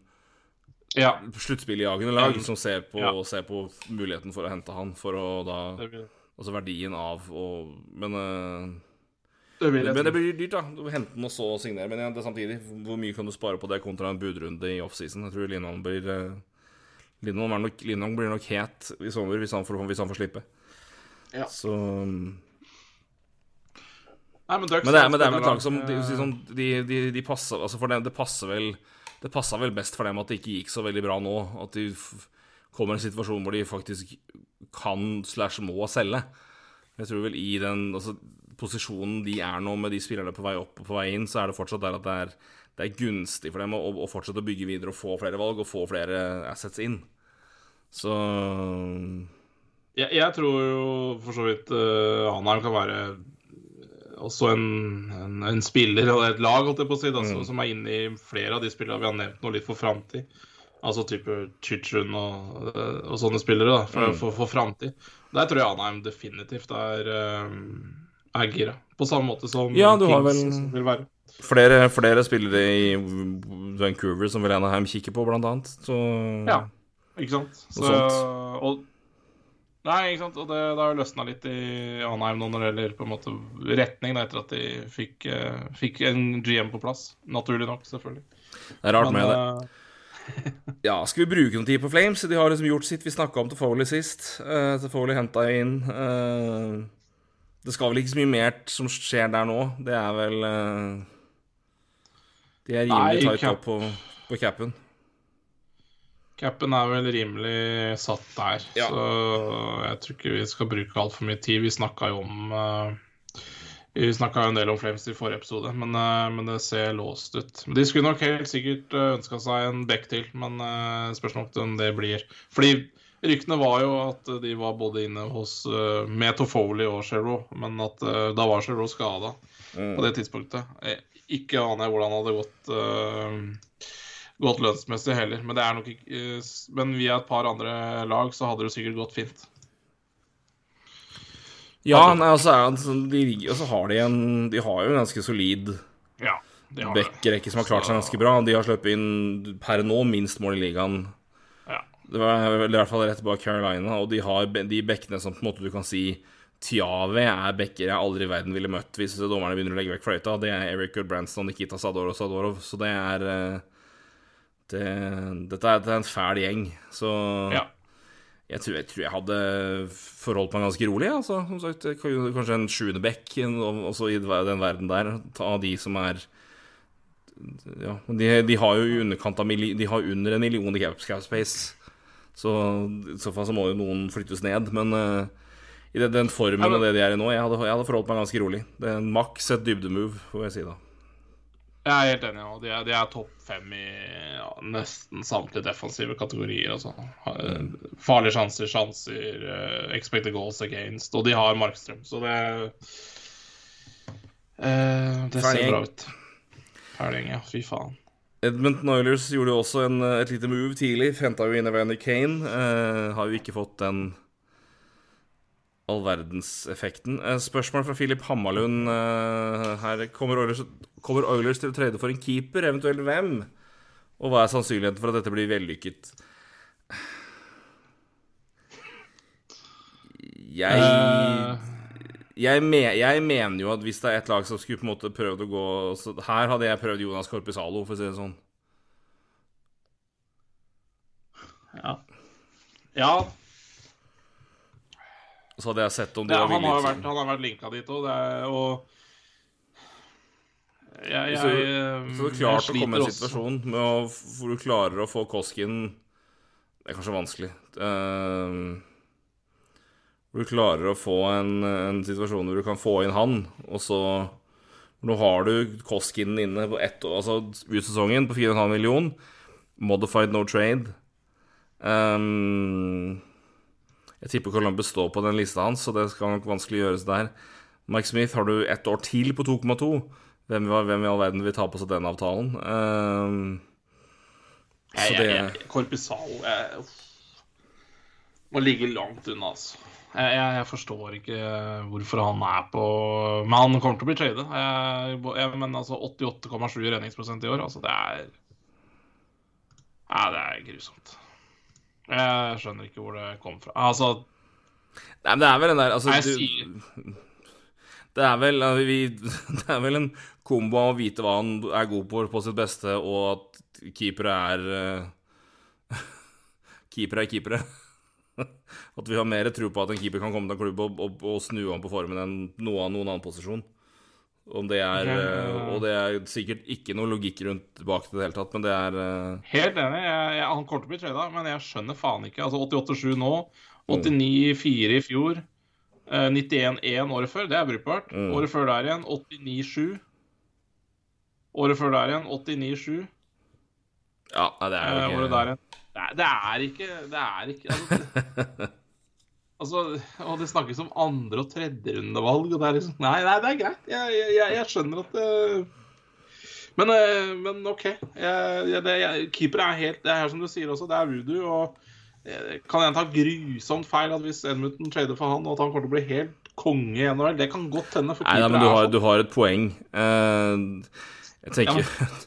Ja, sluttspilljagende lag Mm. som ser på, Ja. ser på muligheten for å hente han, for å da Altså verdien av å Men, eh, det vil jeg men det blir dyrt, da. Du Hente den og så signere. Men ja, det er samtidig, hvor mye kan du spare på det kontra en budrunde i offseason? Jeg tror Linholm blir Linholm, er nok, Linholm, blir nok het i sommer hvis han får, hvis han får slippe. Ja. Så um, Nei, men, Ducks Men det er, men det er vel et lag som de, de, de, de passer Altså for dem, det passer vel Det passa vel best for dem at det ikke gikk så veldig bra nå. At de kommer i en situasjon hvor de faktisk kan slash må selge. Jeg tror vel i den altså, posisjonen de er nå, med de spillerne på vei opp og på vei inn, så er det fortsatt der at det er, det er gunstig for dem å, å fortsette å bygge videre og få flere valg og få flere assets inn. Så jeg, jeg tror jo for så vidt uh, Anheim kan være også en, en, en spiller og et lag holdt jeg på å si, da, mm. som er inne i flere av de spillerne vi har nevnt nå litt for framtid. Altså type Chichun og, eh, og sånne spillere da, for, for, for framtid. Der tror jeg Anheim definitivt er, uh, er gira. På samme måte som Ja, du har Kings vel- vil være. flere, flere spillere i Vancouver som vel Anaheim kikker på, blant annet. Så Ja. Ikke sant? Så, sånt. og, nei, ikke sant? Og det, det har løsna litt i Anheim nå når det gjelder på en måte retning, da, etter at de fikk, eh, fikk en GM på plass. Naturlig nok, selvfølgelig. Det er rart Men, med det. eh, Ja, skal vi bruke noen tid på Flames? De har liksom gjort sitt. Vi snakka om Tofoli sist. Uh, Tofoli henta inn. eh, det skal vel ikke så mye mer som skjer der nå. Det er vel eh, De er rimelig tight cap- på, på capen. Capen er vel rimelig satt der, Ja. så jeg tror ikke vi skal bruke altfor mye tid. Vi snakka jo om uh, Vi snakka en del om Flames i forrige episode, men, uh, men det ser låst ut. De skulle nok helt sikkert ønska seg en back til, men uh, spørs nok om det blir. Fordi ryktene var jo at de var både inne hos uh, med Toffoli og Sherrow, men at uh, da var Sherrow skada på det tidspunktet. Jeg, Ikke aner jeg hvordan det hadde gått uh, gått lønnsmessig heller. Men det er nok ikke uh, Men via et par andre lag så hadde det sikkert gått fint. Ja, nei, altså, er det sånn- de, altså har de en De har jo en ganske solid Ja, det backrekke som har klart seg ganske bra. De har sluppet inn per nå minst mål i ligaen. Det var vel i hvert fall rett bak Carolina, og de har de bekkene som på en måte du kan si Tiave er bekker jeg aldri i verden ville møtt hvis dommerne begynner å legge vekk fløyta. Det er Eric Goodbranson, Nikita Sadorov Sadorov, så det er eh, det, dette, er, dette er en fæl gjeng, så Ja. jeg, tror, jeg tror jeg hadde forholdt meg ganske rolig. Altså. Som sagt, kanskje en sjuende bekk og- også i den verden der, Ta de som er ja, de, de har jo i underkant av De har under en million i cap, cap space. Så i så fall så må jo noen flyttes ned. Men uh, i den, den formen Ja, men- og det de er i nå, jeg hadde, jeg hadde forholdt meg ganske rolig. Det er maks et dybdemove, får jeg si da. Jeg er helt enig. De er, de er topp fem i ja, nesten samtlige defensive kategorier. Altså. Eh, Farlige sjanser, sjanser, uh, expected goals against. Og de har Markstrøm, så det uh, Det ser bra ut. Ferdig ja. Fy faen. Edmonton Oilers gjorde jo også en, et lite move tidlig. Henta jo inn Evander Kane. Eh, har jo ikke fått den allverdenseffekten. Eh, spørsmål fra Philip Hammarlund eh, her. Kommer Oilers, kommer Oilers til å trade for en keeper, eventuelt hvem? Og hva er sannsynligheten for at dette blir vellykket? Jeg Eh, jeg, me, jeg mener jo at hvis det er et lag som skulle på en måte prøvd å gå Her hadde jeg prøvd Jonas Korpisalo, for å si det sånn. ja. ja, Så hadde jeg sett om de Ja, var villige vært, han har vært linka dit òg, og jeg, jeg, Så, så det er klart å komme i en situasjon med å, hvor du klarer å få Koskin Det er kanskje vanskelig. eh, Hvor du klarer å få en, en situasjon hvor du kan få inn han, og så Nå har du Koskinen inne på ett år, altså ut sesongen på 4,5 million. Modified no trade. Um, jeg tipper Columbus står på den lista hans, så det skal nok vanskelig gjøres der. Mike Smith har du ett år til på 2,2. Hvem, hvem, i all verden vil ta på seg den avtalen? Um, så det Korpisal må ligge langt unna, altså. Jeg, jeg, jeg, forstår ikke hvorfor han er på Men han kommer til å bli tradet. Men altså 88,7 redningsprosent i år, altså det er Nei, det er grusomt. Jeg skjønner ikke hvor det kom fra. Altså Nei, men det er vel den der altså, du, det, er vel, vi, det er vel en kombo av å vite hva han er god på på sitt beste, og at keepere er Keepere er keepere. At vi har mer tro på at en keeper kan komme til en klubb og, og, og snu om på formen enn noe av noen annen posisjon. Om det er, ja. Og det er sikkert ikke noe logikk rundt bak det i det hele tatt, men det er uh... Helt enig. Jeg, jeg, han kommer til å bli trada, men jeg skjønner faen ikke. Altså 88-7 nå, 89-4 i fjor, uh, 91-1 året før, det er brukbart. Mm. Året før der igjen 89-7. Året før der igjen 89-7. Ja, det er jo ikke Året der igjen det er ikke Det er ikke altså, altså, Og det snakkes om andre- og tredjerundevalg, og det er liksom Nei, nei det er greit. Jeg, jeg, jeg skjønner at det men, eh, men, OK. Jeg, det, keeper er helt Det er som du sier også, det er voodoo. Og eh, kan jeg ta grusomt feil at hvis Edmundton trader for han, og at han kommer til å bli helt konge i NHL? Det kan godt hende. Nei, da, men du har, sånn. du har, et poeng. Uh, jeg tenker ja, men...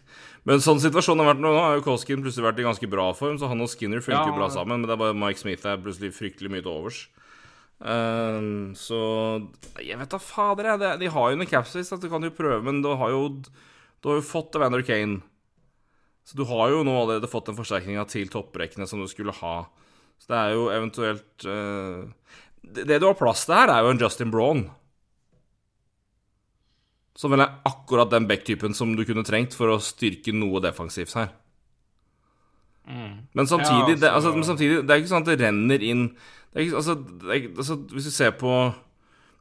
Men sånn situasjonen har vært nå, har jo Koskin plutselig vært i ganske bra form, så han og Skinner funker ja, bra sammen, men det er bare Mike Smith er plutselig fryktelig mye til overs. Um, så Jeg vet da fader, jeg. De har jo noen så du kan jo prøve, men du har jo, du har jo fått Evander Kane. Så du har jo nå allerede fått den forsterkninga til topprekkene som du skulle ha. Så det er jo eventuelt uh, det, det, du har plass til her, er jo en Justin Braun. Som vel er akkurat den back-typen som du kunne trengt for å styrke noe defensivt her. Mm. Men samtidig, ja, altså... det, altså, men samtidig, det er ikke sånn at det renner inn det ikke, altså, det er, altså, Hvis du ser på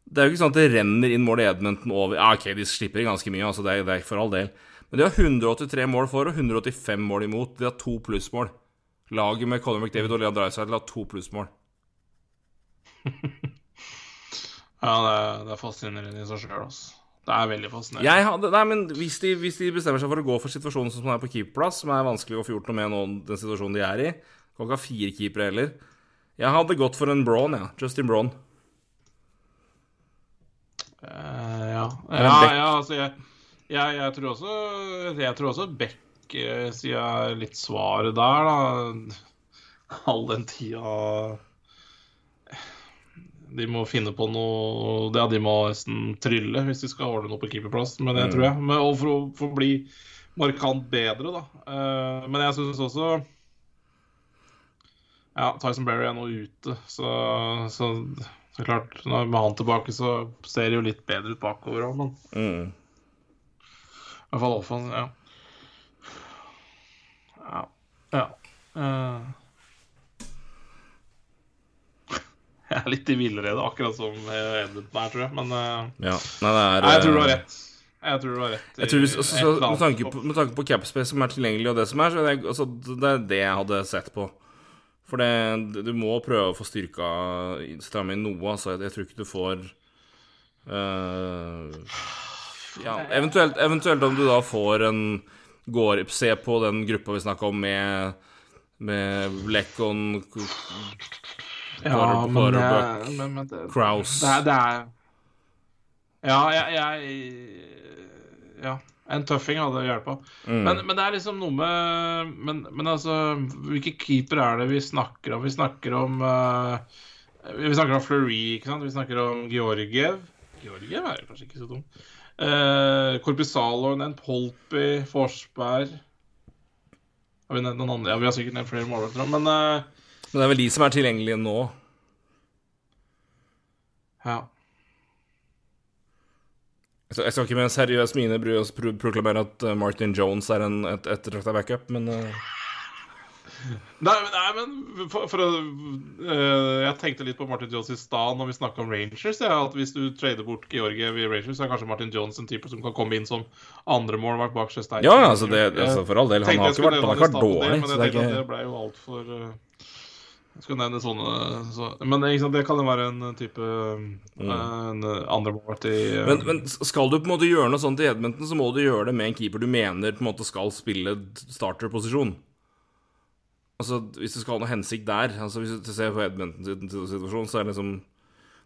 Det er jo ikke sånn at det renner inn mål i Edmonton over Ja, OK, de slipper ganske mye, altså, det, er, det er for all del. Men de har 183 mål for og 185 mål imot. De har to plussmål. Laget med Colin McDavid og Leon Dreisaitl har to plussmål. ja, det det er fascinerende i seg sjøl, altså. Det er veldig fascinerende. Hadde, nei, men hvis de, hvis de, bestemmer seg for å gå for situasjonen som er på keeperplass, som er vanskelig å få gjort noe med nå, den situasjonen de er i Kan ikke ha fire keepere heller. Jeg hadde gått for en Braun, ja. Justin Braun. Uh, ja. Ja, ja, altså jeg, jeg, jeg, tror også Jeg tror også Beck eh, sier litt svaret der, da. All den tida de må finne på noe Ja, de må nesten trylle hvis de skal ordne noe på keeperplass, men det mm. tror jeg. Men, og for å, for å bli markant bedre, da. Uh, men jeg syns også Ja, Tyson Berry er nå ute, så, så, så klart Med han tilbake så ser det jo litt bedre ut bakover òg, men mm. I hvert fall offensiv, ja. Ja. ja. Uh, Jeg er litt i villrede, akkurat som Edmundton er, tror jeg. Men uh, ja. Nei, er, nei, jeg tror du har rett. Jeg tror du har rett. Jeg tror, altså, så, med, tanke på, med tanke på capspace som er tilgjengelig, og det som er, så det, altså, det er det jeg hadde sett på. For det, du må prøve å få styrka stramme inn noe. Altså, jeg, jeg tror ikke du får uh, Ja, eventuelt, eventuelt om du da får en går, Se på den gruppa vi snakka om med, med Lekon ja, men, jeg, men, men det, Kraus. Det, det, er Ja, jeg, jeg Ja. En tøffing hadde hjulpet. Mm. Men, men, det er liksom noe med men, men, altså Hvilke keeper er det vi snakker om? Vi snakker om uh, Vi snakker om Fleury, ikke sant? Vi snakker om Georgiev. Georgiev er kanskje ikke så dum. Uh, Korpisaloen, en Polpi, Forsberg Har vi nevnt noen andre? Ja, vi har sikkert nevnt flere målvakter, men uh, men det er vel de som er tilgjengelige nå? Ja. Jeg skal ikke med en seriøs mine proklamere at eh, Martin Jones er en et ettertrakta backup, men uh... Nei, men, nei, men for, for øh, Jeg tenkte litt på Martin Jones i stad når vi snakka om Rangers. Ja, at Hvis du trader bort Georgie ved Rangers, så er kanskje Martin Jones en type som kan komme inn som andremålvakt bak Sjøstein. Ja, altså, det, altså for all del. Han har ikke vært, han har vært dårlig. Men jeg det er tenkte at det ble jo altfor uh, skal nevne sånne så, Men sant, det kan jo være en type mm. En andremålvakt i uh, men, men skal du på en måte gjøre noe sånt i Edmonton, så må du gjøre det med en keeper du mener på en måte skal spille starterposisjon. Altså, Hvis du skal ha noe hensikt der altså Hvis du ser på Edmonton sin situasjon, så er det liksom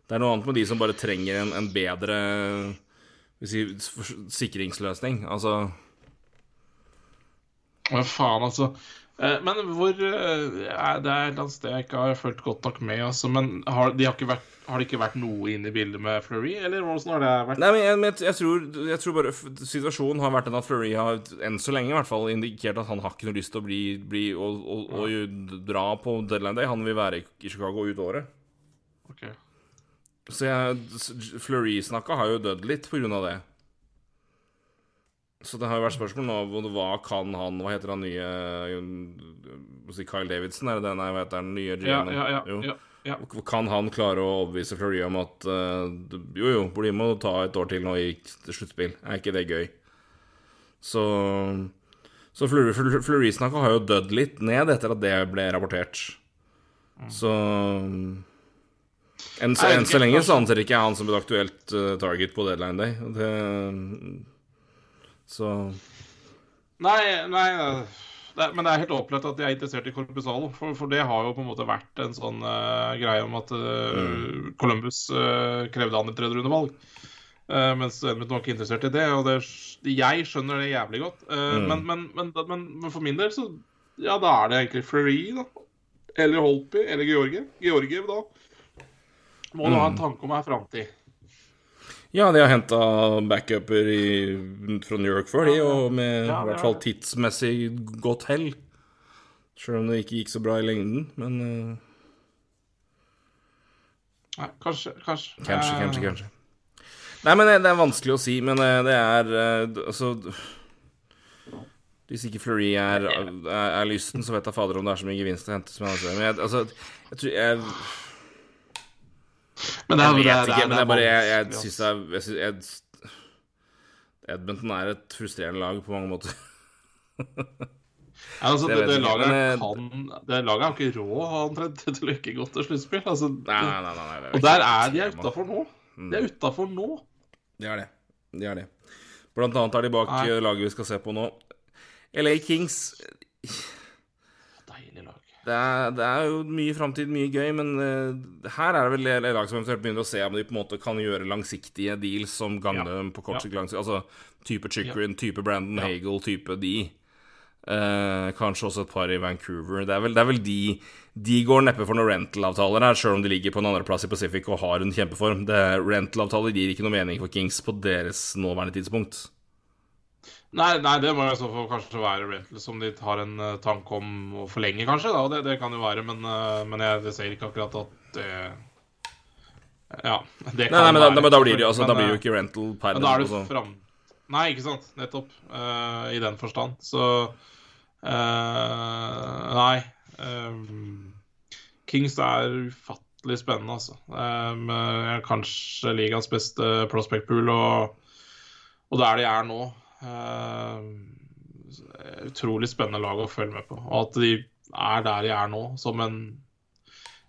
Det er noe annet med de som bare trenger en, en bedre si, sikringsløsning. Altså Hva faen, altså. Eh, Men hvor eh, Det er et annet sted jeg ikke har fulgt godt nok med, altså. Men har, de har, vært, har det ikke vært noe inne i bildet med Fleury, eller hvordan har det vært? Nei, men jeg, men jeg, tror, jeg tror bare situasjonen har vært den at Fleury har enn så lenge i hvert fall indikert at han har ikke noe lyst til å bli, bli og, og, og jo dra på deadline day. Han vil være i Chicago ut året. Okay. Så Fleury-snakka har jo dødd litt på grunn av det. Så det har jo vært spørsmål nå hva kan han Hva heter han nye si Kyle Davidson, er det det? Nei, hva heter den nye GM-en? ja, ja. Ja. Kan han klare å overbevise Fleury om at uh, jo, jo, med og ta et år til nå i sluttspill? Er ikke det gøy? Så Så Fleury- Fleury- Fleury-snakka har jo dødd litt ned etter at det ble rapportert. Så enn så, en så lenge så anser ikke jeg han som et aktuelt eh, target på deadline day. Det, så Nei, nei det, Men det er helt opplagt at de er interessert i Corpusalo. For, for det har jo på en måte vært en sånn uh, greie om at eh, Columbus uh, krevde han et tredjerundevalg. Uh, mens Edmund var ikke interessert i det. Og det, jeg skjønner det jævlig godt. Mm. men, men, men, men, for min del, så Ja, da er det egentlig Fleury, da. Eller Holpy, Eller Georgiev. Georgiev, da. Må du ha en tanke om ei framtid. Ja, de har henta backuper i, fra New York før, de, og med Ja, i hvert fall tidsmessig godt hell. Sjøl om det ikke gikk så bra i lengden, men eh, Nei, kanskje, kanskje. kanskje, Eh, kanskje, kanskje. Nei, men det, det er vanskelig å si, men eh, det er eh, Altså Hvis ikke Fleury er, er, er lysten, så vet jeg fader om det er så mye gevinst å hente. Men jeg, altså, jeg tror jeg, Men det er, jeg vet det er- ikke, det er men bare Jeg, jeg syns det er jeg, synes- jeg, Edmonton er et frustrerende lag på mange måter. Ja, altså, Det det, det, laget kan Det laget har ikke råd omtrent til å ikke gå til sluttspill. Altså, Nei, nei, nei, og der er de utafor nå. De er utafor nå. De er det. De er det. Blant annet er de bak Nei. eh, laget vi skal se på nå. LA Kings. Det er, det er jo mye framtid, mye gøy, men uh, her er det vel lag som eventuelt begynner å se om de på en måte kan gjøre langsiktige deals som gagner Ja. dem på kort Ja. sikt. Ja. Altså type Chikrin, type Brandon Ja. Hagel, type de. Uh, kanskje også et par i Vancouver. Det er vel, det er vel de De går neppe for noen rental-avtaler her, sjøl om de ligger på en andreplass i Pacific og har en kjempeform. Rental-avtaler gir ikke noe mening for Kings på deres nåværende tidspunkt. Nei, nei, det må i så fall kanskje være rental som de har en uh, tanke om å forlenge, kanskje. Da. Det, det kan jo være, men, eh, men jeg det ser ikke akkurat at det Ja. Det Nei, nei, men da, men da blir det jo altså, men, da blir jo eh, ikke rental per da er du altså. fram... Nei, ikke sant. Nettopp. Uh, I den forstand. Så uh, Nei. Uh, Kings er ufattelig spennende, altså. Kanskje ligas beste prospect pool, og, og der de er nå Utrolig spennende lag å følge med på. Og at de er der de er nå, som en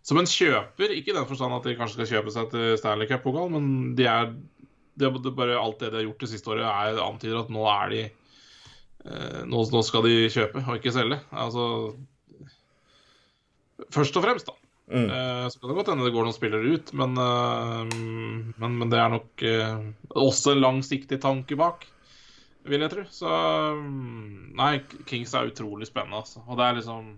som en kjøper, ikke i den forstand at de kanskje skal kjøpe seg til Stanley Cup-pokal, men de er de det bare Alt det de har gjort det siste året, er, antyder at nå er de eh, nå, nå skal de kjøpe og ikke selge. Altså Først og fremst, da. Mm. Eh, så kan det godt hende det går noen spillere ut, men, eh, men, men det er nok eh, også en langsiktig tanke bak, vil jeg tro. Så mm, Nei, Kings er utrolig spennende, altså. Og det er liksom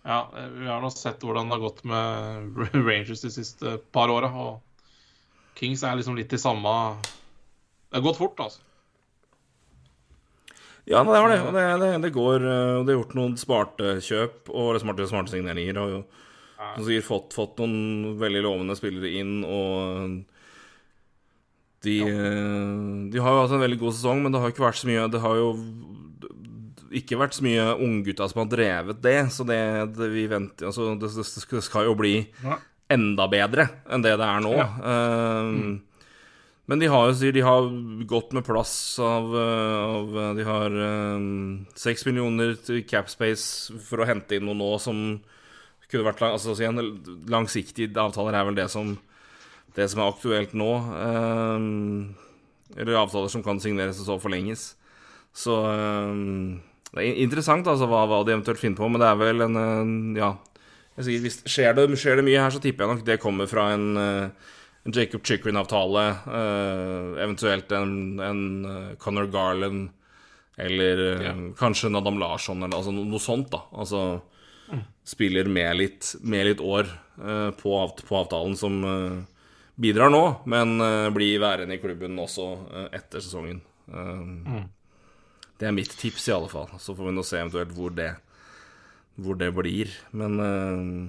Ja, vi har nå sett hvordan det har gått med Rangers de siste par åra, og Kings er liksom litt i samme Det har gått fort, altså. Ja, det har det. og Det, det, det går eh, og Det er gjort noen smarte kjøp og smarte, smarte signeringer. Og som sier, fått, fått noen veldig lovende spillere inn, og de, eh, de har jo hatt en veldig god sesong, men det har ikke vært så mye Det har jo ikke vært så mye unggutta som har drevet det, så det, det vi venter Altså, det, det skal jo bli enda bedre enn det det er nå. Ja. Eh, Men de har jo de har gått med plass av, eh, av De har seks millioner til Capspace for å hente inn noe nå som kunne vært lang, altså, Langsiktige avtaler er vel det som, det som er aktuelt nå. Eh, eller avtaler som kan signeres og så forlenges. Så eh, det er interessant altså, hva, hva de eventuelt finner på, men det er vel en eh, Ja. Sier, hvis skjer det, skjer det mye her, så tipper jeg nok det kommer fra en, en Jacob Chickering-avtale. eh, eventuelt en, en Conor Garland eller Ja. kanskje en Adam Larsson, eller altså, noe, noe sånt, da. Altså spiller med litt, med litt år på, på avtalen som bidrar nå, men eh, blir værende i klubben også eh, etter sesongen. Mm. Det er mitt tips, i alle fall. Så får vi nå se eventuelt hvor det, hvor det blir. Men uh,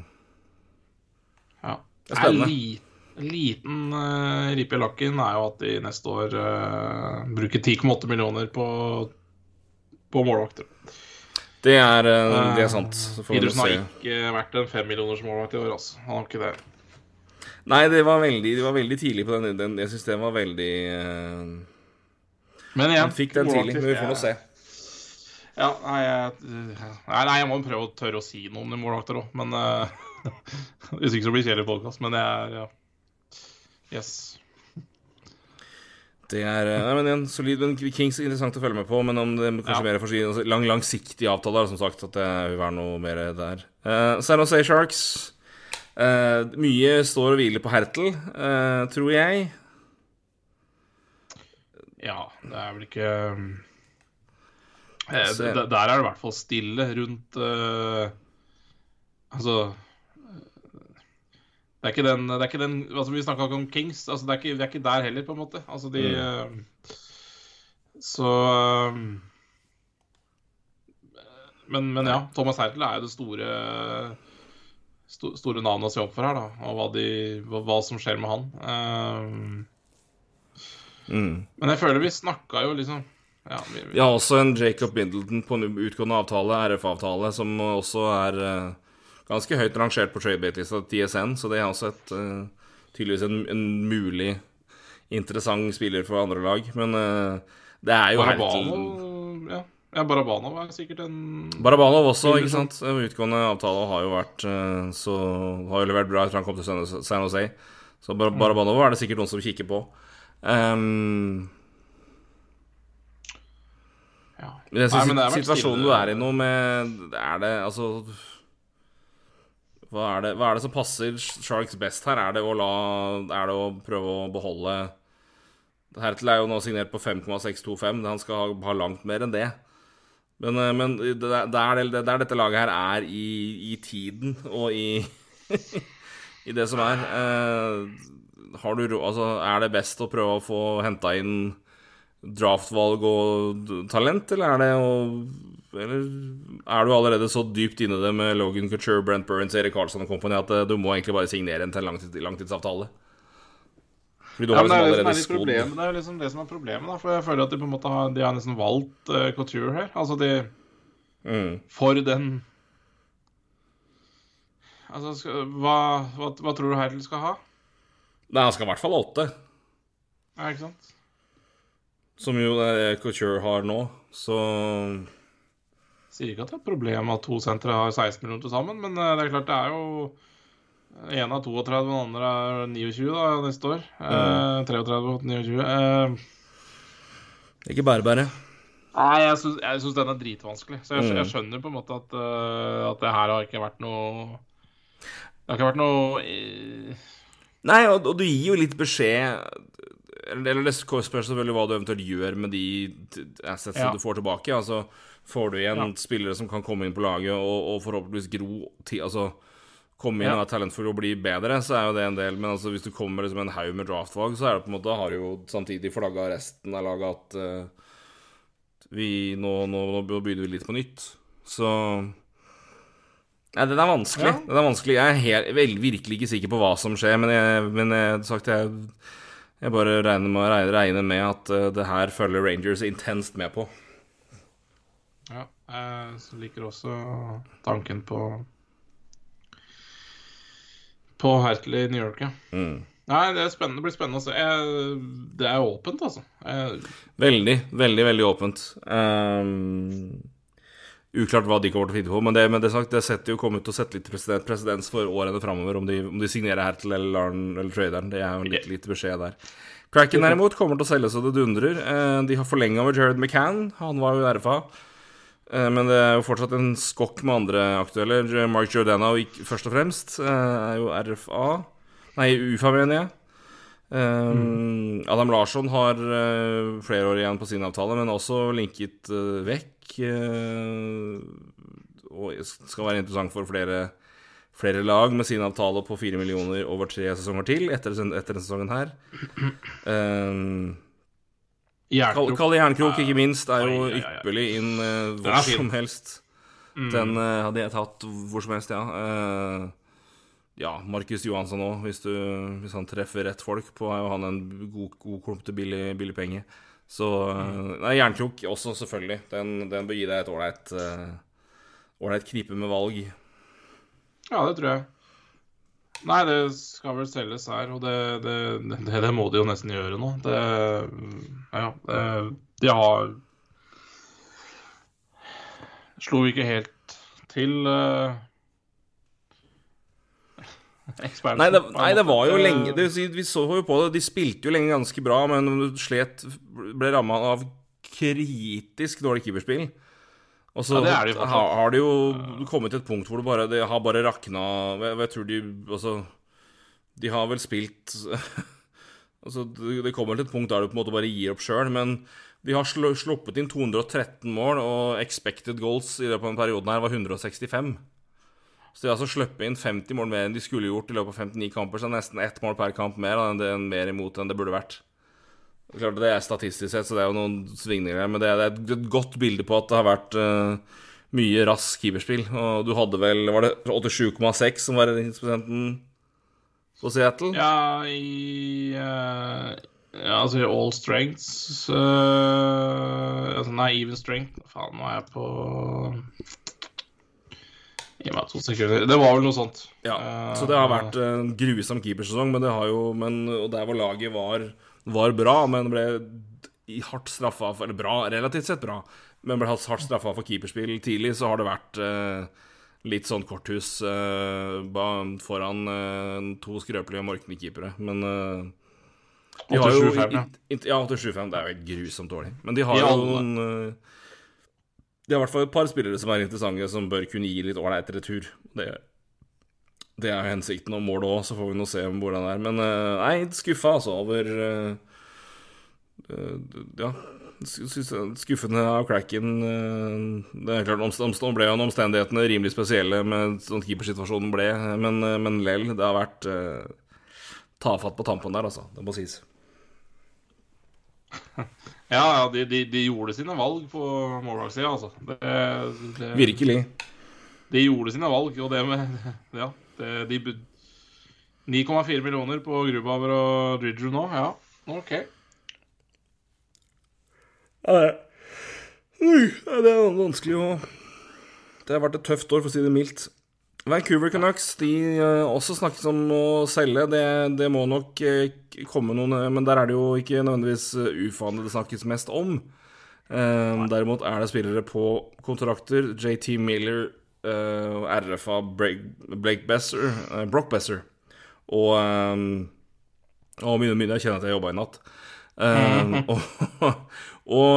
Ja. Det er spennende. En li- liten uh, ripe i lakken er jo at de neste år uh, bruker 10,8 millioner på, på målvakter. det, er, eh, det er sant. Så får vi nå Pedersen har ikke vært en femmillioners målvakt i år, altså. Han har ikke det. Nei, det var veldig, det var veldig tidlig på den. den jeg syns det var veldig uh, Men igjen Han fikk den tidlig, men vi får nå se. Ja, nei, jeg, nei, jeg må prøve å tørre å si noe om det målvakter òg, men eh, Hvis ikke så blir det kjedelig podkast. Men det er ja. Yes. Det er eh, nei, men en solid men Kings er interessant å følge med på, men om det kanskje Ja. mer for altså, lang, langsiktig avtale, som sagt, at det vil være noe mer der. Uh, San Jose Sharks. Eh, mye står og hviler på Hertel, uh, tror jeg. Ja, det er vel ikke uh. Der er det i hvert fall stille rundt Altså Det er ikke den, det er ikke den altså Vi snakka om Kings. Altså det, er ikke, det er ikke der heller, på en måte. Altså de mm. Så men, men ja, Thomas Hertel er jo det store sto- store navn å se opp for her, da. Og hva, de, hva, hva som skjer med han. Eh, Mm. men jeg føler vi snakka jo liksom ja, vi, vi, har også en Jacob Middleton på en utgående avtale, RF-avtale, som også er uh, ganske høyt rangert på tradebate-lista til TSN, så det er også et uh, tydeligvis en, en mulig interessant spiller for andre lag. Men uh, det er jo Hertel Barabanov ja. Ja, Barabanov er sikkert en Barabanov også, ikke sant? Utgående avtale har jo vært eh, Så har jo levert bra etter han kom til San Jose- Så Bar Barabanov er det sikkert noen som kikker på. Um, ja. Nei, men det er situasjonen du er i nå med Er det altså hva er, det, hva er det som passer Sharks best her? Er det å, la, er det å prøve å beholde Hertel er jo nå signert på 5,625. Han skal ha, ha langt mer enn det. Men, eh, men det, er, det dette laget her er i, i tiden og i, i det som er eh, har du, rå- altså, Er det best å prøve å få henta inn draftvalg og talent, eller er det å Eller er du allerede så dypt inne i det med Logan Couture, Brent Burns, Erik Karlsson og kompani at eh, du må egentlig bare signere en til en langtids, langtidsavtale? Fordi du Ja, har det, liksom er det, som allerede er litt det er jo liksom det som er problemet, da. For jeg føler at de på en måte har, de har nesten valgt uh, Couture her. Altså de mm. For den Altså, skal, hva, hva, hva tror du Heidel skal ha? Nei, han skal i hvert fall ha åtte, Ja, ikke sant? som jo eh, Couture har nå, så Sier ikke at det er et problem at to sentre har 16 millioner til sammen, men eh, det er klart det er jo En av 32, den andre er 29 da, neste år. Eh, 33 og 29. Eh, Ikke bare bare. nei, jeg syns, den er dritvanskelig. Så jeg, Mm. jeg skjønner på en måte at, uh, at det her har ikke vært noe Det har ikke vært noe uh... Nei, og, og du gir jo litt beskjed Eller det spørs selvfølgelig hva du eventuelt gjør med de assetsene Ja. du får tilbake. Altså, Får du igjen Ja. spillere som kan komme inn på laget og, og forhåpentligvis gro til Altså komme inn og være talentfull og bli bedre, så er jo det en del. Men altså, hvis du kommer liksom en haug med draftvalg, så er det på en måte, har du jo samtidig flagga resten av laget at uh, vi nå, nå, nå begynner vi litt på nytt. Så Nei, den er vanskelig. Ja. Den er vanskelig. Jeg er helt, vel, virkelig ikke sikker på hva som skjer, men jeg, men jeg, sagt, jeg, jeg bare regner med, regner, regner med at uh, det her følger Rangers intenst med på. Ja, jeg liker også tanken på På Hertley New York, ja. Mm. Nei, det, det blir spennende å se. Jeg, det er åpent, altså. Jeg, Veldig, veldig, veldig åpent. Um, uklart hva de kommer til å finne på, men det, men det, sagt, det setter jo kommet til å sette litt president, presedens for årene framover, om, de, om de signerer Hertel eller Larn eller traderen. Det er jo litt lite beskjed der. Cracken derimot kommer til å selge så det dundrer. Eh, De har forlenga med Jared McCann. Han var jo RFA. Eh, Men det er jo fortsatt en skokk med andre aktuelle. Mark Giordano gikk først og fremst. eh, Er jo RFA. Nei, UFA, mener jeg. Mm. Adam Larsson har eh, flere år igjen på sin avtale, men også linket eh, vekk. eh, og skal være interessant for flere, flere lag med sin avtale på fire millioner over tre sesonger til etter, etter denne sesongen her. Um, Jernkrok. Kalle Jernkrok, ikke minst, er jo ypperlig inn uh, hvor som helst. Den uh, hadde jeg tatt hvor som helst, ja. Uh, ja, Markus Johansson òg, hvis, hvis han treffer rett folk på, er jo han en god, god klump til billig, billig penge. Så eh, Nei, Jernkrok også, selvfølgelig. Den, den bør gi deg et ålreit knipe med valg. Ja, det tror jeg. Nei, det skal vel selges her, og det, det, det, det må de jo nesten gjøre nå. Det Ja, de har Slo ikke helt til uh, expansion. Nei det, nei, det var jo lenge det, Vi så jo på det, de spilte jo lenge ganske bra, men slet Ble ramma av kritisk dårlig keeperspill. Og så Ja, de har, har det jo kommet til et punkt hvor det bare Det har bare rakna Jeg, jeg tror de Altså De har vel spilt Altså, det kommer til et punkt der du på en måte bare gir opp sjøl, men de har sl sluppet inn 213 mål, og expected goals i løpet av den perioden her var 165. Så de har altså sluppet inn 50 mål mer enn de skulle gjort i løpet av 59 kamper, så det er nesten ett mål per kamp mer enn det er mer imot enn det burde vært. Klart Det er statistisk sett, så det er jo noen svingninger men det er, et godt bilde på at det har vært uh, mye rask keeperspill. Og du hadde vel Var det 87,6 som var redningsprosenten på Seattle? Ja, i uh, Ja, altså i all strengths uh, altså, Nei, even strength. Faen, nå er jeg på Gi meg to sekunder. Det var vel noe sånt. Ja, så det har vært en grusom keepersesong, men det har jo men, Og der hvor laget var, var bra, men ble hardt straffa for Eller bra, relativt sett bra, men ble hardt straffa for keeperspill tidlig, så har det vært eh, litt sånn korthus eh, foran eh, to skrøpelige morkne keepere. Men eh, de har jo 87-5, ja. Ja, 87-5. Det er jo helt grusomt dårlig. Men de har jo noen eh, De har i hvert fall et par spillere som er interessante, som bør kunne gi litt ålreit retur. Det, det er jo hensikten og målet òg, så får vi nå se hvordan det er. Men eh, nei, skuffa altså over eh, eh, Ja, skuffende av cracken. det er klart, omst- ble jo omstendighetene rimelig spesielle med sånn keepersituasjonen ble, men, men lell, det har vært tafatt på tampen der, altså. Det må sies. Ja, ja de, de, de gjorde sine valg på målvaktsida, altså. Det, det, Virkelig. De gjorde sine valg, og det med Ja. Det, de 9,4 millioner på Grubauer og Dridger nå, ja. OK. Ja, det Oi, det er vanskelig å Det har vært et tøft år, for å si det mildt. Vancouver Canucks de eh, også snakkes om å selge. Det, det må nok eh, komme noen eh, Men der er det jo ikke nødvendigvis ufaene det snakkes mest om. Um, derimot er det spillere på kontrakter. JT Miller, eh, RFA Blake, Blake Besser, eh, Brock Besser og eh, Å, mye, mye. Jeg kjenner at jeg jobba i natt. Og og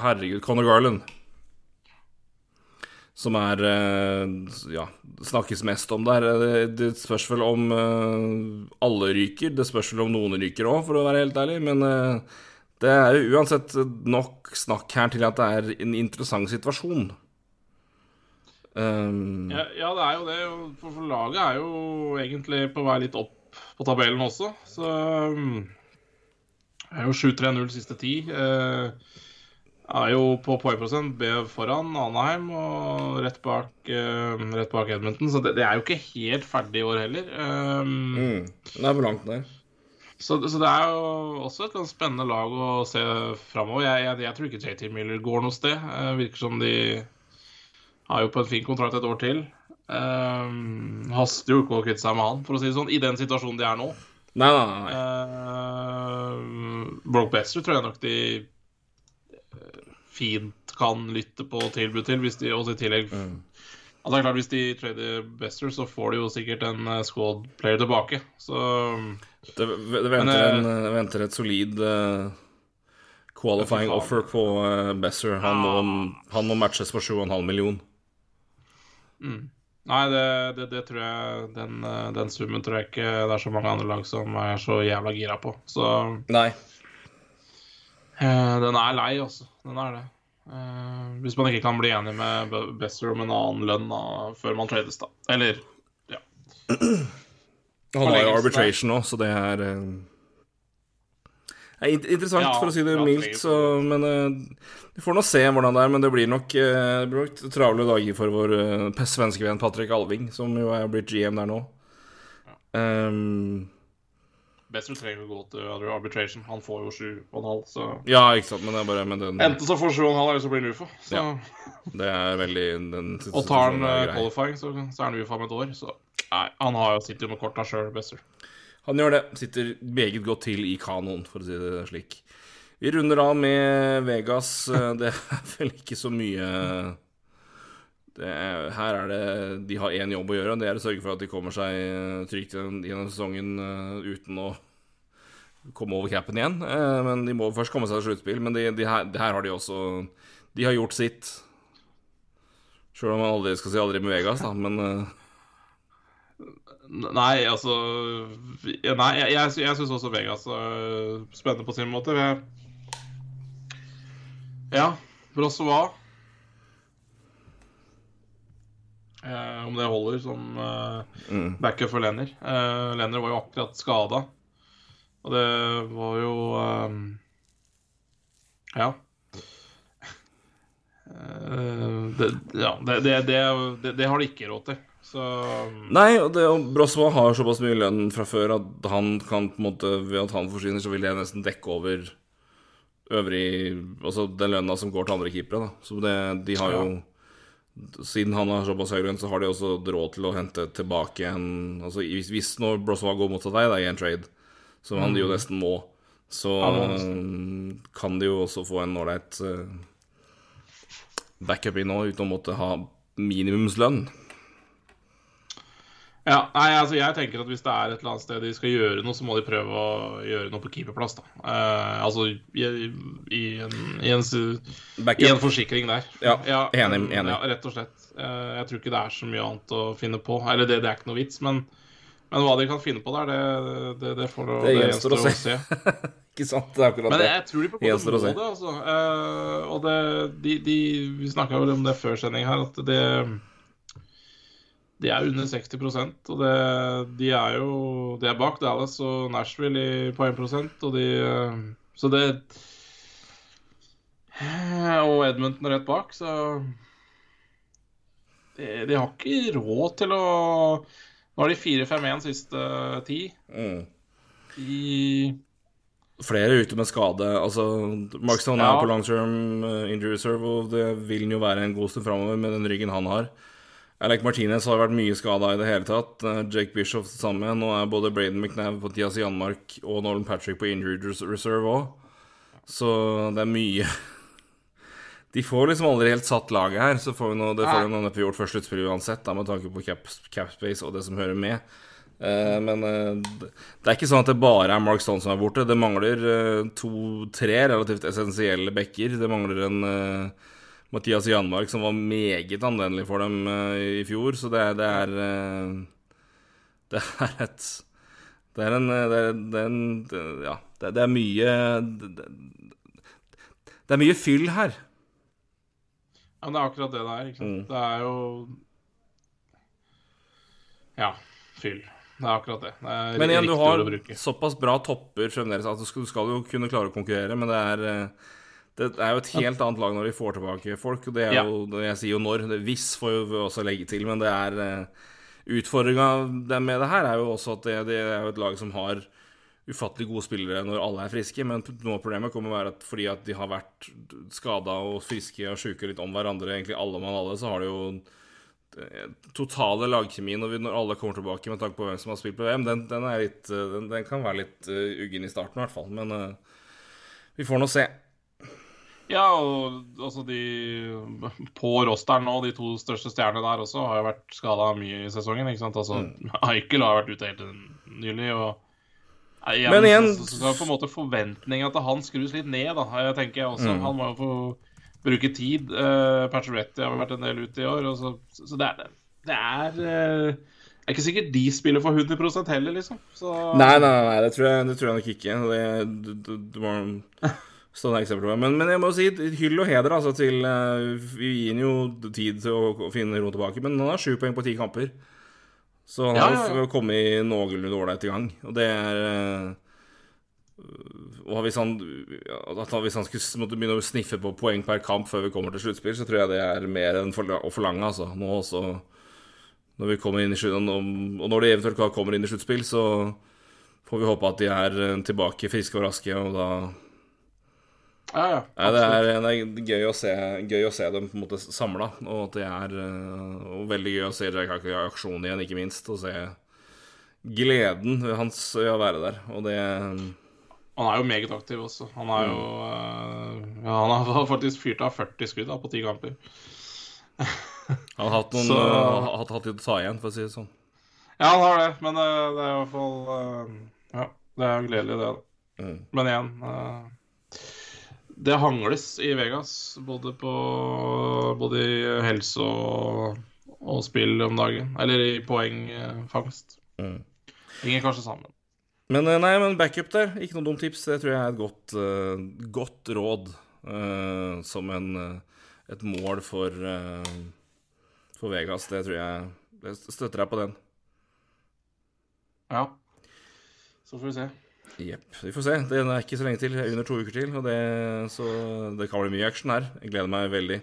Herregud, Conor Garland. Som er Ja, snakkes mest om der. Det, spørs vel om alle ryker. Det spørs vel om noen ryker òg, for å være helt ærlig. Men det er jo uansett nok snakk her til at det er en interessant situasjon. Um, Ja, ja, det er jo det. For, for laget er jo egentlig på vei litt opp på tabellen også. Så um, er jo 7-3-0 siste ti. Uh, er jo på poengprosent B foran Anheim og rett bak, uh, rett bak Edmonton. Så det, det er jo ikke helt ferdig i år heller. Um, mm, det er hvor langt der. Så, så det er jo også et ganske spennende lag å se framover. Jeg, jeg, jeg, tror ikke JT Miller går noe sted. Det virker som de har jo på en fin kontrakt et år til. Um, haster jo ikke å kvitte seg med han, for å si det sånn, i den situasjonen de er nå. Nei, nei, nei. Uh, Broke Bester tror jeg nok de fint kan lytte på tilbud til, hvis de også i tillegg mm. Altså, det er klart, Hvis de trader Bester, så får de jo sikkert en squad player tilbake. Så det, det venter, men, en, det eh, venter et solid uh, qualifying offer på uh, Besser. Han, ja. må, han, må, matches for 7,5 million. Mm. Nei, det, det, det, tror jeg den, den, summen tror jeg ikke det er så mange andre lag som er så jævla gira på. Så Nei. Uh, den er lei, altså. Den er det. Uh, hvis man ikke kan bli enig med Besser om en annen lønn da, før man trades, da. Eller ja. Han har jo arbitration nå, så det er uh, er interessant, ja, for å si det mildt. Så, men uh, vi får nå se hvordan det er. Men det blir nok, uh, det blir nok travle dager for vår uh, svenske venn Patrick Alving, som jo er blitt GM der nå. Ja. Um, Bester trenger å gå til arbitration. Han får jo 7,5, så Ja, ikke sant, men det er bare med den Enten så får 7,5, eller så blir han UFA. Så... Ja. Det er veldig den Og tar han qualifying, så, så er han UFA om et år. Så nei, han har jo sitter jo med korta sjøl, Bester. Han gjør det. Sitter meget godt til i kanoen, for å si det slik. Vi runder av med Vegas. Eh, det er vel ikke så mye er, Her er det De har én jobb å gjøre, og det er å sørge for at de kommer seg eh, trygt gjennom sesongen uten å komme over capen igjen. Men de må først komme seg til sluttspill. Men de, de her, her, har de også De har gjort sitt. Sjøl om man aldri skal si aldri med Vegas, da, men Nei, altså Nei, jeg, jeg, jeg syns også Vegas er spennende på sin måte. Jeg, ja, Brossoa Eh, om det holder som eh, mm. backup for Lenner. Eh, Lenner var jo akkurat skada. Og det var jo eh, Ja. Det, ja det, det, det, har de ikke råd til. Så Nei, og, det, og Brosvold har såpass mye lønn fra før at han kan på en måte ved at han forsvinner, så vil det nesten dekke over øvrig Altså den lønna som går til andre keepere, da. Så det, de har jo siden han har såpass høy lønn, så har de også råd til å hente tilbake en Altså hvis, hvis nå Brosma går mot vei da, i en trade, som han mm. jo nesten må, så um, kan de jo også få en ålreit uh, backup inn nå, uten å måtte ha minimumslønn. Ja, nei, altså jeg tenker at Hvis det er et eller annet sted de skal gjøre noe, så må de prøve å gjøre noe på keeperplass. da. Uh, altså i, i, en, i, en, i, en, forsikring der. Ja, ja enig. enig. Ja, rett og slett. Uh, jeg tror ikke det er så mye annet å finne på. Eller det, det er ikke noe vits, men, men, hva de kan finne på der, det, det, det får det, gjenstår å se. ikke sant? Det er akkurat men jeg tror de på en måte må det, altså. Uh, og det, de, de, vi snakka vel om det før sending her, at det de er under 60 og det, de er jo De er bak Dallas og Nashville i poengprosent, og de Så det Og Edmonton rett bak, så de, de, har ikke råd til å Nå har de 4-5-1 siste ti. Mm. De Flere ute med skade. Altså, Markson ja. er på long term uh, injury reserve, og det vil han jo være en god stund framover med den ryggen han har. Alec Martinez har vært mye skada i det hele tatt. Eh, Jake Bishop det samme. Nå er både Braden McNabb, Mathias Janmark og Nolan Patrick på injured reserve òg. Så det er mye De får liksom aldri helt satt laget her. Så får vi noe, det får vi neppe gjort før sluttspillet uansett, da, med tanke på cap, cap, space og det som hører med. Uh, men uh, det er ikke sånn at det bare er Mark Stone som er borte. Det mangler uh, to-tre relativt essensielle backer. Det mangler en Mathias Janmark, som var meget anvendelig for dem uh, i fjor. Så det, det er uh, Det er et Det er en Det er, det er en Ja, det, det, er mye det, er mye fyll her. Ja, men det er akkurat det det er. Ikke sant? Mm. Det er jo Ja, fyll. Det er akkurat det. det er men igjen, du har såpass bra topper fremdeles at du skal, jo kunne klare å konkurrere, men det er det er jo et helt annet lag når de får tilbake folk. Og det er jo, Jeg sier jo når. Hvis får vi også legge til, men det er uh, Utfordringa med det her er jo også at det, det, er et lag som har ufattelig gode spillere når alle er friske, men noe av problemet kommer å være at fordi at de har vært skada og friske og sjuke litt om hverandre, egentlig alle mann alle, så har det jo eh, totale lagkjemien når, alle kommer tilbake med tanke på hvem som har spilt på VM, den, den, litt, eh, den, den kan være litt uggen i starten i hvert fall. Men uh, vi får nå se. Ja, og altså de på rosteren nå, de to største stjernene der også, har jo vært skada mye i sesongen. ikke sant? Altså, mm. Eichel har vært ute helt nylig. og Igjen, Men igjen så, så, på en måte forventninga til han skrus litt ned, da. Jeg tenker jeg også. Mm. Han må jo få bruke tid. Uh, Pacioretty har vært en del ute i år. Så, så, det er, det er uh, er ikke sikkert de spiller for 100 heller, liksom. Så... Nei, nei, nei, det tror jeg, det tror jeg nok ikke. Det, du, du, du må stå eksempler. Men, men, jeg må si hyll og heder altså, til uh, Vi gir ham jo tid til å, å finne roen tilbake, men han har sju poeng på ti kamper. Så han har ja, ja, kommet noenlunde ålreit i gang. Og det er eh, og hvis han, hvis han skulle måtte begynne å sniffe på poeng per kamp før vi kommer til sluttspill, så tror jeg det er mer enn for, å forlange. Altså. Nå også, når vi kommer inn i Og når de eventuelt kommer inn i sluttspill, så får vi håpe at de er eh, tilbake friske og raske, og da ja, ja, Nei, det, er, det, er, gøy å se, gøy å se dem på en måte samla, og at det er eh, og veldig gøy å se Jack i aksjon igjen, ikke minst. Og se gleden hans ved å være der, og det Han er jo meget aktiv også. Han er jo mm. ja, Han har faktisk fyrt av 40 skudd på ti kamper. han har hatt noen Så... uh, hatt, hatt litt å ta igjen, for å si det sånn. Ja, han har det, men det, det er i hvert fall Ja, det er gledelig, det. Mm. Men igjen det hangles i Vegas, både, på, både i helse og, og, spill om dagen. Eller i poengfangst. Mm. Henger kanskje sammen. Men eh, nei, men backup der, ikke noe dumt tips. Det tror jeg er et godt, uh, godt råd uh, som en, uh, et mål for, for Vegas. Det tror jeg Jeg støtter deg på den. Ja. Så får vi se. Jepp. Vi får se. Det er ikke så lenge til. Under to uker til. Og det, så det kan bli mye action her. Jeg gleder meg veldig.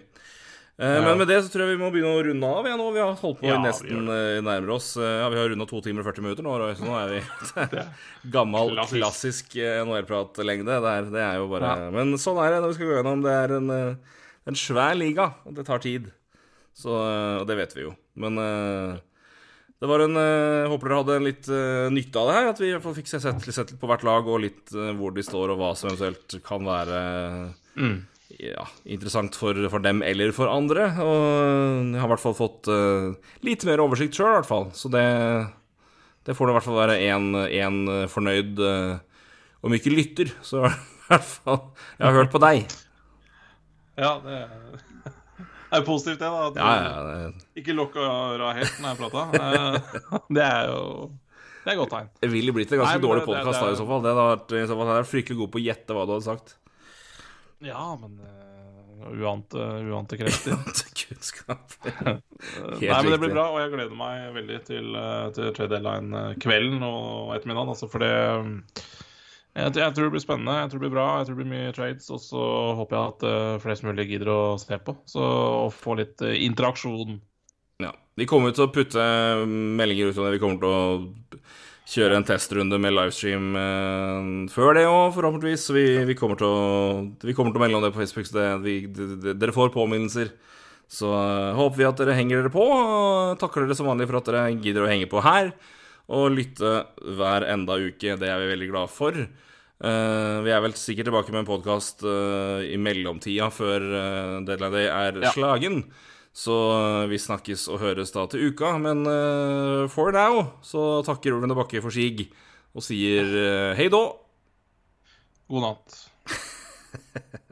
Eh, ja. Men med det så tror jeg vi må begynne å runde av. Ja, nå. Vi har holdt på ja, nesten eh, nærmere oss. Eh, ja, Vi har runda to timer og 40 minutter nå, så nå er vi gammel, klassisk, klassisk eh, NHL-pratlengde. Det, det er jo bare ja. Men sånn er det når vi skal gå gjennom. Det er en, en svær liga, og det tar tid. Så, og det vet vi jo. Men det var en jeg Håper dere hadde litt uh, nytte av det her. At vi i hvert fall fikk sett, sett litt på hvert lag, og litt uh, hvor de står, og hva som eventuelt kan være mm. ja, interessant for, for, dem eller for andre. Og jeg har i hvert fall fått litt mer oversikt sjøl, i hvert fall. Så det, det får det i hvert fall være én fornøyd Om ikke lytter, så i hvert fall Jeg har hørt på deg. Ja, det er er positivt, det. da ja, ja, det... Ikke lukka øra helt når jeg prata. det er jo Det er godt tegn. Det ville blitt en ganske Nei, dårlig podkast i så fall. Det hadde vært, i så fall, er fryktelig god på å gjette hva du hadde sagt. Ja, men uh, uante, uante krefter. uante kunnskap. Nei, men det blir bra, og jeg gleder meg veldig til, uh, til trade deadline-kvelden og ettermiddagen. Altså, for det jeg, jeg, tror det blir spennende, jeg tror det blir bra, jeg tror det blir mye trades. Og så håper jeg at uh, flest mulig gidder å se på, så og få litt uh, interaksjon. Ja. Vi kommer til å putte meldinger ut om det. Vi kommer til å kjøre en testrunde med livestream uh, før det òg, forhåpentligvis. Vi, vi, kommer å, vi, kommer til å, melde om det på Facebook, så det, vi, det, dere får påminnelser. Så håper vi at dere henger dere på, og takker dere som vanlig for at dere gidder å henge på her og lytte hver enda uke. Det er vi veldig glad for. Uh, vi er vel sikkert tilbake med en podkast uh, i mellomtida før uh, deadline day er ja. slagen. Så vi snakkes og høres da til uka. Men for now så takker Ulven og Bakke for sig og sier hei då. God natt.